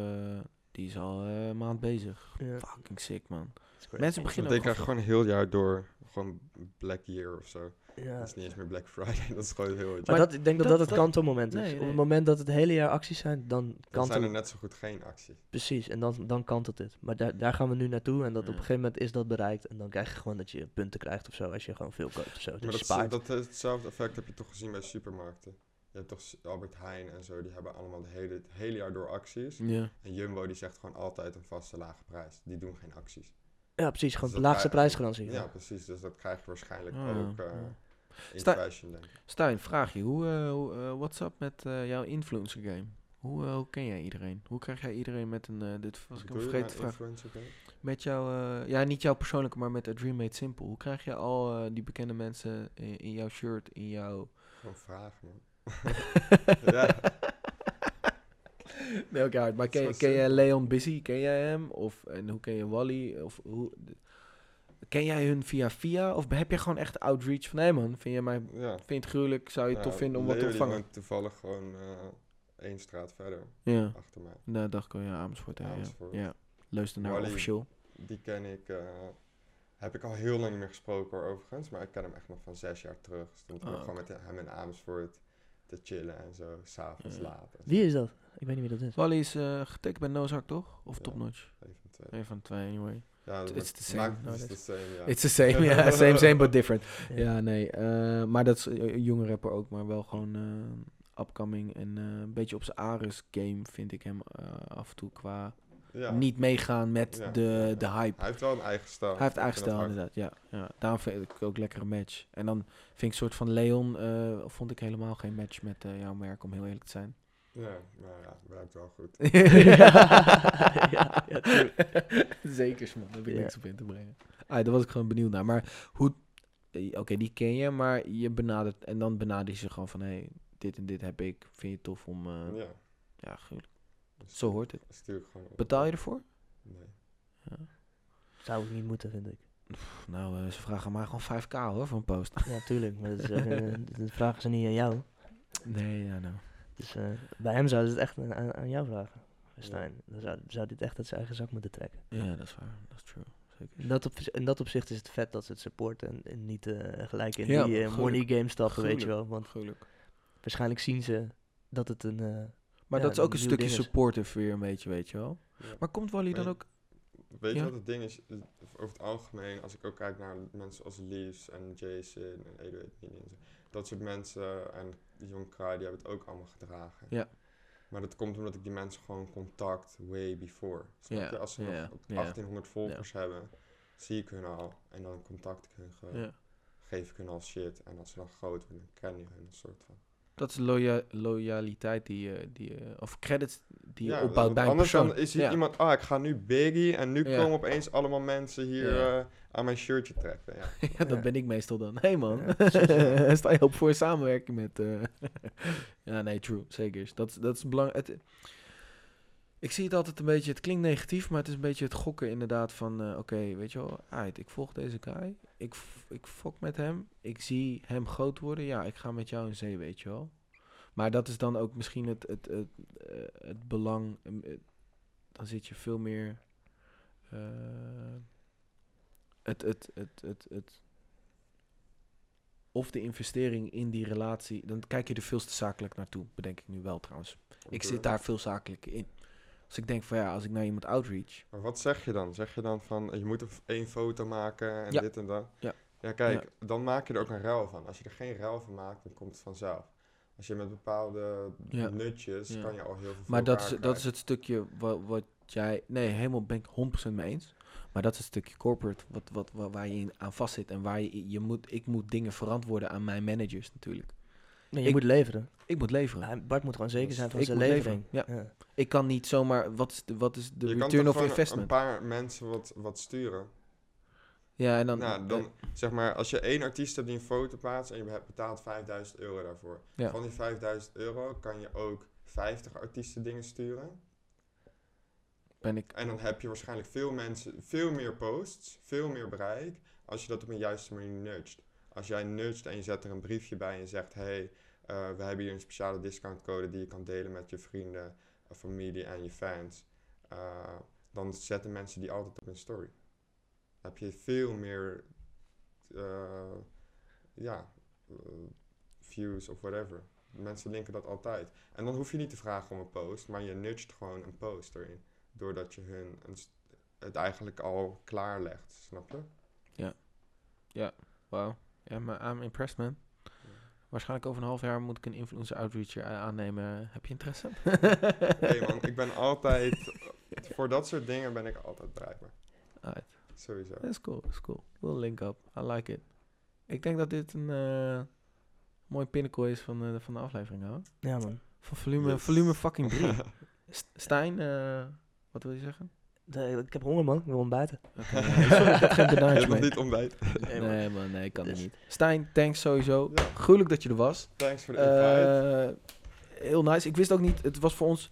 die is al eh, een maand bezig. Ja. Fucking sick man. Mensen Ik beginnen denk ook eigenlijk gewoon heel jaar door gewoon Black Year of zo. Ja. Dat is niet eens meer Black Friday, dat is gewoon heel het Maar jaar. dat, ik denk dat dat- dat, het kantelmoment is. Nee, Op het moment dat het hele jaar acties zijn, dan Dan kantelt zijn er net zo goed geen acties. Precies, en dan, dan kantelt het. Maar daar, daar gaan we nu naartoe en dat Ja. op een gegeven moment is dat bereikt. En dan krijg je gewoon dat je punten krijgt of zo, als je gewoon veel koopt of zo. Dat Maar dat, spaart. dat, hetzelfde effect heb je toch gezien bij supermarkten. Je hebt toch Albert Heijn en zo, die hebben allemaal het hele, het hele jaar door acties. Ja. En Jumbo die zegt gewoon altijd een vaste lage prijs. Die doen geen acties. Ja, precies. Gewoon Dus de laagste prijsgarantie. Ja, precies. Dus dat krijg je waarschijnlijk Ah, ook eh, ja. in denk ik. Stijn, vraag je. Hoe, eh, eh, what's up met eh, jouw influencer game? Hoe, hoe ken jij iedereen? Hoe krijg jij iedereen met een... dit was ik je vergeten influencer game? Met jouw... eh, ja, niet jouw persoonlijke, maar met A Dream Made Simple. Hoe krijg je al eh, die bekende mensen in, in jouw shirt, in jouw... Gewoon vragen, man. ja. Nee, oké, hard. Maar ken, ken jij. Leon Busy? Ken jij hem? Of en hoe ken je Wally? Of hoe... Ken jij hun via via? Of heb je gewoon echt outreach van... Hé man, vind je, mij, ja. vind je het gruwelijk? Zou je het tof vinden om wat te ontvangen? toevallig gewoon eh één straat verder, Ja, achter mij. nou dacht ik al. Ja, Amersfoort. Ja, Amersfoort. ja. ja. Luister naar Wally. official. Die ken ik, eh, heb ik al heel lang niet meer gesproken hoor, overigens. Maar ik ken hem echt nog van zes jaar terug. Stond ik Ah, nog gewoon met hem in Amersfoort te chillen en zo, s'avonds Ja. laat. Wie is dat? Ik weet niet wie dat is. Wally is eh, getekend bij Nozak, toch? Of Ja. Topnotch? Een van twee. Een van twee, anyway. Ja, dat It's maakt- the same maakt- it's the same, ja. It's the same, ja. same, same, but different. Ja. Ja, nee. eh, maar dat is eh, een jonge rapper ook, maar wel gewoon eh, upcoming. En eh, een beetje op zijn Ares game vind ik hem eh, af en toe qua Ja. niet meegaan met Ja, de, de hype. Hij heeft wel een eigen stijl. Hij heeft eigen stijl inderdaad, ja, ja. Daarom vind ik ook lekker een match. En dan vind ik een soort van Leon, eh, vond ik helemaal geen match met eh, jouw merk, om heel eerlijk te zijn. Ja, maar ja, werkt wel goed. ja, ja, tuurlijk. Zeker, man. Daar heb ik niks op in te brengen. Ah, daar was ik gewoon benieuwd naar. Maar hoe... eh, Oké, die ken je, maar je benadert... En dan benader je ze gewoon van... Hé, hey, dit en dit heb ik. Vind je het tof om... ja, Ja. gruwelijk. Zo hoort het. Stuur ik gewoon op. Betaal je ervoor? Nee. Ja. Zou ik niet moeten, vind ik. Pff, nou, eh, ze vragen maar gewoon 5k hoor, voor een post. Ja, tuurlijk. Maar dat, is, eh, dat vragen ze niet aan jou. nee, ja, nou. Dus eh, bij hem zouden ze het echt aan, aan- jou vragen. Stijn. Dan zou, zou dit echt uit zijn eigen zak moeten trekken. Ja, dat is waar. Dat is true. Zeker. In dat, op, in dat opzicht is het vet dat ze het supporten en, en niet eh, gelijk in Ja, die money game stappen, weet je wel. Want waarschijnlijk zien ze dat het een... Maar Ja, dat is ook een stukje supportive weer een beetje, weet je wel. Ja. Maar komt Wally dan ook... Weet Ja. je wat het ding is? Over het algemeen, als ik ook kijk naar mensen als Leaves en Jason en Edo Edmini en. Dat soort mensen en Jong Kraai, die hebben het ook allemaal gedragen. Ja. Maar dat komt omdat ik die mensen gewoon contact way before. Snap Ja, je? Als ze ja, nog ja. 1800 volgers hebben, zie ik hun al. En dan contact ik hun gewoon. Ja. Geef ik hun al shit. En als ze dan groot worden, ken je hun een soort van. Dat is loya loyaliteit die je... Die, je- of credits die je Ja, opbouwt bij een anders persoon. dan is hier Ja. iemand, ah, ik ga nu Biggie en nu Ja. komen opeens allemaal mensen hier Ja. eh, aan mijn shirtje trekken. Ja. Ja, dat Ja. ben ik meestal dan. Hé hey man, sta je op voor samenwerking met... eh, ja, nee, true. Zeker. Dat, dat is belangrijk. Het- Ik zie het altijd een beetje... Het klinkt negatief, maar het is een beetje het gokken inderdaad van... eh, Oké, weet je wel, aight, ik volg deze guy. Ik, ik fok met hem. Ik zie hem groot worden. Ja, ik ga met jou in zee, weet je wel. Maar dat is dan ook misschien het, het, het, eh, het belang... eh, eh, dan zit je veel meer... het, het, het, het, het, of de investering in die relatie, dan kijk je er veel te zakelijk naartoe, bedenk ik nu wel trouwens. Ik zit daar veel zakelijk in. Als ik denk van ja, als ik naar iemand outreach, Maar wat zeg je dan? Zeg je dan van, je moet één foto maken en Ja. dit en dat? Ja. Ja, kijk, dan maak je er ook een ruil van. Als je er geen ruil van maakt, dan komt het vanzelf. Als je met bepaalde Ja. nutjes, Ja. kan je al heel veel maar dat is, dat is het stukje wat, wat jij, nee, helemaal ben ik 100% mee eens. Maar dat is het stukje corporate wat, wat, wa- waar je in aan vastzit en waar je, je moet, ik moet dingen verantwoorden aan mijn managers natuurlijk. Nee, je Ik- moet leveren. Ik moet leveren. Ja, Bart moet gewoon zeker zijn van Ik zijn levering. Ja. Ik kan niet zomaar, wat is de, wat is de je kan return of investment? een paar mensen wat, wat sturen. ja, en dan, nou, eh, dan zeg maar, als je één artiest hebt die een foto plaatst en je be- betaalt 5000 euro daarvoor. Ja. Van die 5000 euro kan je ook 50 artiesten dingen sturen. ben ik, En dan heb je waarschijnlijk veel mensen, veel meer posts, veel meer bereik, als je dat op een juiste manier nudgt. Als jij nudgt en je zet er een briefje bij en zegt, hey, eh, we hebben hier een speciale discountcode die je kan delen met je vrienden, eh, familie en je fans. eh, dan zetten mensen die altijd op hun story. Dan heb je veel meer, ja, views of whatever. Mensen linken dat altijd. En dan hoef je niet te vragen om een post, maar je nudgt gewoon een post erin doordat je hun een het eigenlijk al klaarlegt, snap je? wow. Ja, maar I'm impressed man. Waarschijnlijk over een half jaar moet ik een influencer outreach eh, aannemen. Heb je interesse? Nee man, ik ben altijd, voor dat soort dingen ben ik altijd bereikbaar. Alright. sowieso. That's cool, that's cool. We'll link up. I like it. Ik denk dat dit een eh, mooi pinnacle is van, eh, van de aflevering, hoor. Ja, man. Van volume, Yes. volume fucking 3. St- Stijn, eh, wat wil je zeggen? De- ik heb honger, man. Ik wil ontbijten. Sorry, ik heb geen Je banaantje hebt nog mee. niet ontbijt. Nee, man. Nee, man, nee, ik kan het Dus- niet. Stijn, thanks sowieso. Ja. Gruwelijk dat je er was. Thanks voor de invite. Eh, heel nice. Ik wist ook niet, het was voor ons,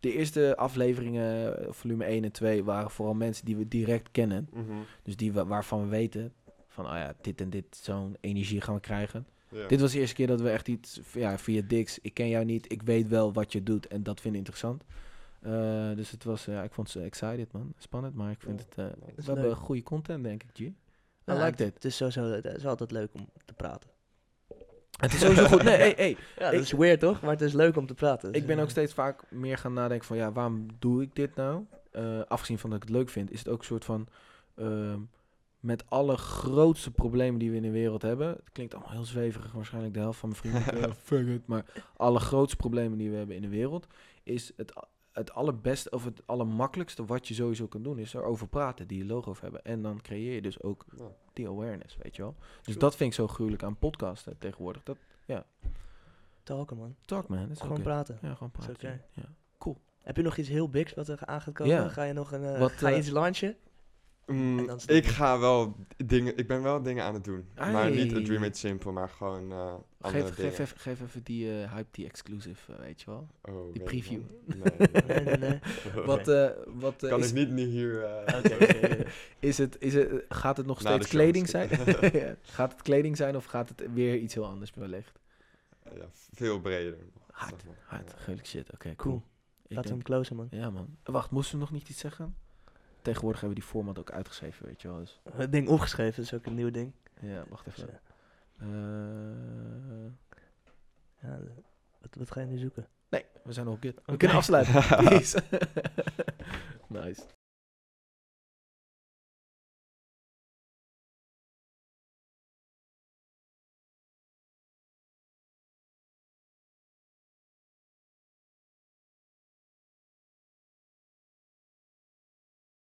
de eerste afleveringen, eh, volume 1 en 2, waren vooral mensen die we direct kennen. Mhm. Dus die we, waarvan we weten van, oh ja, dit en dit, zo'n energie gaan we krijgen. Ja. Dit was de eerste keer dat we echt iets, ja, via Dix, ik ken jou niet, ik weet wel wat je doet en dat vind ik interessant. Eh, dus het was, ja, ik vond het excited man, spannend, maar ik vind Ja, het, eh, we hebben goede content denk ik, G. I Ja, like het, dit. Het is sowieso, het is altijd leuk om te praten. Het is sowieso goed. Nee, hey, hey, Ja, dat is weird toch? Maar het is leuk om te praten. Ik ben ook steeds vaak meer gaan nadenken van ja, waarom doe ik dit nou? Eh, afgezien van dat ik het leuk vind, is het ook een soort van ehm, met alle grootste problemen die we in de wereld hebben. Het klinkt allemaal heel zweverig, waarschijnlijk de helft van mijn vrienden. fuck it. Maar alle grootste problemen die we hebben in de wereld is het, het allerbeste of het allermakkelijkste wat je sowieso kan doen, is erover praten, die logo hebben. En dan creëer je dus ook Ja. die awareness, weet je wel. Dus True. dat vind ik zo gruwelijk aan podcasten tegenwoordig. Dat Talken man. talk man, dat is Gewoon praten. Ja, gewoon praten. oké. Ja. Heb je nog iets heel bigs wat er aan gaat komen? Ja. Ga je nog een, eh, Wat, ga je eh, iets launchen? Mm, ik ga wel dingen, ik ben wel dingen aan het doen. Maar niet een Dream It Simple, maar gewoon eh andere Geef, dingen. geef, even, geef even die eh, Hype Tea exclusive, eh, weet je wel. Oh, die preview. Nee, Nee, nee, nee. Wat, eh, wat eh, kan is, ik niet nu hier... eh, is het, is het, gaat het nog Na steeds kleding zijn? Ja. Gaat het kleding zijn of gaat het weer iets heel anders wellicht? ja, veel breder. Hard, hard, Ja. shit. Oké, cool. Cool. Laten we hem closen man. Ja man. Wacht, moesten we nog niet iets zeggen? Tegenwoordig hebben we die format ook uitgeschreven, weet je wel. Dus, Het ding opgeschreven is ook een nieuw ding. ja, wacht even. eh, Eh, ja, de- wat, wat ga je nu zoeken? nee, we zijn al good. We kunnen afsluiten. Nice.